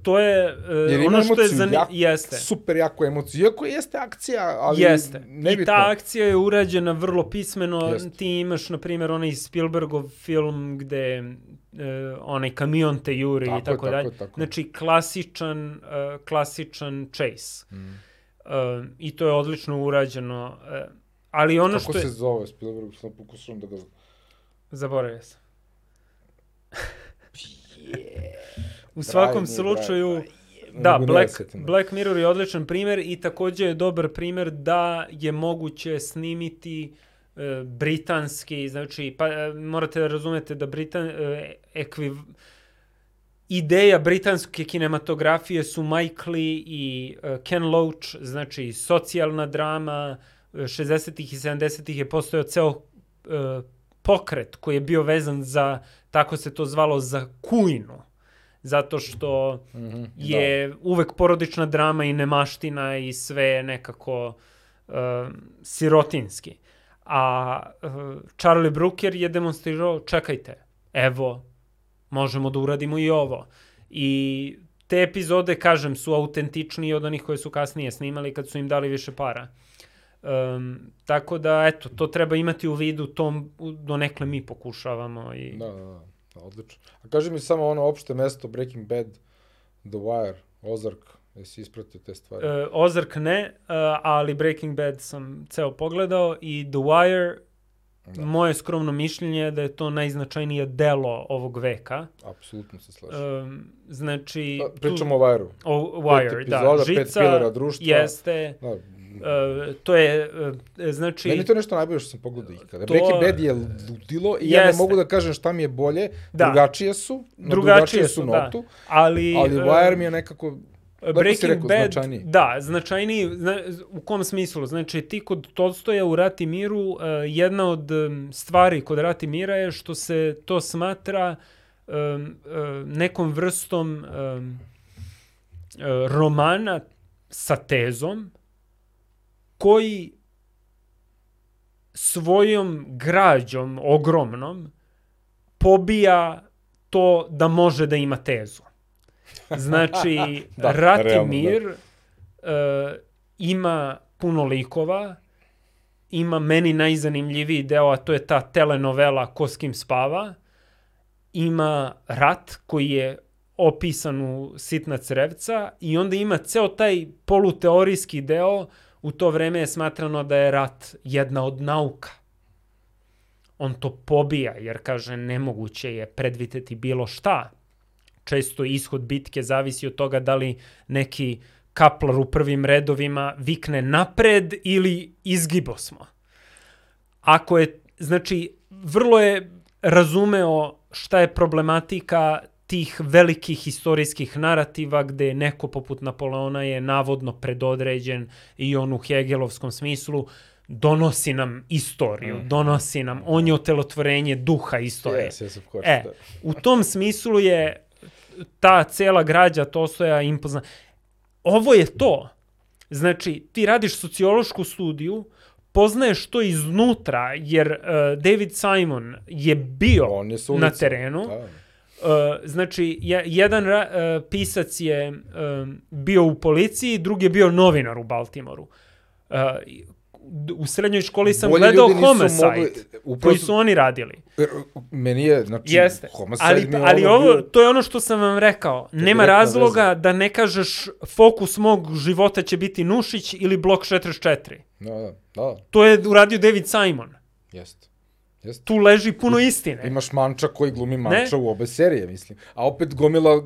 To je uh, ono što je zanimljivo. Jeste. Super jako emociju. Iako jeste akcija, ali jeste. nebitno. I ta akcija je urađena vrlo pismeno. Jeste. Ti imaš, na primjer, onaj Spielbergov film gde uh, onaj kamion te juri tako i tako, dalje. Tako, tako. Znači, klasičan, uh, klasičan chase. Mm. Uh, I to je odlično urađeno. Uh, ali ono Kako što je... Kako se zove Spielberg? Sam pokušam da ga... Zaboravio sam. yeah. U svakom slučaju, da, Black, Black Mirror je odličan primer i takođe je dobar primer da je moguće snimiti e, britanski, znači, pa e, morate da razumete da Britan, e, ekviv, ideja britanske kinematografije su Mike Lee i uh, Ken Loach, znači socijalna drama, 60-ih i 70-ih je postojao ceo uh, pokret koji je bio vezan za, tako se to zvalo, za kujnu zato što mm -hmm, je da. uvek porodična drama i nemaština i sve nekako uh, sirotinski. A uh, Charlie Brooker je demonstrirao, čekajte, evo, možemo da uradimo i ovo. I te epizode, kažem, su autentičnije od onih koje su kasnije snimali kad su im dali više para. Um, tako da, eto, to treba imati u vidu, to do nekle mi pokušavamo. I... Da, da, da. Odlično. A kaži mi samo ono opšte mesto Breaking Bad, The Wire, Ozark, jesi ispratio te stvari? Uh, Ozark ne, uh, ali Breaking Bad sam ceo pogledao i The Wire Da. Moje skromno mišljenje je da je to najznačajnije delo ovog veka. Apsolutno se slažem. Um, znači... Da, pričamo tu, o Wire-u. O Wire, pet da. epizoda, da. Žica pet pilera društva. Jeste. Da. Uh, to je, uh, znači... Meni to nešto najbolje što sam pogledao ikada. To... Breaking Bad je ludilo i jeste. ja ne mogu da kažem šta mi je bolje. Da. Drugačije su, drugačije, drugačije su, notu, da. ali, ali Wire mi je nekako Breaking rekao, Bad, značajniji. da, značajniji, zna, u kom smislu? Znači, ti kod Tolstoja u Rati miru, uh, jedna od um, stvari kod Rati mira je što se to smatra um, uh, nekom vrstom um, uh, romana sa tezom koji svojom građom ogromnom pobija to da može da ima tezu. Znači, da, Ratimir realno, da. uh, ima puno likova, ima meni najzanimljiviji deo, a to je ta telenovela Ko s kim spava. Ima rat koji je opisan u Sitna crevca i onda ima ceo taj poluteorijski deo, u to vreme je smatrano da je rat jedna od nauka. On to pobija jer kaže nemoguće je predvideti bilo šta često ishod bitke zavisi od toga da li neki kaplar u prvim redovima vikne napred ili izgibo smo. Ako je, znači, vrlo je razumeo šta je problematika tih velikih istorijskih narativa gde neko poput Napoleona je navodno predodređen i on u Hegelovskom smislu donosi nam istoriju, mm. donosi nam, on je otelotvorenje duha istorije. Yes, yes, of course, e, da. u tom smislu je ta cela građa Tolstoja impozna. Ovo je to. Znači, ti radiš sociološku studiju, poznaješ to iznutra, jer uh, David Simon je bio On je na terenu. Da. Uh, znači, je, jedan uh, pisac je uh, bio u policiji, drugi je bio novinar u Baltimoru. Uh, u srednjoj školi sam Bolje gledao Homicide, mogli, upravo, koji su oni radili. Meni je, znači, Jeste. Homicide ali, mi je ali ovo, bio... to je ono što sam vam rekao. Nema razloga veza. da ne kažeš fokus mog života će biti Nušić ili Blok 44. Da, da, da. To je uradio David Simon. Jeste. Jeste. Tu leži puno istine. Imaš Manča koji glumi Manča ne? u obe serije, mislim. A opet gomila uh,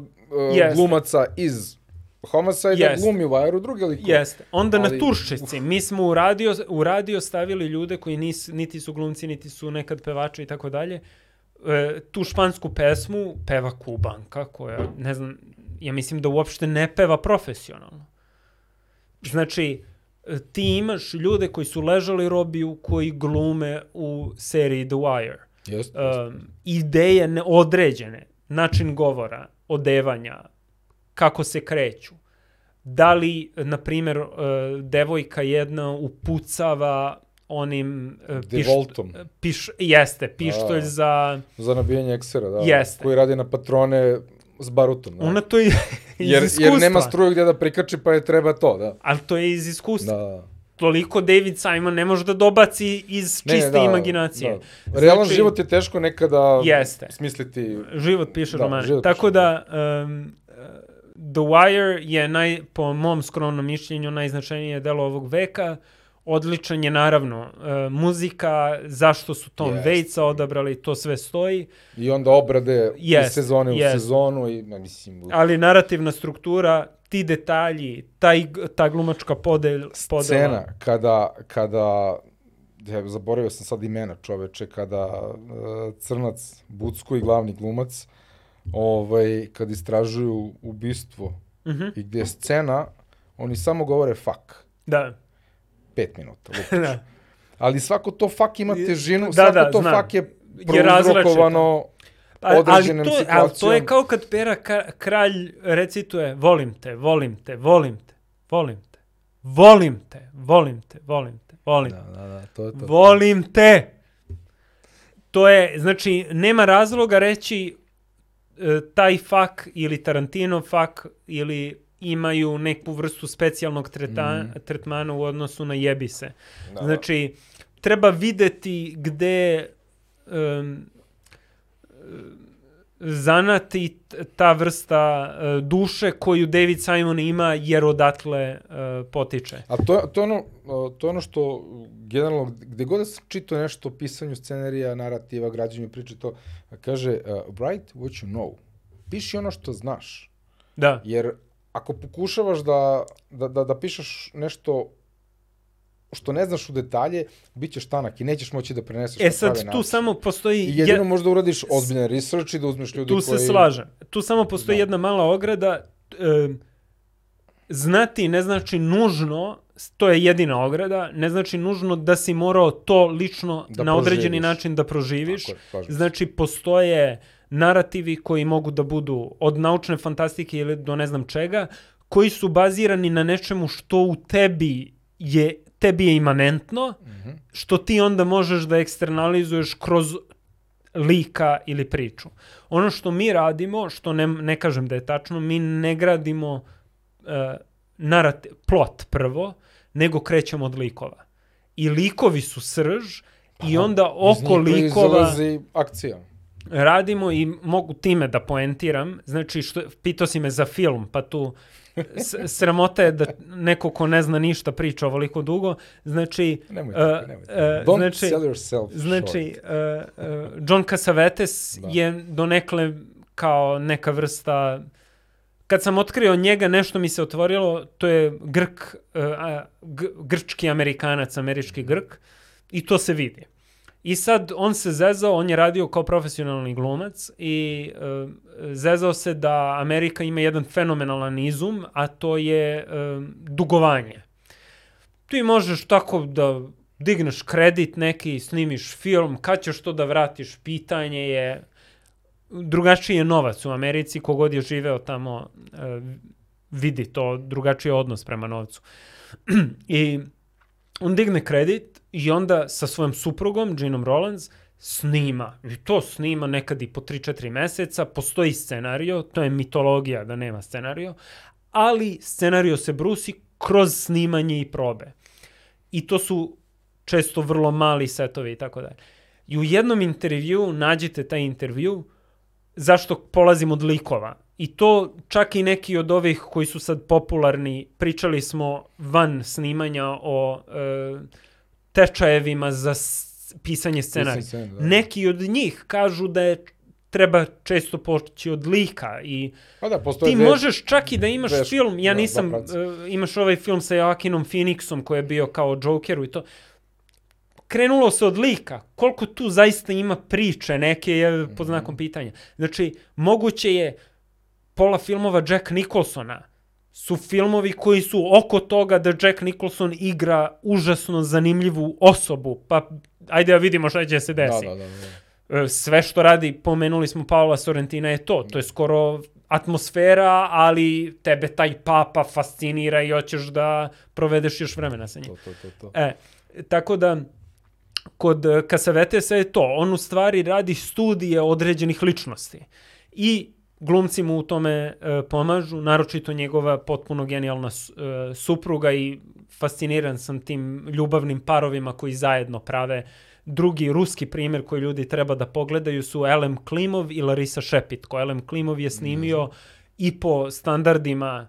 glumaca iz Homicide Jest. glumi u Aeru druge likove. Jeste. Onda ali, na Turščici mi smo u radio, u radio stavili ljude koji nis, niti su glumci, niti su nekad pevači i tako dalje. E, tu špansku pesmu peva Kubanka koja, ne znam, ja mislim da uopšte ne peva profesionalno. Znači, ti imaš ljude koji su ležali robiju, koji glume u seriji The Wire. Jeste. Um, ideje neodređene, način govora, odevanja, kako se kreću. Da li, na primjer, uh, devojka jedna upucava onim uh, piš, piš, jeste, pištolj da, za... Za nabijanje eksera, da. Jeste. Koji radi na patrone s barutom. Da. Ona to je iz jer, iskustva. Jer nema struje gdje da prikači, pa je treba to, da. Ali to je iz iskustva. Da. Toliko David Simon ne može da dobaci iz čiste ne, da, imaginacije. Da. Realan znači, život je teško nekada jeste. smisliti... Život piše da, romane. Život Tako piše. da, um, The Wire je, naj, po mom skromnom mišljenju, najznačajnije delo ovog veka. Odličan je naravno uh, muzika, zašto su Tom yes. Waitsa odabrali, to sve stoji. I onda obrade yes. iz sezone yes. u sezonu. I, ne, mislim, Ali narativna struktura, ti detalji, taj, ta glumačka podel, podela. Scena kada, kada ja, zaboravio sam sad imena čoveče, kada uh, Crnac, Bucko i glavni glumac, ovaj, kad istražuju ubistvo mhm. -huh. i gdje je scena, oni samo govore fuck. Da. Pet minuta. da. Ali svako to fuck ima težinu, da, svako da, to znam. fuck je prouzrokovano određenom ali to, situacijom. Ali to je kao kad Pera kralj recituje volim te, volim te, volim te, volim te, volim te, volim te, volim te, volim te. Da, da, da, to je to. Volim te. To je, znači, nema razloga reći E, taj fak ili Tarantino fak ili imaju neku vrstu specijalnog treta, mm. tretmana u odnosu na jebise. Da. Znači, treba videti gde um, zanati ta vrsta uh, duše koju David Simon ima jer odatle uh, potiče. A to, to, ono, to ono što generalno, gde god da sam čitao nešto o pisanju scenarija, narativa, građanju priče, to kaže, uh, write what you know. Piši ono što znaš. Da. Jer ako pokušavaš da, da, da, da pišeš nešto što ne znaš u detalje, bit ćeš tanak i nećeš moći da preneseš e, sad, tu način. samo postoji... I jedino je... možda uradiš ozbiljan research i da uzmeš ljudi tu koji... Tu se slažem. Tu samo postoji da. jedna mala ograda. E, znati ne znači nužno, to je jedina ograda, ne znači nužno da si morao to lično da na proživiš. određeni način da proživiš. Tako je, znači, postoje narativi koji mogu da budu od naučne fantastike ili do ne znam čega, koji su bazirani na nečemu što u tebi je tebi je imanentno, mm -hmm. što ti onda možeš da eksternalizuješ kroz lika ili priču. Ono što mi radimo, što ne, ne kažem da je tačno, mi ne gradimo uh, narativ, plot prvo, nego krećemo od likova. I likovi su srž pa, i onda oko likova... akcija. Radimo i mogu time da poentiram, znači što, pitao si me za film, pa tu sramota je da neko ko ne zna ništa priča ovoliko dugo. Znači, nemoj tako, nemoj tako. Don't znači, sell yourself Znači, uh, uh, John Cassavetes da. je donekle kao neka vrsta kad sam otkrio njega, nešto mi se otvorilo, to je Grk, uh, grčki Amerikanac, američki Grk, i to se vidi. I sad on se zezao, on je radio kao profesionalni glumac i uh, zezao se da Amerika ima jedan fenomenalan izum, a to je uh, dugovanje. Ti možeš tako da digneš kredit neki, snimiš film, kad ćeš to da vratiš, pitanje je, drugačiji je novac u Americi, kogod je živeo tamo uh, vidi to, drugačiji odnos prema novcu. I on digne kredit i onda sa svojom suprugom, Ginom Rollins, snima. I to snima nekad i po 3-4 meseca. Postoji scenario, to je mitologija da nema scenario, ali scenario se brusi kroz snimanje i probe. I to su često vrlo mali setovi i tako dalje. I u jednom intervju, nađite taj intervju, zašto polazim od likova. I to čak i neki od ovih koji su sad popularni, pričali smo van snimanja o e, tečajevima za pisanje scenarija. Da. Neki od njih kažu da je treba često poći od lika i pa da, ti dve, možeš čak i da imaš dve, film, ja da, nisam, uh, imaš ovaj film sa Joaquinom Phoenixom koji je bio kao Jokeru i to, krenulo se od lika. Koliko tu zaista ima priče neke je pod mhm. znakom pitanja. Znači, moguće je pola filmova Jack Nicholsona su filmovi koji su oko toga da Jack Nicholson igra užasno zanimljivu osobu. Pa ajde da vidimo šta će se desiti. Da, da, da, da. Sve što radi, pomenuli smo Paola Sorrentina, je to. To je skoro atmosfera, ali tebe taj papa fascinira i hoćeš da provedeš još vremena sa njim. To, to, to, to. E, tako da, kod Casavetesa je to. On u stvari radi studije određenih ličnosti. I glumci mu u tome e, pomažu, naročito njegova potpuno genijalna e, supruga i fasciniran sam tim ljubavnim parovima koji zajedno prave. Drugi ruski primjer koji ljudi treba da pogledaju su Elem Klimov i Larisa Šepitko. Elem Klimov je snimio mm. i po standardima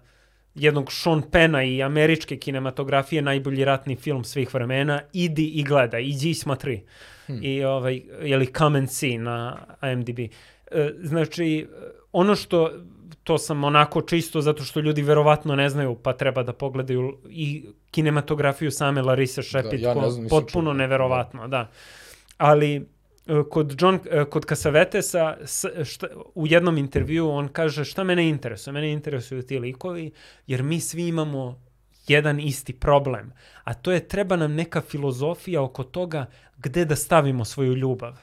jednog Sean Pena i američke kinematografije najbolji ratni film svih vremena, idi i gledaj, iđi i smatri. Hmm. I ovaj, jeli Come and See na IMDb. E, znači, ono što, to sam onako čisto zato što ljudi verovatno ne znaju, pa treba da pogledaju i kinematografiju same Larisa Šepit, da, ja znam, potpuno neverovatno, da. Ali e, kod John, e, kod Casavetesa šta, u jednom intervju on kaže šta mene interesuje? Mene interesuju ti likovi jer mi svi imamo jedan isti problem, a to je treba nam neka filozofija oko toga gde da stavimo svoju ljubav.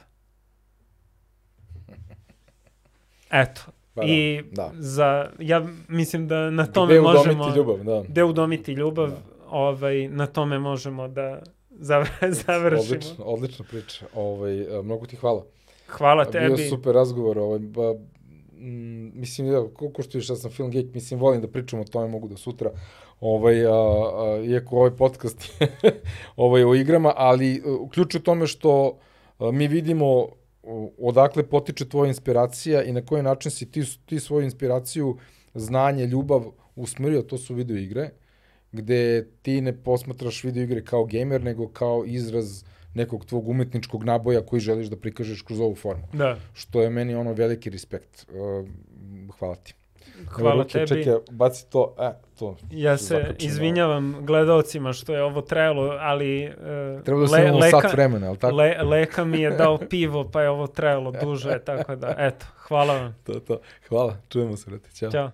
Eto, Pa da, I da. za, ja mislim da na tome gde možemo... Gde udomiti ljubav, da. Gde udomiti ljubav, da. ovaj, na tome možemo da završimo. Odlično, odlična priča. Ovaj, mnogo ti hvala. Hvala tebi. Bio super razgovor. Ovaj, ba, m, mislim, da, koliko što još ja sam film geek, mislim, volim da pričam o tome, mogu da sutra, ovaj, a, a, iako ovaj podcast ovaj, o igrama, ali ključ u tome što a, mi vidimo odakle potiče tvoja inspiracija i na koji način si ti, ti svoju inspiraciju, znanje, ljubav usmerio, to su video igre. gde ti ne posmatraš video igre kao gamer, nego kao izraz nekog tvog umetničkog naboja koji želiš da prikažeš kroz ovu formu. Da. Što je meni ono veliki respekt. Uh, hvala ti. Hvala ruke, tebi. Čekaj, baci to, e, to. Ja se započinu. izvinjavam gledalcima što je ovo trajalo, ali... Uh, Treba da le, leka, sat vremena, ali tako? Le, leka mi je dao pivo, pa je ovo trajalo duže, tako da, eto, hvala vam. To, to. Hvala, čujemo se, Rati, Ćao. Ćao.